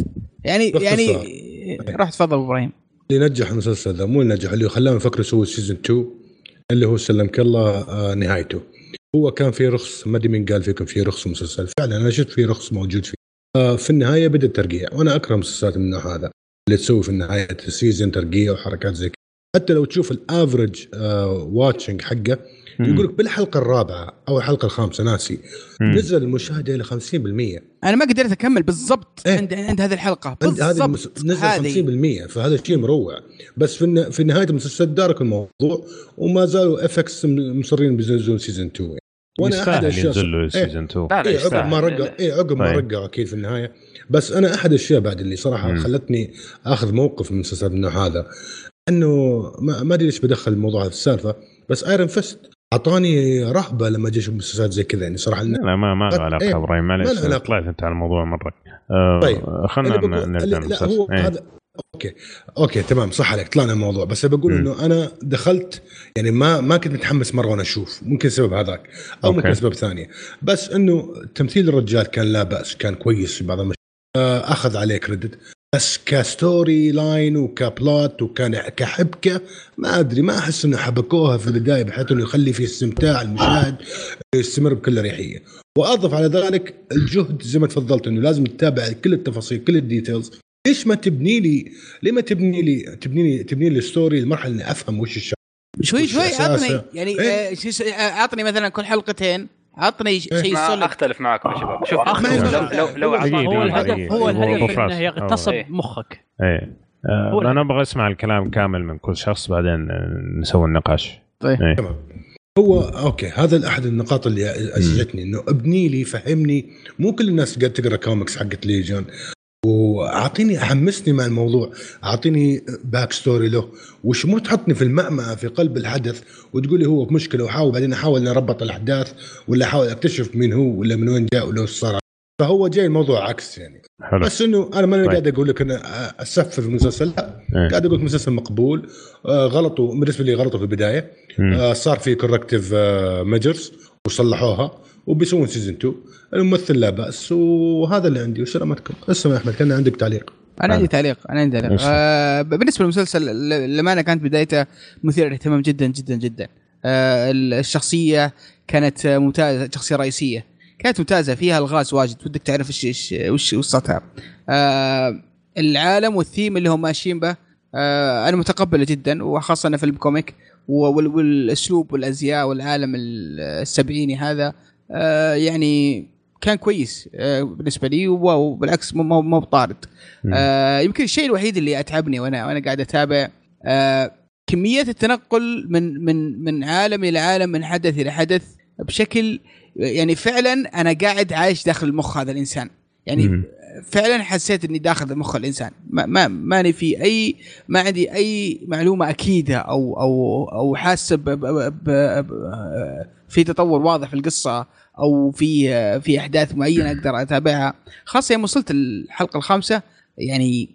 يعني. يعني روح تفضل إبراهيم. اللي نجح المسلسل ذا مو اللي نجح اللي خلاهم يفكروا يسووا season 2 اللي هو سلمك الله آه، نهايته. هو كان في رخص ما أدري مين قال فيكم في رخص مسلسل. فعلا أنا شفت في رخص موجود فيه. آه، في النهاية بدأ الترقيع. وأنا أكره مسلسلات من النوع هذا اللي تسوي في النهاية ال season ترقيع وحركات زي كذا حتى لو تشوف ال average watching حقه يقول لك بالحلقة الرابعة أو الحلقة الخامسة ناسي مم. نزل المشاهدة إلى 50% أنا ما قدرت أكمل بالضبط إيه. عند عند هذه الحلقة هذه المس... بالضبط نزل هذه 50% فهذا شيء مروع بس في الن... في نهاية المسلسل تدارك الموضوع وما زالوا FX مصرين بينزلون season 2 يعني. وأنا أحد الأشياء ينزل له إيه. season 2 لا لا اي عقب ما. رقع اي عقب ما. رقعوا أكيد في النهاية بس أنا أحد الأشياء بعد اللي صراحة مم. خلتني أخذ موقف من مسلسل النوع هذا إنه ما أدري ليش بدخل الموضوع في السالفة بس Iron Fist أعطاني رهبة لما أجي أشوف مسلسلات زي كذا يعني صراحة لا لا ما ما له إيه. علاقة إبراهيم ما معلش له علاقة. طلعت أنت على الموضوع مرة آه طيب. خلينا نرجع لا هو إيه. هذا أوكي أوكي تمام صح عليك طلعنا الموضوع بس بقول. إنه أنا دخلت يعني ما ما كنت متحمس مرة وأنا أشوف ممكن سبب هذاك أو. ممكن اسباب ثانية بس إنه تمثيل الرجال كان لا بأس كان كويس في بعض المشاهد آه، أخذ عليه credit بس ك story line وك plot وكان كحبكه ما أدري ما أحس إنه حبكوها في البداية بحيث إنه يخلي في استمتاع المشاهد يستمر بكل اريحيه وأضف على ذلك الجهد زي ما تفضلت إنه لازم تتابع كل التفاصيل كل ال details. ليش ما تبني لي؟ ليه ما تبني لي؟ تبني لي تبني لي ال story لمرحلة إني أفهم وش الشغله شوي شوي أساسه؟ عطني يعني إيه. آه، شو- شو- آه، عطني مثلا كل حلقتين. عطني. شيء ما صلب أختلف معكم يا شباب شوف أخ- لو لو لو هو الهدف. هو الهدف. إنه يغتصب. مخك إيه آه أنا أبغى أسمع الكلام كامل من كل شخص بعدين آه، نسوي النقاش طيب. إيه. تمام هو okay هذا أحد النقاط اللي ازعجتني إنه ابني لي فهمني مو كل الناس قاعد تقرأ كوميكس حقت ليجون وأعطيني حمسني مع الموضوع. أعطيني back story له. وش مو تحطني في المعمعة في قلب الحدث وتقول لي هو في مشكلة وحاول بعدين أحاول إني أربط الأحداث ولا أحاول أكتشف مين هو ولا من وين جاء ولا صار. فهو جاي الموضوع عكس يعني. حلو. بس إنه أنا ما طيب. قاعد أقول لك أنا أسفّل في المسلسل لا. إيه. قاعد أقول لك مسلسل مقبول. آه غلطوا بالنسبة لي غلطوا في البداية. آه صار في corrective measures وصلحوها. وبيسوون season 2 الممثل لا بأس وهذا اللي عندي وسلامتكم. اسمع أحمد كان عندك تعليق. أنا عندي تعليق أنا عندي تعليق. آه بالنسبة للمسلسل ل- للأمانة كانت بدايته مثيرة للاهتمام جدا جدا جدا. آه الشخصية كانت ممتازة شخصية رئيسية. كانت ممتازة فيها الغاز واجد. ودك تعرف إيش إيش وش قصتها آه العالم والثيم اللي هم ماشيين به آه أنا متقبله جدا. وخاصة انه فيلم comic وال- والأسلوب والأزياء والعالم ال- السبعيني هذا. آه يعني كان كويس آه بالنسبة لي وبالعكس مو مو مو بطارد. آه يمكن الشيء الوحيد اللي أتعبني وأنا وأنا قاعد أتابع آه كمية التنقل من من من عالم إلى عالم من حدث إلى حدث بشكل يعني فعلا أنا قاعد عايش داخل المخ هذا الإنسان يعني. فعلا حسيت إني داخل مخ الإنسان. ما ما ماني في اي ما عندي أي معلومة أكيدة أو أو أو حاسة في تطور واضح في القصة أو في في أحداث معينة أقدر أتابعها. خاصة يوم وصلت الحلقة الخامسة يعني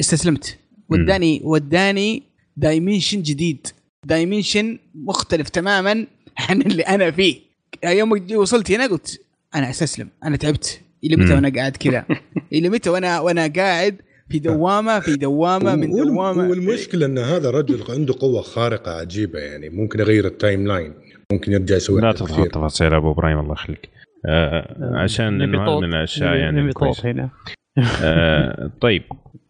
استسلمت. وداني وداني dimension جديد. dimension مختلف تماما عن اللي أنا فيه. يوم وصلت هنا قلت أنا أستسلم أنا تعبت. إلى متى. وأنا قاعد كذا إلى متى وأنا وأنا قاعد في دوامة في دوامة من دوامة والمشكلة إن هذا الرجل عنده قوة خارقة عجيبة يعني ممكن يغير ال timeline ممكن يرجع يسوي لا كثير. تفاصيل أبو إبراهيم الله يخليك آه عشان نبي انه. من الأشياء يعني هنا آه طيب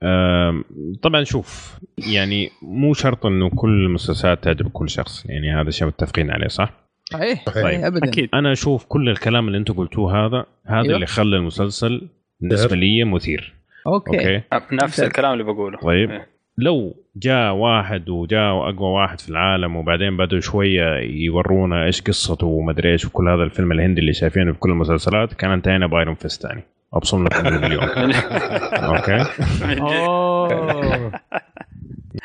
آه طبعا شوف يعني مو شرط إنه كل المسلسلات تعجب كل شخص يعني هذا شيء متفقين عليه صح؟ صحيح. صحيح. صحيح ابدا. أكيد. أنا أشوف كل الكلام اللي أنتم قلتوه هذا هذا أيوه. اللي خلى المسلسل بالنسبة لي مثير. okay, okay؟ نفس. الكلام اللي بقوله. طيب. إيه. لو جاء واحد وجاء أقوى واحد في العالم وبعدين بدوا شوية يورونا إيش قصته ومدري إيش وكل هذا الفيلم الهندي اللي شايفينه في كل المسلسلات كان انتهينا ب Iron Fist ثاني ابصم لكم بالمليون أوكي؟ أوه.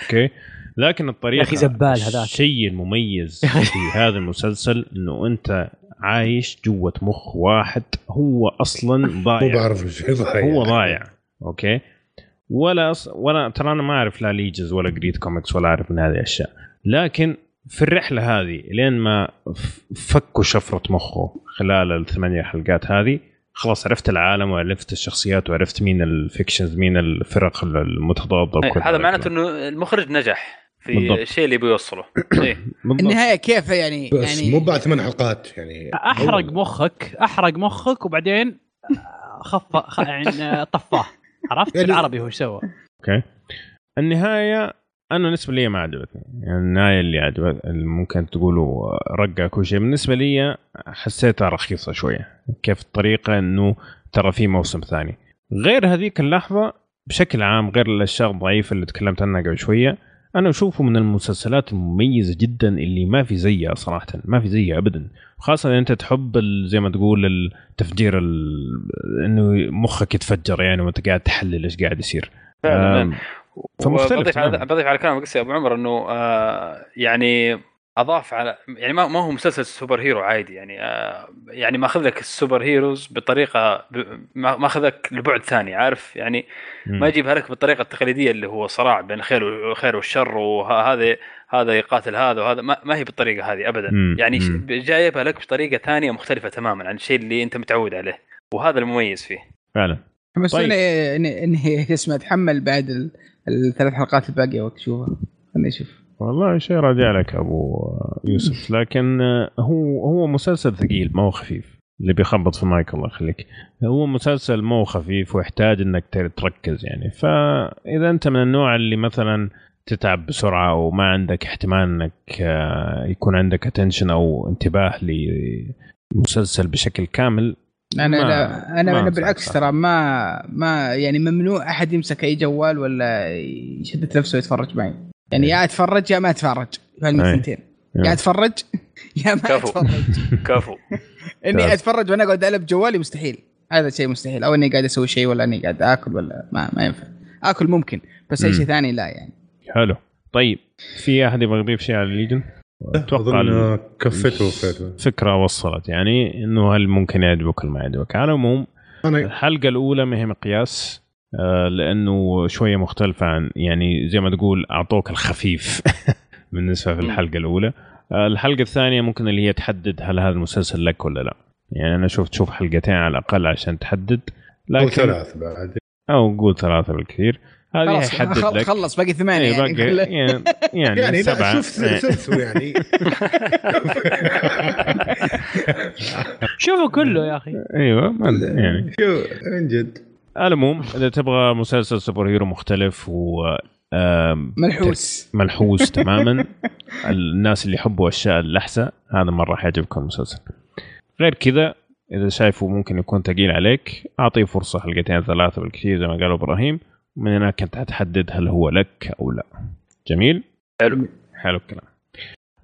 أوكي؟ لكن الطريقة يا أخي زبال هذاك. الشيء المميز في هذا المسلسل إنه أنت عايش جوة مخ واحد. هو أصلا مو ضايع. بعرف إيش ضايع. هو ضايع. okay. ولا أص... ولا ترى أنا ما أعرف لا ليجز ولا قريت كوميكس ولا أعرف من هذه الأشياء. لكن في الرحلة هذه لين ما فكوا شفرة مخه خلال الثمانية حلقات هذه خلاص عرفت العالم وعرفت الشخصيات وعرفت مين ال factions مين الفرق المتضاده وكل هذا. معناته. إنه المخرج نجح. في بالضبط. الشيء اللي بيوصله. إيه. بالضبط. النهاية كيف يعني؟ بس يعني مو بعد ثمان حلقات يعني أحرق. مخك أحرق مخك وبعدين خف خ... يعني طفاه. عرفت؟ يعني- بالعربي هو سوى. okay. النهاية أنا بالنسبة لي ما عجبتني. يعني النهاية اللي عجبت ممكن تقولوا رقع كل شيء. بالنسبة لي حسيتها رخيصة شوية. كيف الطريقة إنه ترى في موسم ثاني. غير هذيك اللحظة بشكل عام غير الأشياء الضعيفة اللي تكلمت عنها قبل شوية أنا أشوفه من المسلسلات المميزة جدا اللي ما في زيها صراحة ما في زيها ابدا. خاصة أنت تحب زي ما تقول التفجير ال- إنه مخك يتفجر يعني وأنت قاعد تحلل إيش قاعد يصير. فمختلف. بضيف على كلامك يا أبو عمر إنه آه يعني أضاف على يعني ما, ما هو مسلسل super hero عادي يعني آه يعني ماخذ لك ال super heroes بطريقة ب- ما- ماخذك لبعد ثاني عارف؟ يعني ما يجيبها لك بالطريقة التقليدية اللي هو صراع بين الخير والخير والشر وهذا هذا يقاتل هذا وهذا ما, ما هي بالطريقة هذه ابدا. مم. يعني. جايبها لك بطريقة ثانية مختلفة تماما عن الشيء اللي أنت متعود عليه وهذا المميز فيه. فعلا. بس طيب. اني اني اسمه اتحمل بعد ال- الثلاث حلقات الباقية وقت اشوفها خليني أشوف. والله شيء راجع لك أبو يوسف. لكن هو هو مسلسل ثقيل ما هو خفيف. اللي بيخبط في المايك الله يخليك. هو مسلسل ما هو خفيف ويحتاج إنك تركز يعني. فإذا أنت من النوع اللي مثلا تتعب بسرعة وما عندك احتمال إنك آه، يكون عندك attention أو انتباه لمسلسل بشكل كامل أنا ما- لا ما أنا أنا بالعكس. ترى ما ما يعني ممنوع أحد يمسك أي جوال ولا يشد نفسه يتفرج معي. يعني يا أتفرج يا ما أتفرج. أي. الثنتين أي. يا أتفرج يا ما كفو. أتفرج. كفو. إني. أتفرج وأنا اقعد ألعب جوالي مستحيل. هذا شيء مستحيل. أو إني قاعد أسوي شيء ولا إني قاعد آكل ولا ما ما ينفع. آكل ممكن بس أي. شيء ثاني لا يعني. حلو. طيب في أحد يبغى يضيف شيء على الليجن؟ أتوقع كفيت ووفيت الفكرة وصلت. يعني إنه هل ممكن يعجبك ولا ما يعجبك على العموم الحلقة الأولى ما هي مقياس. لأنه شوية مختلفه عن يعني زي ما تقول أعطوك الخفيف بالنسبة في. الحلقة الأولى. آه، الحلقة الثانية ممكن اللي هي تحدد هل هذا المسلسل لك ولا لا. يعني أنا شفت تشوف حلقتين على الأقل عشان تحدد. أو لكن ثلاث بعد. أو قول ثلاثة بالكثير. هذه خلاص حيحدد خل- لك. خلص باقي ثمانية إيه، يعني, باقي يعني يعني, يعني لا سبعه شوف إيه. سلسل يعني. شوفوا كله يا أخي. أيوه يعني. شو من جد. على العموم إذا تبغى مسلسل سوبر هيرو مختلف و ملحوس. ملحوس تماما الناس اللي يحبوا أشياء اللحسه هذا مرة حيعجبكم المسلسل. غير كذا إذا شايفه ممكن يكون ثقيل عليك أعطيه فرصة حلقتين ثلاثة بالكثير زي ما قال إبراهيم من هناك أنت حتحدد هل هو لك أو لا. جميل؟ حلو. حلو الكلام.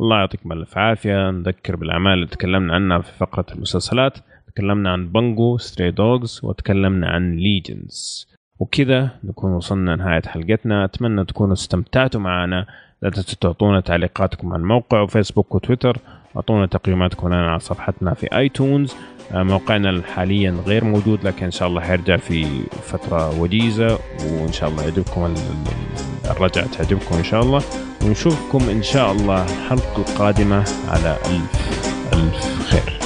الله يعطيكم ألف عافية. نذكر بالأعمال اللي تكلمنا عنها في فقرة المسلسلات. تكلمنا عن Bungo Stray Dogs وتكلمنا عن Legion وكذا نكون وصلنا نهاية حلقتنا. أتمنى تكونوا استمتعتوا معنا. لا تنسوا تعطونا تعليقاتكم عن الموقع وفيسبوك وتويتر. أعطونا تقييماتكم لنا على صفحتنا في iTunes آه، موقعنا حاليا غير موجود لكن إن شاء الله حيرجع في فترة وجيزة وإن شاء الله يعجبكم ال- ال- الرجعة تعجبكم إن شاء الله. ونشوفكم إن شاء الله الحلقة القادمه على الف ألف خير.